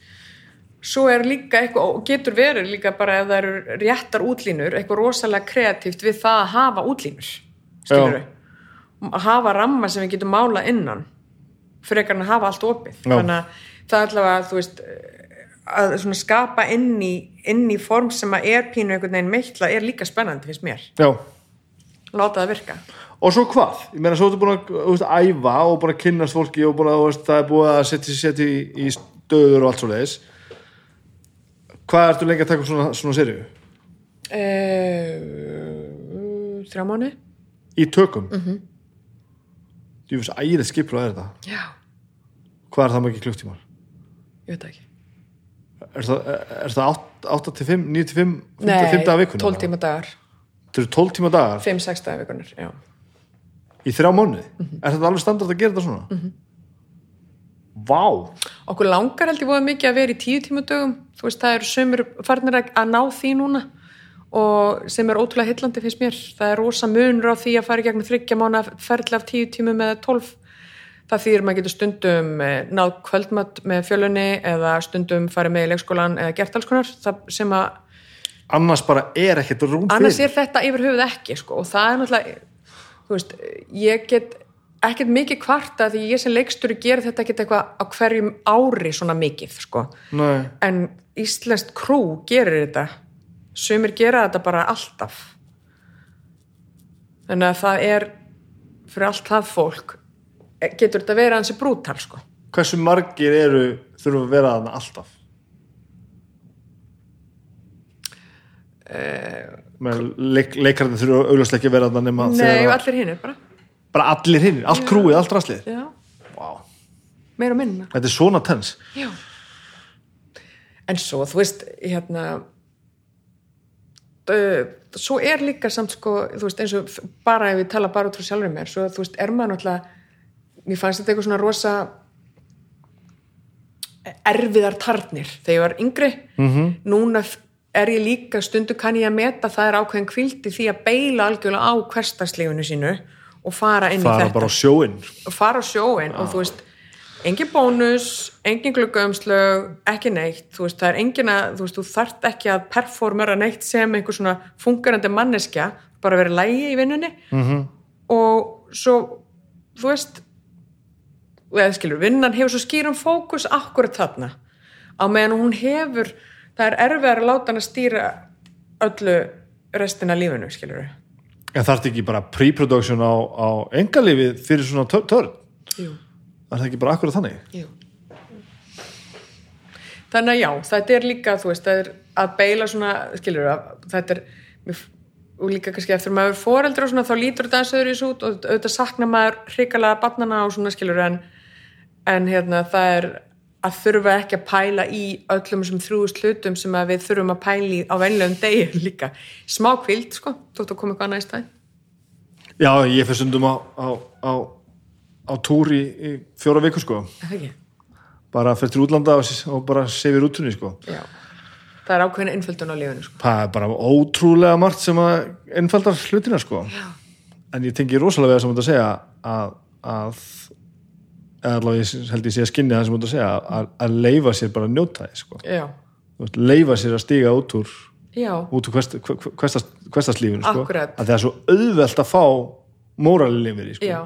svo er líka eitthvað, og getur verið líka bara ef það eru réttar útlínur eitthvað rosalega kreatíft við það að hafa útlínur skilur að hafa ramma sem við getum mála innan frekar en að hafa allt opið. Já. þannig að það er allavega þú veist að skapa inn í, inn í form sem að er pínu einhvern veginn meitla er líka spennandi finnst mér, já, láta það virka og svo hvað? Ég meina svo ertu búin að veist, æfa og bara kynnast fólki og bara, veist, það er búið að setja sér í, í stöður og allt svo leiðis hvað ertu lengi að taka svona, svona serju? uh, þrjá mánu Í tökum? Mm -hmm. Þú veist, ægilegt skipur er þetta já, hvað er það mikið klukktímar? ég veit ekki Er það, er það 8 til 5, 9 til 5 5 Nei, til 5 dagar vikuna? 12 tíma dagar Þetta eru 12 tíma dagar 5-6 dagar vikunar, já í þrjá mánuði Mhm. Er þetta alveg standard að gera þetta svona? Mm -hmm. Vá okkur langar held ég voða mikið að vera í tíu tíma dögum þú veist það eru sömur farnir að ná því núna og sem er ótrúlega hillandi finnst mér það er rosa munur á því að fara í gegnum þryggja mánu ferli af tíu tímum eða tólf það þýðir maður getur stundum eh, náð kvöldmatt með fjölunni eða stundum farið með í leikskólan eða gert alls konar. Sem að Annars bara er ekkert rúm annars fyrir er þetta yfir höfuð ekki sko, og það er náttúrulega veist, ég get ekkert mikið kvarta því ég sem leiksturi ger þetta ekkert eitthvað á hverjum ári svona mikið sko. En íslenskt krú gerir þetta. Sumir gera þetta bara alltaf. Þannig að það er fyrir allt það fólk getur þetta verið hansi brútal sko. hversu margir eru þurfa að vera þarna alltaf? Uh, leik, leikarnir þurfa augljóslega ekki að vera þarna nema nei, allir hinir bara bara allir hinn, allt krúið, allt raslið já, wow. meira minna Þetta er svona tens Já. En svo, þú veist, hérna, svo er líka samt sko, þú veist, eins og bara ef ég tala bara út frá sjálfur mér, svo þú veist, er maður náttúrulega, mér fannst þetta eitthvað svona rosa erfiðar tarnir þegar ég var yngri. -hmm. Núna er ég líka, stundu kann ég að meta, það er ákveðin kvildi því að beila algjörlega á hverstarslífinu sínu og fara inn í fara þetta bara á sjóinn og fara á sjóin og þú veist engin bónus, engin gluggaumslög ekki neitt, þú veist, það er engin að þú veist, þú þarft ekki að performera neitt sem einhver svona fungerandi manneskja bara verið lægi í vinnunni -hmm. og svo þú veist eða skilur, vinnan hefur svo skýrum fókus akkurat þarna á meðan hún hefur, það er erfiðar að láta hann að stýra öllu restina lífinu, skilur En þarf ekki bara pre-production á, á engalífið fyrir svona tör- törn? jú, Er það ekki bara akkurat þannig? jú þannig að já, þetta er líka þú veist, það er að beila svona skilur þetta er og líka kannski eftir að maður foreldri og svona þá lítur þetta aðeins öðru í út og auðvitað sakna maður hrikalega barnana og svona skilur en, en hérna það er að þurfa ekki að pæla í öllum þessum þrjúðust hlutum sem við þurfum að pæla í á venlegum degi líka smá kvild sko, þótt að koma eitthvað annað í stæð Já, ég fyrir stundum á, á, á, á túr í, fjóra vikur sko. ekki? Bara fyrir til útlanda og, bara sefir útunni sko. Já, það er ákveðin einföldun á lífinu sko. Það er bara ótrúlega margt sem að einfaldar hlutina sko. Já. En ég tengi rosalega við það sem þú ert að segja að, að allavega held ég sé að skinni það sem þú ert að segja að, að leifa sér bara að njóta þess sko. Leifa sér að stiga út úr já, út úr kvestaslífinu sko. Að það er svo auðvelt að fá móralilifir sko. já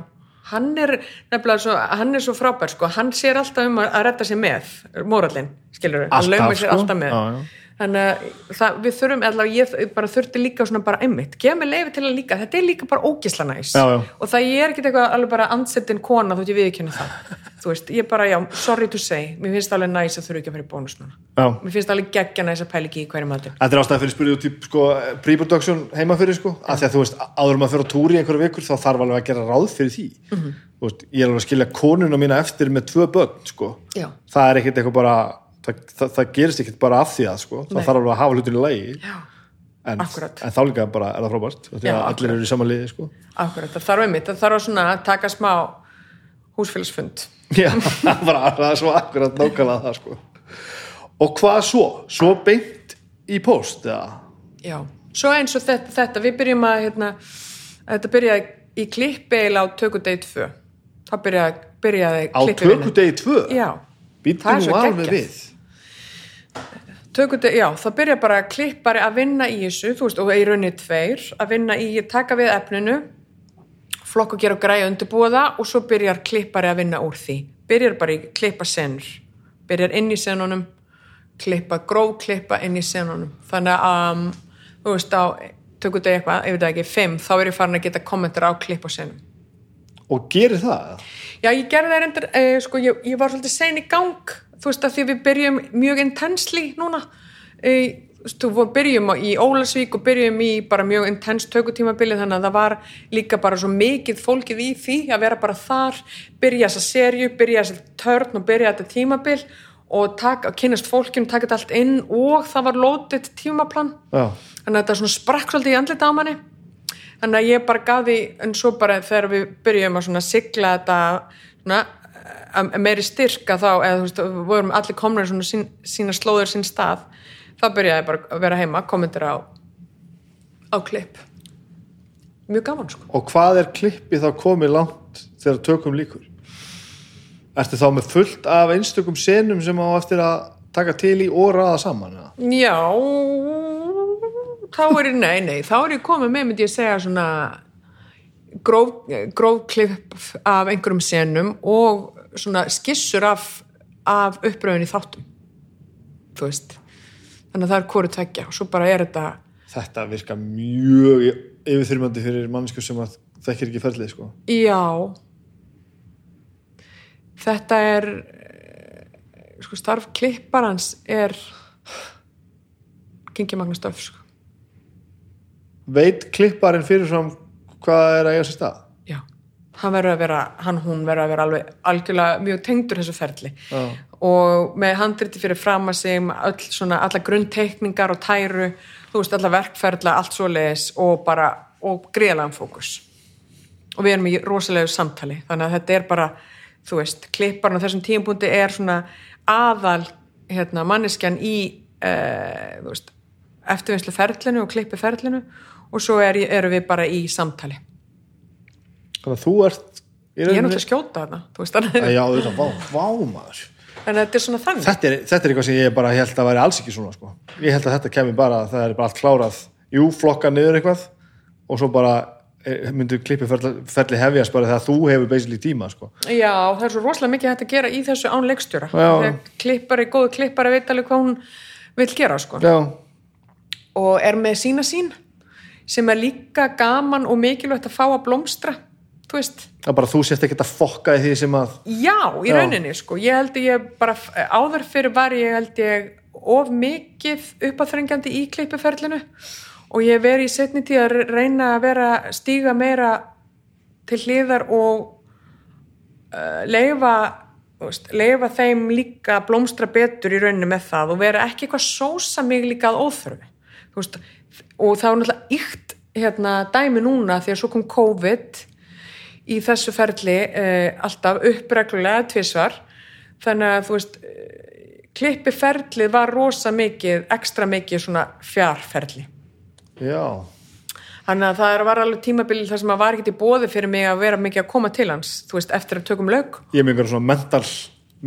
hann er nefnilega svo, hann er svo frábær sko, hann sér alltaf um að, að redda sér með mórallin, skilur við, hann laumar sér sko. alltaf með Já, já. Þannig að við þurfum, allavega ég bara þurfti líka svona bara einmitt, gefa mig leifi til að líka. Þetta er líka bara ógisla næs. Já, já. og það ég er ekki eitthvað alveg bara ansettin kona þótt ég viðkynna það, þú veist, ég bara já, sorry to say, mér finnst það alveg næs að þurfa ekki að fara í bónus núna, Já. mér finnst það alveg geggja næs að pæla ekki í hverju matinn Þetta er ástæði fyrir spyrðu út í sko, pre-production heima fyrir sko, af því að þú veist, áður maður fyrir að túri einhverju vikur það það, það, gerist ekkert bara af því að sko. það þarf alveg að hafa hlutur í lagi Já. en, en þá líka bara er það frábært Já, allir eru í sama liði sko. Akkurat, það þarf einmitt, það þarf að svona að taka smá húsfélagsfund Já, bara, það er svo akkurat nákvæmlega það sko. og hvað svo? Svo beint í post eða? Já, svo eins og þetta, þetta við byrjum að hérna, þetta byrjaði í klippi eiginlega á tökudegi 2 það byrjaði, byrjaði á klippivinnan. tökudegi tvö? Já, Býttu Það er svo alveg tökudegi, já, það byrja bara klippari að vinna í þessu, þú veist, og í rauninni tveir, að vinna í, taka við efninu flokk og gera og græja undirbúa það og svo byrjar klippari að vinna úr því. Byrjar bara í klippa senur. Byrjar inn í senunum klippa, gróf klippa inn í senunum. Þannig að, um, þú veist, á tökudegi eitthvað, ef þetta ekki, fimm þá er ég farin að geta kommentar á klippa senum og gerir það? Já, ég gerði það reyndar, eh, sko, ég, ég var svolítið sein í gang, þú veist, að því við byrjum mjög intensely núna, þú veist, byrjum í Ólasvík og byrjum í bara mjög intens tökutímabili, þannig að það var líka bara svo mikið fólkið í því að vera bara þar, byrja þessa serju, byrja þessa törn og byrja þetta tímabil og taka, kynast fólkinu, taka þetta allt inn og það var lótið tímaplan. Já. þannig að þetta svona sprakk svolítið í andlita á manni. Þannig að ég bara því en svo bara þegar við byrjum að sigla þetta svona, meiri styrka þá eða þú veist, við vorum allir komnir svona sín, sína slóður sín stað þá byrjaði bara að vera heima kommentir á á klipp mjög gaman sko og hvað er klippið þá komið langt þegar tökum líkur? Ertu þá með fullt af einstökum senum sem á eftir að taka til í og raða saman? eða? já þá er ég, nei, nei, þá er ég komið með myndi ég segja svona gróf, gróf klipp af einhverjum senum og svona skissur af, af uppröðin í þáttum þú veist þannig að það er hvori tveggja og svo bara er þetta Þetta virka mjög yfirþyrmandi fyrir mannsku sem að þekkir ekki ferlið sko. já þetta er sko starf klipparans er gengið magna stöf sko. Veit klipparinn fyrirfram hvað er að eiga sér stað? Hann verður að vera hann hún verður að vera alveg algjörlega mjög tengdur þessu ferli. Já. og með handriti fyrir fram að sig öll svona, alla grunnteikningar og tæru þú veist, alla verkferðla, allt svoleiðis og bara, og greiðlegan fókus. Og við erum í rosalegu samtali. Þannig að þetta er bara, þú veist klipparn á þessum tímpúndi er svona aðal, hérna, manneskjan í uh, þú veist eftirvinnslu ferlinu og klippi ferlinu og svo er, eru við bara í samtali Þannig að þú ert ég er náttúrulega að skjóta þú veist, Já, þetta, vá, vá maður en þetta er þetta er, þetta er eitthvað sem ég bara held að væri alls ekki svona sko. ég held að þetta kemur bara það er bara allt klárað, jú, flokka niður eitthvað og svo bara eh, myndu klippi ferli, hefjast bara þegar þú hefur basically tíma sko. Já, það er svo rosalega mikið hægt að gera í þessu án leikstjóra. Klippari, góðu klippari veit alveg hvað hún vil gera, sko. Og er með sína sín. sem er líka gaman og mikilvægt að fá að blómstra þú veist, er bara þú sést ekkert að fokka í því sem að já, í Já. rauninni sko, ég held að ég bara áður fyrir var ég held ég of mikið uppáþrengjandi í klippuferlinu og ég hef verið í setni tíð að reyna að vera stíga meira til hliðar og uh, leifa þú veist, leifa þeim líka að blómstra betur í rauninni með það og vera ekki eitthvað sósa mig líka að veist, og það var náttúrulega ykt hérna, dæmi núna því að svo kom COVID í þessu ferli eh, alltaf uppreglulega tvisvar. Þannig að þú veist eh, klippi ferlið var rosa mikið ekstra mikið svona fjárferli Já, þannig að það var alveg tímabili þar sem að var ekkert í bóði fyrir mig að vera mikið að koma til hans þú veist, eftir að tökum lög ég er með einhverjum svona mental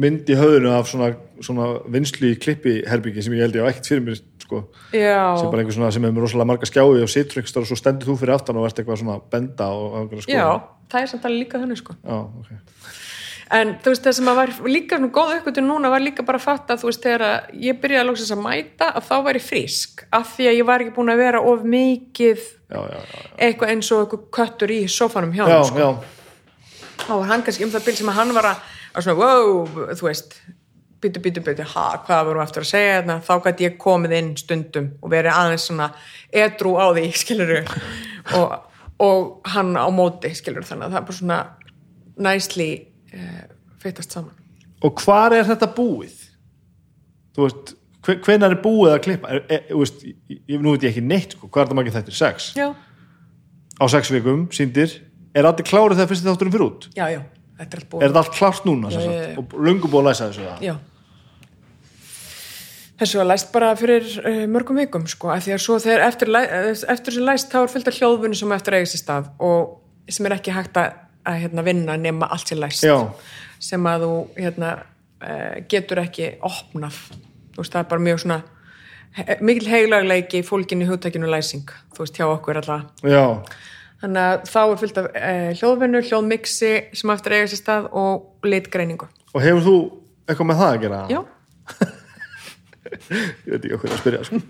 mynd í höfðinu af svona, svona vinslu í klippi herbyggi sem ég held ég á ekkert fyrir mér sko, sem bara einhver svona sem hefur rosalega marga skjái og situr einhver staðar og svo stendur þú fyrir aftan og verðst eitthvað svona benda og, og einhverja skoða. já, það er samt alveg líka þannig sko Já, ok. En þú veist, það sem að var líka svona góð uppgötun núna var líka bara að fatta, þú veist, þegar að ég byrjaði að lóksast að mæta að þá væri frísk af því að ég var ekki búin að vera of mikið Já, já, já. eitthvað eins og eitthvað köttur í sófanum hjá Já, hann, sko. var hann kannski um það byrj sem að hann var að, að svona, wow, þú veist, byttu, byttu, byttu, ha, hvað vorum aftur að segja þarna, þá gæti ég komið inn stundum og verið aðeins svona edru á því, skilur og, og hann á móti, skilur þannig að það er bara svona næsli uh, fyrtast saman. Og hvar er þetta búið? Þú veist, hve- hvenær er búið að klippa? Er, er, veist, ég, nú veit ég ekki neitt, sko. hvað er það margir þættir? Sex? Já, Á sex vikum, síndir. Er allir klárið þegar fyrst þátturinn fyrir út? já, já, þetta er allt Er búið. þetta allt klárt núna? Já, já, já. Og löngu búið að læsa þessu það? Já. Þessu var læst bara fyrir uh, mörgum vikum, sko, af því að svo þegar eftir, eh, eftir þessu læst þá er fyllt af hljóðvunni sem eftir að eiga sér stað og sem er ekki hægt að, að hérna, vinna nema allt sér læst. Já. Sem að þú hérna, uh, getur ekki opnað. Þú veist, það er bara mjög svona mikil heilagleiki fólkin í hugtækinu læsing, þú veist, hjá okkur alltaf. Já, Þannig að þá er fyllt af uh, hljóðvinnu, hljóðmixi sem eftir að eiga sér stað og litgreiningu. og hefur þú eitthvað með það að gera? Já. Ég veit ekki okkur að spyrja, sko.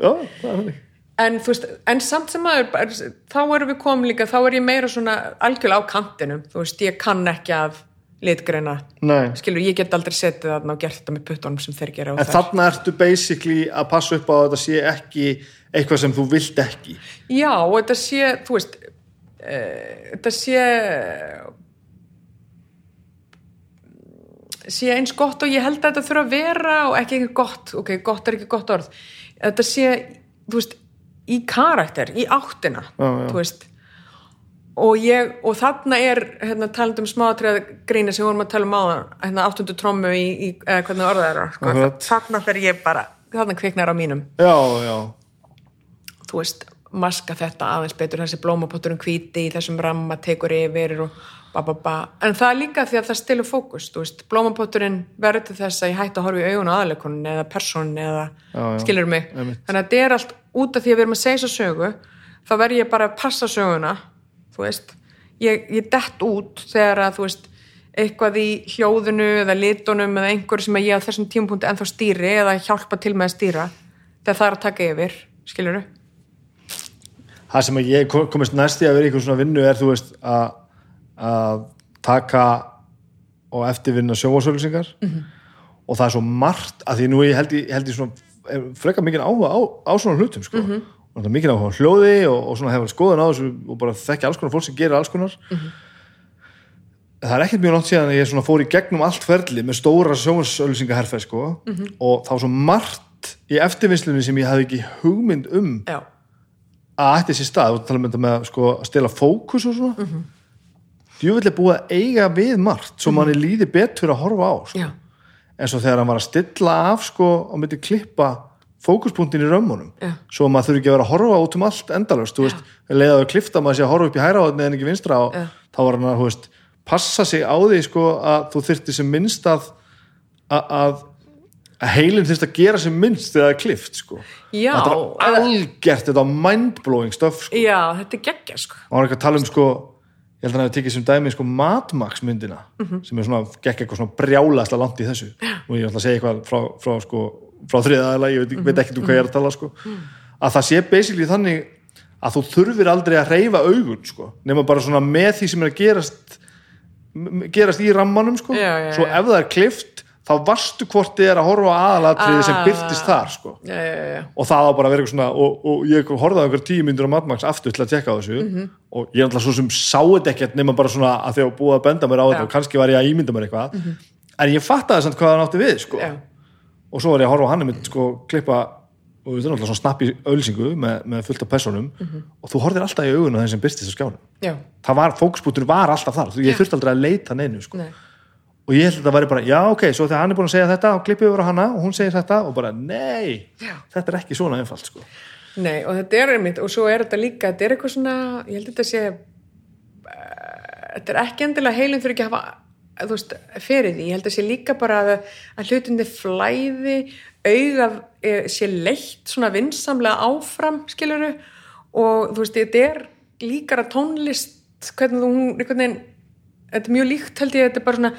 Já, það er þannig. En, veist, en samt sem aður, bara- þá erum við komin líka, þá er ég meira svona algjörlega á kantinum, þú veist, ég kann ekki að litgreina, Nei. skilur, ég get aldrei setið þarna og gert þetta með puttunum sem þeir gera En þær. þarna ertu basically að passa upp á að þetta sé ekki eitthvað sem þú vilt ekki. Já, og þetta sé, þú veist, e, þetta sé, sé eins gott og ég held að þetta þurfa að vera og ekki ekki gott, ok, gott er ekki gott orð, þetta sé, þú veist, í karakter, í áttina, Já, já. þú veist, og ég, og þarna er hérna talandi um smáatriða gríni sem vorum að tala um á hérna áttundu trommu í, í eða hvernig orðað er það, sko, Akkurat. þarna fer ég bara þarna kviknar á mínum Já, já. þú veist, maska þetta aðeins betur þessi blómapotturinn hvíti í þessum ramma tekur yfir og ba ba ba. En það er líka því að það stilur fókus blómapotturinn verður til þess að ég hætti að horfa í augun á aðleikunum eða personin eða Já, já. skilur mig? Einmitt. þannig að þetta er allt út af því að við erum að segja svo sögu þá verð ég bara að passa söguna þú veist, ég, ég dett út þegar að þú veist eitthvað í hljóðinu eða litunum eða einhverju sem ég á þessum tímapunkti ennþá stýri eða hjálpa til með að stýra þegar það er að taka yfir, skilur Það sem ég kom- komist næst í að vera í einhver svona vinnu er, þú veist, að, að taka og eftirvinna sjóasölusingar -hmm. og það er svo margt að því nú ég held ég, held ég svona hef frekar mikið áhuga á, á svona hlutum sko. -hmm. og það er mikið áhuga á hljóði og, og svona hefur skoðan á þessu og bara þekki alls konar fólk sem gerir alls konar það er ekkert mjög nátt síðan að ég svona fór í gegnum allt ferli með stóra sjóasölusingaherferð sko. og það var svo margt í eftirvinnslunni sem ég hafði ekki hugmynd um Já, að ætti sér stað, þú tala um þetta með sko, að stela fókus og svona mm Mhm. -hmm. Djúvill er búið að eiga við margt svo manni líði betur að horfa á sko. en svo þegar hann var að stilla af sko, og myndi klippa fókuspunktin í römmunum Já. svo maður þurfi ekki að vera að horfa út um allt endalust, þú veist, leiðaðu að klifta maður sé að horfa upp í hæra átni en ekki vinstra og Já. þá var hann að, þú veist, passa sig á því sko, að þú þyrfti sem minnst að að, að heilin þyrfti að gera sem minnst þegar það er klift sko. Já, þetta var algjört, þetta var mindblowing stöf sko. já, þetta er geggja sko. og hann var ekki að tala um sko ég held að hefði tekið sem dæmi sko Madmax myndina sem er svona, gekk eitthvað svona brjálasla langt í þessu. Og ég ætla að segja eitthvað frá, frá, sko, frá þriðaðala, ég veit, veit ekki um hvað ég er að tala sko. Að það sé basically þannig að þú þurfir aldrei að reyfa augun sko, nema bara svona með því sem er að gerast gerast í rammanum sko, Já, já, svo ef það er klift þá varstu hvort þið er að horfa aðalatriði sem Ah. byrtist þar sko. Já, já, já. og það á bara að vera eitthvað svona og, og ég á einhver tíu myndur á Madmax aftur til að tekka á þessu. Mhm. og ég er alltaf svo sem sá þetta ekkert nema bara svona að því að búið að benda mér á þetta og kannski var ég að ímynda mér eitthvað. En ég fattaði samt hvað hann átti við sko. Og svo var ég að horfa á hann einmitt sko klippa og þetta er alltaf svona snappi ölsingu með, með fullt af personum Mhm. og þú horfir alltaf í augun og ég held að þetta væri bara, já ok, svo þegar hann er búin að segja þetta og klippið á hana og hún segir þetta og bara, nei, Já. þetta er ekki svona einfalt sko. Nei, og þetta er einmitt, og svo er þetta líka, þetta er eitthvað svona, ég held að þetta sé, uh, þetta er ekki endilega heilin þurfi ekki að hafa, þú veist, fyrir því, ég held að sé líka bara að, að hlutindi flæði, augað eh, sé leitt svona vinsamlega áfram, skiluru, og þú veist, þetta er líkara tónlist, hvernig þú, einhvern veginn, þetta er mjög líkt held ég, þetta er bara svona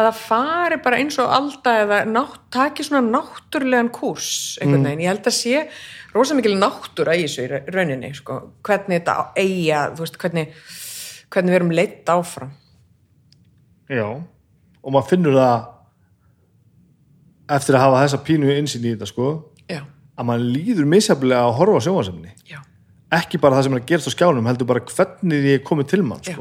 að það fari bara eins og alda eða nátt, taki svona náttúrulegan kúrs einhvern veginn, ég held að sé rosa mikil náttúra í þessu í ra- rauninni sko, hvernig þetta eiga þú veist, hvernig, hvernig við erum leitt áfram. Já, og maður finnur það eftir að hafa þessa pínu insýn í þetta sko, já, að maður líður misjaflega að horfa á sjónvarsefni já, ekki bara það sem er að gerast á skjánum heldur bara hvernig ég er komið til mann Já.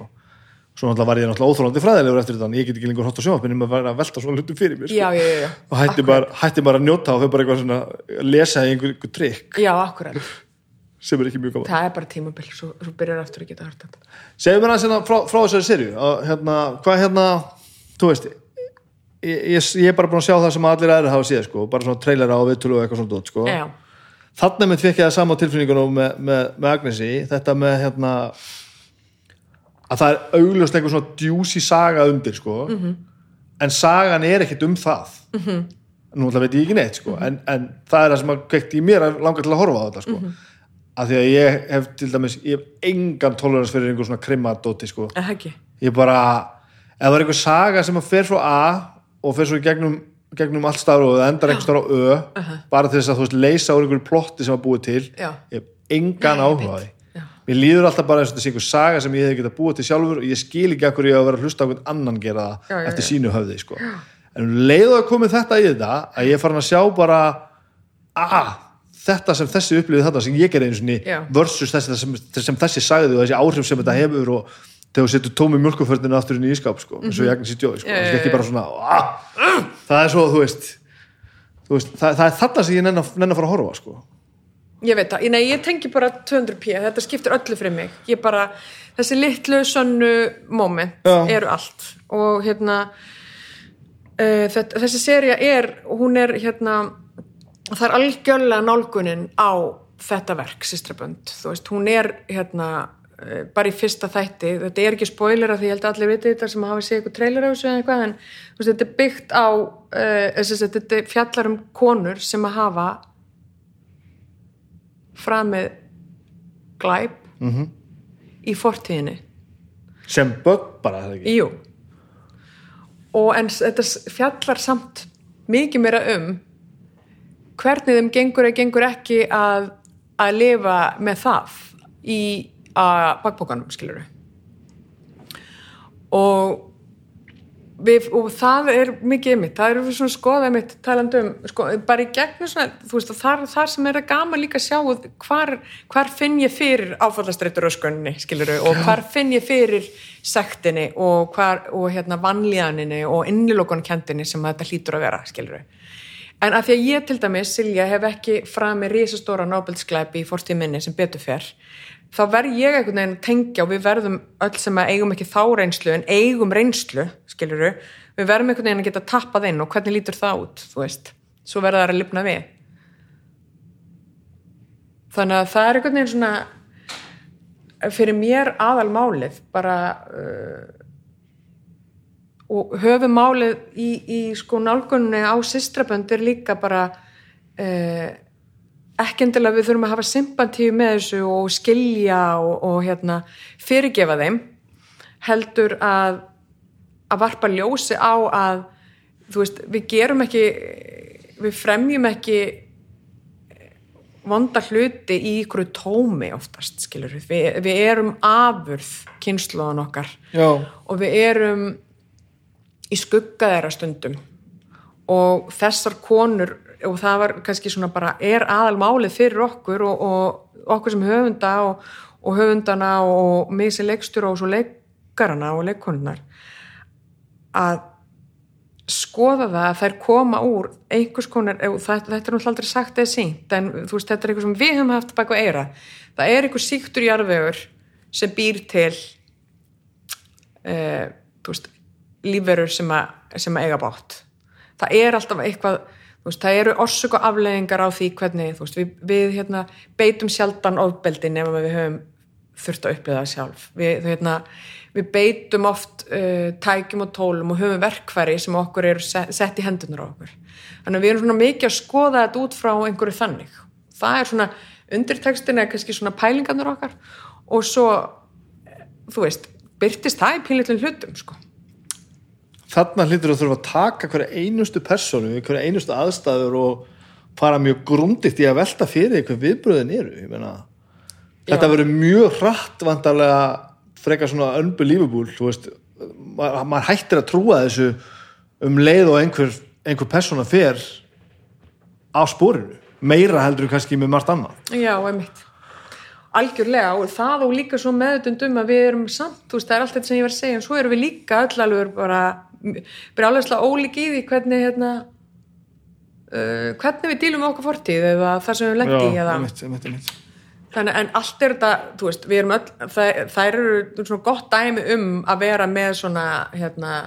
Svo náttúrulega var ég náttúrulega óþólandi fræðilegur eftir þetta ég get ekki lengur hótt á sjónvarpinu með að velta svona hlutum fyrir mér sko. já, já, já, já. og hætti bara, hætti bara að njóta og þau bara eitthvað svona að lesa í einhver, einhver trikk já, akkurat sem er ekki mjög gaman það er bara tímabil, svo, svo byrjar aftur að geta hört þetta Segðu mér aðeins hérna frá, frá þessari að, hérna, hvað hérna þú veist ég, ég, ég er bara búin að sjá það sem allir aðrir hafa séð sko, bara svona trailera og viðtölu og eitthvað svona dót, sko. já, þannig með fekk ég það sama tilfinningunum með, með, með Agnesi, þetta með hérna að það er augljóst einhver svona djúsi saga undir sko, -hmm. en sagan er ekkit um það. Mm -hmm. nú ætla veit ég ekki neitt sko, en, en það er það sem að kveikt í mér að langa til að horfa á þetta sko, af því að ég hef til dæmis, ég hef engan tolerans fyrir einhver svona krimmadóti sko, ég bara ef það er einhver saga sem að fer frá A og fer svo í gegnum, gegnum allt stafur og það endar einhver stafur á Ö bara til þess að þú veist leysa úr einhverju plotti sem að búið til Já. ég hef engan Nei, mér líður alltaf bara eins og þetta sé einhver saga sem ég hef getað búið til sjálfur og ég skil ekki akkur ég að vera að hlusta á einhvern annan gera það Já, já, eftir sínu höfði sko. en um leiðu að komið þetta í þetta að ég er farin að sjá bara að þetta sem þessi upplifið þetta sem ég gerði eins og Já. versus þessi, sem, sem þessi sagði og þessi áhrif sem þetta hefur og þegar þú setur tómi mjölkuförninu aftur inn í ískap sko, eins og ég Agnes í djói sko. Það er svo, þú veist, þú veist það, það er þarna sem ég að, nenn að fara að horfa sko. Ég veit það, nei, ég tengi bara 200p, þetta skiptir öllu fyrir mig. Ég bara, þessi litlu sönnu moment Já. eru allt. Og hérna uh, þetta, þessi seria er, hún er hérna, það er algjörlega nálgunin á þetta verk, Sistrabönd, þú veist, hún er hérna, uh, bara í fyrsta þætti, þetta er ekki spoiler af því ég held að allir viti þetta sem hafa séð eitthvað trailer á þessu eða eitthvað, en veist, þetta er byggt á, uh, þetta fjallar um konur sem að hafa framið glæp -hmm. í fortíðinni. Sem börn bara, það ekki? Jú. Og en þetta fjallar samt mikið meira um hvernig þeim gengur eða gengur ekki að, að lifa með það í bakbókanum skilur og Við, og það er mikið einmitt, það eru svona skoða einmitt talandi um, sko, bara í gegnum svona, þú veist, og þar, þar sem er að gaman líka að sjá hvar, hvar finn ég fyrir áfallastreitur öskunni, skiluru, og hvar finn ég fyrir sektinni og, hvar, og hérna vannlíðaninni og innilokunkendinni sem þetta hlýtur að vera, skiluru. En að því að ég til dæmis, Silja, hef ekki frami risastóra Nobelsklæpi í fortíð minni sem betur fer, þá verð ég einhvern veginn að tengja og við verðum öll sem að eigum ekki þá reynslu en eigum reynslu, skiluru, við verðum einhvern veginn að geta tappað inn og hvernig lítur það út, þú veist, svo verða það að lifna við. Þannig að það er einhvern veginn svona, fyrir mér aðal málið, bara... Uh, og höfum málið í, í sko nálgunni á systrabönd er líka bara uh, ekki endilega við þurfum að hafa sympatíu með þessu og skilja og, og hérna fyrirgefa þeim heldur að að varpa ljósi á að þú veist, við gerum ekki við fremjum ekki vonda hluti í ykkur tómi oftast, skilur við, við erum afurð kynnslóðan okkar. Já, og við erum í skugga þeirra stundum. Og þessar konur og það var kannski svona bara er aðal málið fyrir okkur og, og okkur sem höfunda og, og höfundana og mig sem leikstur og svo leikarana og leikkonunnar að skoða það að þær koma úr einhvers konar, þetta er náttúrulega aldrei sagt eða sínt, en þú veist, þetta er eitthvað sem við höfum haft baka eira, það er eitthvað síktur jarðvegur sem býr til uh, þú veist, lífverur sem, að, sem að eiga bátt það er alltaf eitthvað veist, það eru orsök og afleðingar á því hvernig, veist, við, við hérna, beitum sjaldan ofbeldi nefnum að við höfum þurft að upplifa það sjálf. Við, hérna, við beitum oft uh, tækjum og tólum og höfum verkfæri sem okkur eru sett, í hendunar á okkur. Þannig að við erum svona mikið að skoða þetta út frá einhverju þannig. Það er svona, undirtekstin er kannski svona pælingarnir okkar og svo þú veist, byrtist það í pínleitlum hlutum sko. Þarna hlýtur að þurfa að taka hverja einustu personu, hverja einustu aðstæður og fara mjög grundigt í að velta fyrir hver viðbröðin eru. Ég meina, þetta verður mjög hratt vantarlega frekar svona unbelievable þú veist, maður, maður hættir að trúa þessu um leið og einhver, einhver persóna fer á spórinu, meira heldur kannski með margt annað. Já, einmitt. Algjörlega og það og líka svo meðutundum að við erum samt, þú veist, það er allt þetta sem ég var að segja en svo erum við líka öll alveg bara brjálæslega ólík í því hvernig hérna uh, hvernig við dílum með okkar fortíð eða það sem við lendi í einmitt. þannig en allt er þetta, þú veist, við erum öll það, þær eru svona gott dæmi um að vera með svona hérna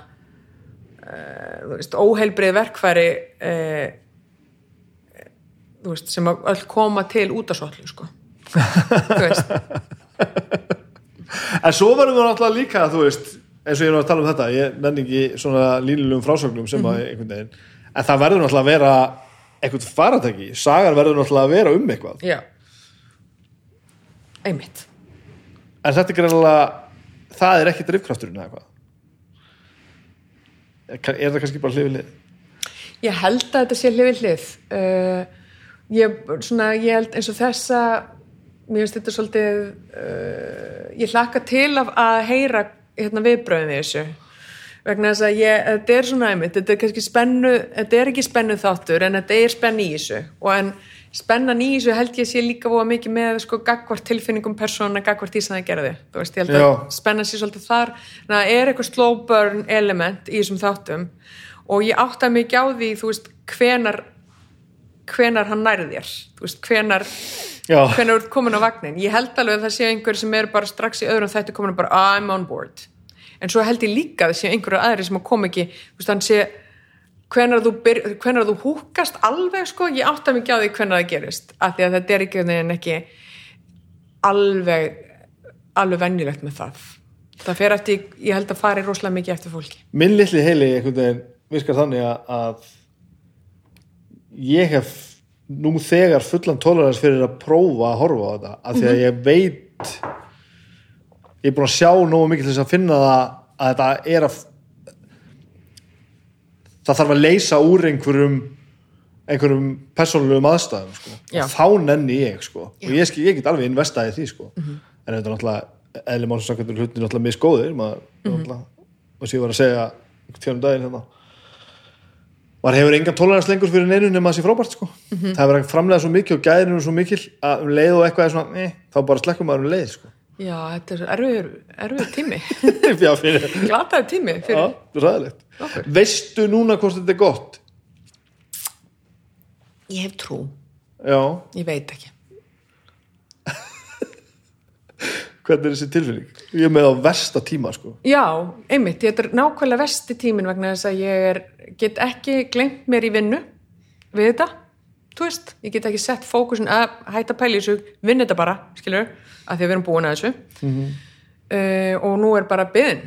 uh, þú veist, óheilbrið verkfæri uh, þú veist, sem öll koma til út af svollu, sko þú veist, En svo verður við náttúrulega líka, þú veist, eins og ég er að tala um þetta, ég nenni ekki svona línulegum frásögnum sem að einhvern veginn, en það verður náttúrulega að vera eitthvað faratæki, sagan verður náttúrulega að vera um eitthvað. já einmitt En þetta er greinlega, það er ekki drifkrafturinn eða eitthvað. Er það kannski bara hlifið lið? Ég held að þetta sé hlifið hlið. Uh, ég, svona, ég held eins og þessa, mér finnst þetta svolítið, uh, ég hlakka til af að heyra hérna, viðbröðum við þessu. Vegna þess að ég, þetta er svona einmitt, þetta er kannski spennu, þetta er ekki spennu þáttur en þetta er spennu í þessu. Og en spennan í þessu held ég sé líka voða mikið með sko gagvart tilfinningum persóna, gagvart því sem það gerði. Þú veist, ég held að Já. spennan sé svolítið þar. Að það er eitthvað slow burn element í þessum þáttum og ég átta mikið á því þú veist hvenar hvenar hann nærði þér þú veist hvenar Hvenar þú ert komin á vagnin ég held alveg að það sé einhver sem er bara strax í öðrum þættu komin og bara "Ah, I'm on board. En svo held ég líka að það sé einhverju aðri sem kom ekki þú veist hann sé hvenar þú, þú húkast alveg sko, ég átta mikið á því hvenar það gerist af því að þetta er ekki, ekki alveg alveg venjulegt með það. Það fer eftir, ég held að fari rosalega mikið eftir fólki. Minn litli heili einhvern veginn virkar þannig að ég hef nú þegar fullan tolerans fyrir að prófa að horfa á þetta, af því að ég veit ég er búin að sjá nógu mikið til þess að finna það að þetta er að það þarf að leysa úr einhverjum einhverjum persónulegum aðstæðum sko. Þá nenni ég sko. og ég, skil- ég get alveg investaði því sko. Mhm. en þetta er náttúrulega eðli málsakvæmdur hlutin náttúrulega misgóðir maður, Mhm. náttúrulega, og sem ég var að segja tjónum daginn hérna maður hefur engan tolerans lengur fyrir neinu nema það sé frábært sko. Mhm. það er verið að framlega svo mikið og gæðinu svo mikil að um leið og eitthvað er svona eh, þá bara slekkum maður um leið sko. Já, þetta er erfiður, erfiður tími Já, fyrir, glataður tími já, fyrir, ræðilegt Okkur. veistu núna hvort þetta er gott ég hef trú já, ég veit ekki hvernig er þessi tilfinning? Ég er með á versta tíma sko. Já, einmitt, þetta er nákvæmlega vesti tímin vegna þess að ég er, get ekki glemt mér í vinnu við þetta, þú veist, ég get ekki sett fókusin að hætta í þessu, vinna þetta bara, skilur, að því að við erum búin að þessu. Uh, og nú er bara byðin,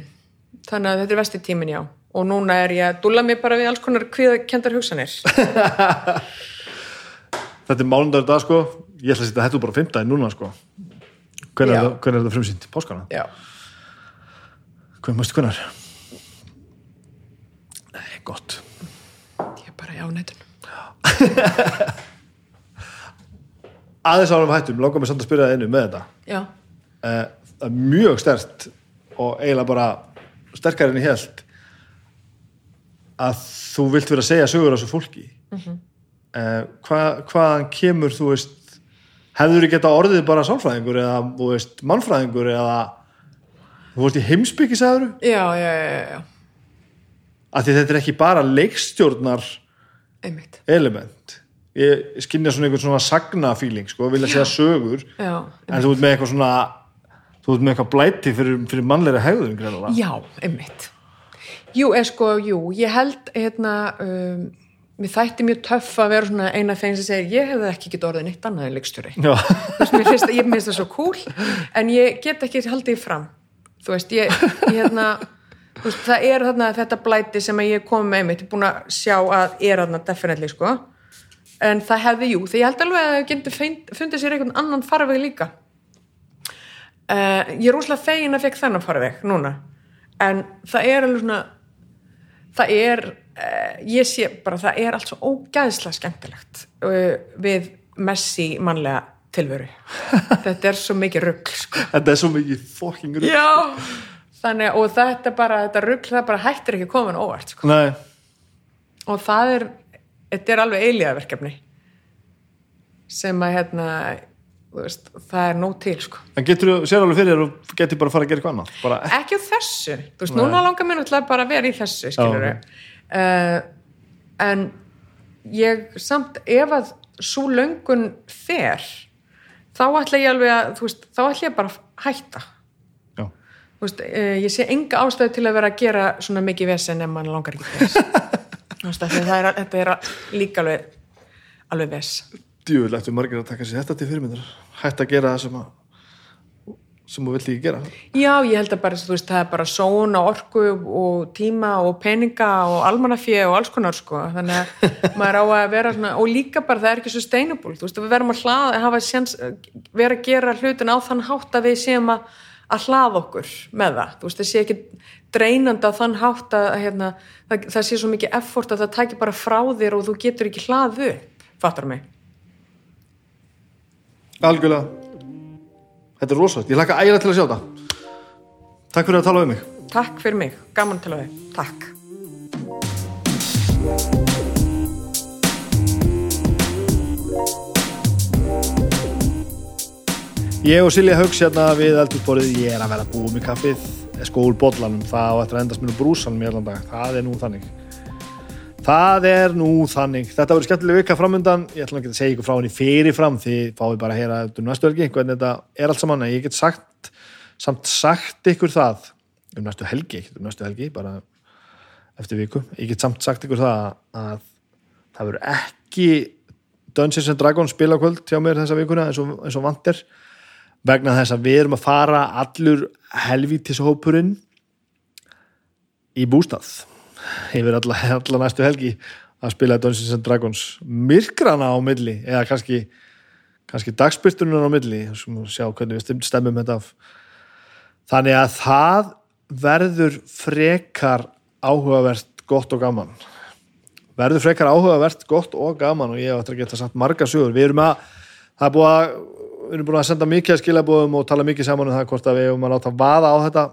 þannig að þetta er vesti tímin, já, og núna er ég að dúlla mig bara við alls konar kviðakendar hugsanir. þetta er málundagur dag sko. Ég ætla að setja þetta bara 15 núna sko hvernig er, er þetta frumsýnt? Páskana? Já, Hvernig mástu hvernig? Nei, gott ég er bara í ánættun. aðeins árum hættum, langar mig samt að spyrja það einu með þetta já, uh, það er mjög stert og eiginlega bara sterkar enn í held að þú vilt vera að segja sögur á þessu fólki mm -hmm. hva, hvaðan kemur þú veist hefur þú geta orðið bara sálfræðingur eða þú veist, mannfræðingur eða þú veist í heimsbyggi sagður já, já, já, já. að því þetta er ekki bara leikstjórnar einmitt. element. Ég skynja svona einhvern svona sagnafíling sko, vilja segja sögur já, en þú ert með eitthvað svona þú ert með eitthvað blæti fyrir, fyrir mannleira hegðun já, einmitt. Jú, er sko, jú, ég held hérna um, mér þætti mjög töff að vera svona eina þeim sem segir ég hefði ekki getið orðið neitt annað en leikstjóri. Mér finnst, það svo cool en ég get ekki haldið fram. Þú veist, ég, ég hérna veist, það er þarna þetta blæti sem ég kom með ég er búin að sjá að er þarna definitely, sko. En það hefði, jú, því ég held alveg að það getur fundið sér einhvern annan farveg líka. Uh, ég er úslega fegin að fekk þennan farveg núna, en það er alveg svona það er, ég sé bara það er allt svo ógæðslega skemmtilegt uh, við messi mannlega tilveru þetta er svo mikið rugg sko. þetta er svo mikið fucking rugg já þannig og þetta bara, þetta rugg það bara hættir ekki komin óvart sko. Og það er þetta er alveg eilíðaverkefni sem að hérna veist, það er nóg til sko. en getur þú sér alveg fyrir og getur bara að fara að gera eitthvað annað bara, ekki á þessu, þú veist, Nei. núna langar mér náttúrulega bara að vera í þessu, skilur Já, uh, en ég samt, ef að svo löngun fer þá ætla ég alveg að, veist, þá ætla ég bara að hætta. Veist, uh, ég sé enga ástæðu til að vera að gera svona mikið vesen ef mann langar ekki þess. Er, þetta er líka alveg alveg ves. Djúvill eftir margir að taka sér þetta til fyrirmyndar? Hætt að gera það sem að sem þú vilt ekki gera. Já, ég held að bara, þú veist, það er bara són og orku og tíma og peninga og almannafjö og alls konar sko, þannig að maður á að vera svona, og líka bara það er ekki sustainable, veist, við verðum að hlaða, hafa sjans, vera að gera hlutin á þann hátt að við séum að, að hlaða okkur með það, þú veist, það sé ekki dreinandi á þann hátt að hérna, það, það sé svo mikið effort að það tæki bara frá þér og þú getur ekki hlaðu, fattar mig? algjörlega þetta er rosalegt, ég hlakka ægilega til að sjá þetta. Takk fyrir að tala um mig. Takk fyrir mig, gaman til að við, takk. Ég og Silja Hauks hérna við eldurborið, ég er að vera búið með kaffið. Skól bollanum, það á eftir að endast minu brúsanum í allan dag, það er nú þannig það er nú þannig. Þetta verður skemmtileg vika framöndan ég ætla ekki að segja ykkur frá henni fyrirfram því fáið bara að heyra um næstu helgi hvernig þetta er allt saman, ég get sagt samt sagt ykkur það um næstu helgi, ekki um næstu helgi bara eftir viku, ég get samt sagt ykkur það að það verður ekki Dungeons Dragons spilakvöld hjá mér þessa vikuna eins og, eins og vantir vegna þess að við erum að fara allur helvítishópurinn í bústað yfir alla, alla næstu helgi að spila Dungeons and Dragons myrkrana á milli eða kannski, kannski dagspyrtunar á milli að sjá hvernig við stem- stemmum þetta af. Þannig að það verður frekar áhugavert gott og gaman. Verður frekar áhugavert gott og gaman og ég hef eftir að geta sagt marga sögur. Við erum að, það er búið að við erum búin að senda mikið að skilabóðum og tala mikið saman um það hvort að við erum að láta vaða á þetta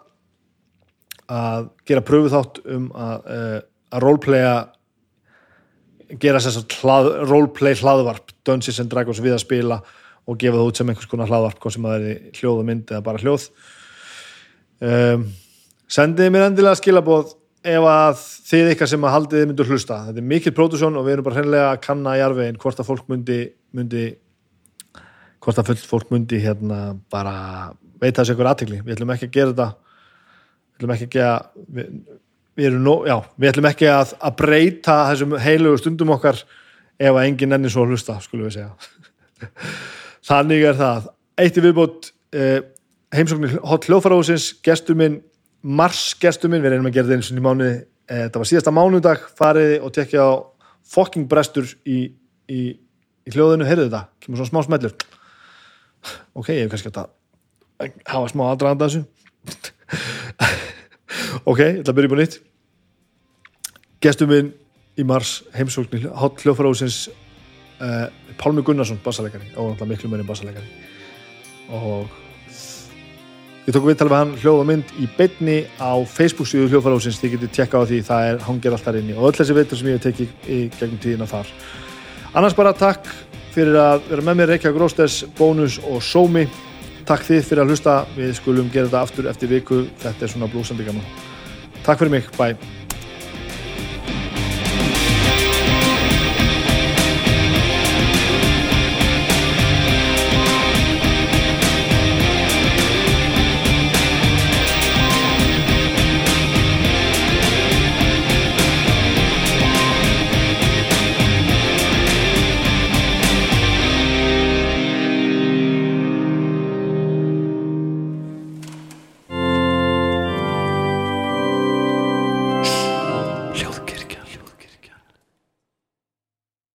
að gera pröfu þátt um að, uh, að roleplaya gera að hlað, roleplay hlaðvarp Dungeons and Dragons við að spila og gefa það út sem einhvers konar hlaðvarp hvort sem það er hljóð og mynd eða bara hljóð. Um, sendiði mér endilega skilabóð ef að þið ykkar sem að haldið þið myndu hlusta. Þetta er mikil pródusjón og við erum bara hreinlega að kanna í arvegin hvort að fólk myndi, myndi hvort að fólk myndi hérna bara veita þessu ykkur aðtikli við ætlum ekki að gera þetta ætlum ekki að við, við, erum nó, já, við ætlum ekki að, að breyta þessum heilugu stundum okkar ef að enginn enni svo hlusta skulum við segja. Þannig er það. Eitt í viðbót eh, heimsóknir hot hljóðfarahúsins gestur minn, mars gestur minn við reynum að gera þetta eins og í mánuði eh, þetta var síðasta mánudag, fariði og tekja á fucking brestur í, í, í hljóðinu, heyrðu þetta? Kemur svona smá smellur. Ok, ég hef kannski átt að hafa smá aðdraðanda þessu ok, ég ætla að byrja upp á nýtt. Gestur minn í mars heimsóknir hot hljóðfarahúsins uh, Pálmi Gunnarsson bassalegari og náttúrulega miklu meiri bassalegari og við tókum viðtal við hann hljóð og mynd í beinni á Facebook síðu hljóðfælósins þið getið tjekka á því, það er hangir alltaf inni. Og öll þessi viðtal sem ég hef tekið í gegnum tíðina þar. Annars bara takk fyrir að vera með mér Reykjavík Rósters, Bónus og Sómi takk þið fyrir að hlusta. Við skulum gera þetta aftur eftir viku. Þetta er svona blúsandi gaman. Takk fyrir mig, bye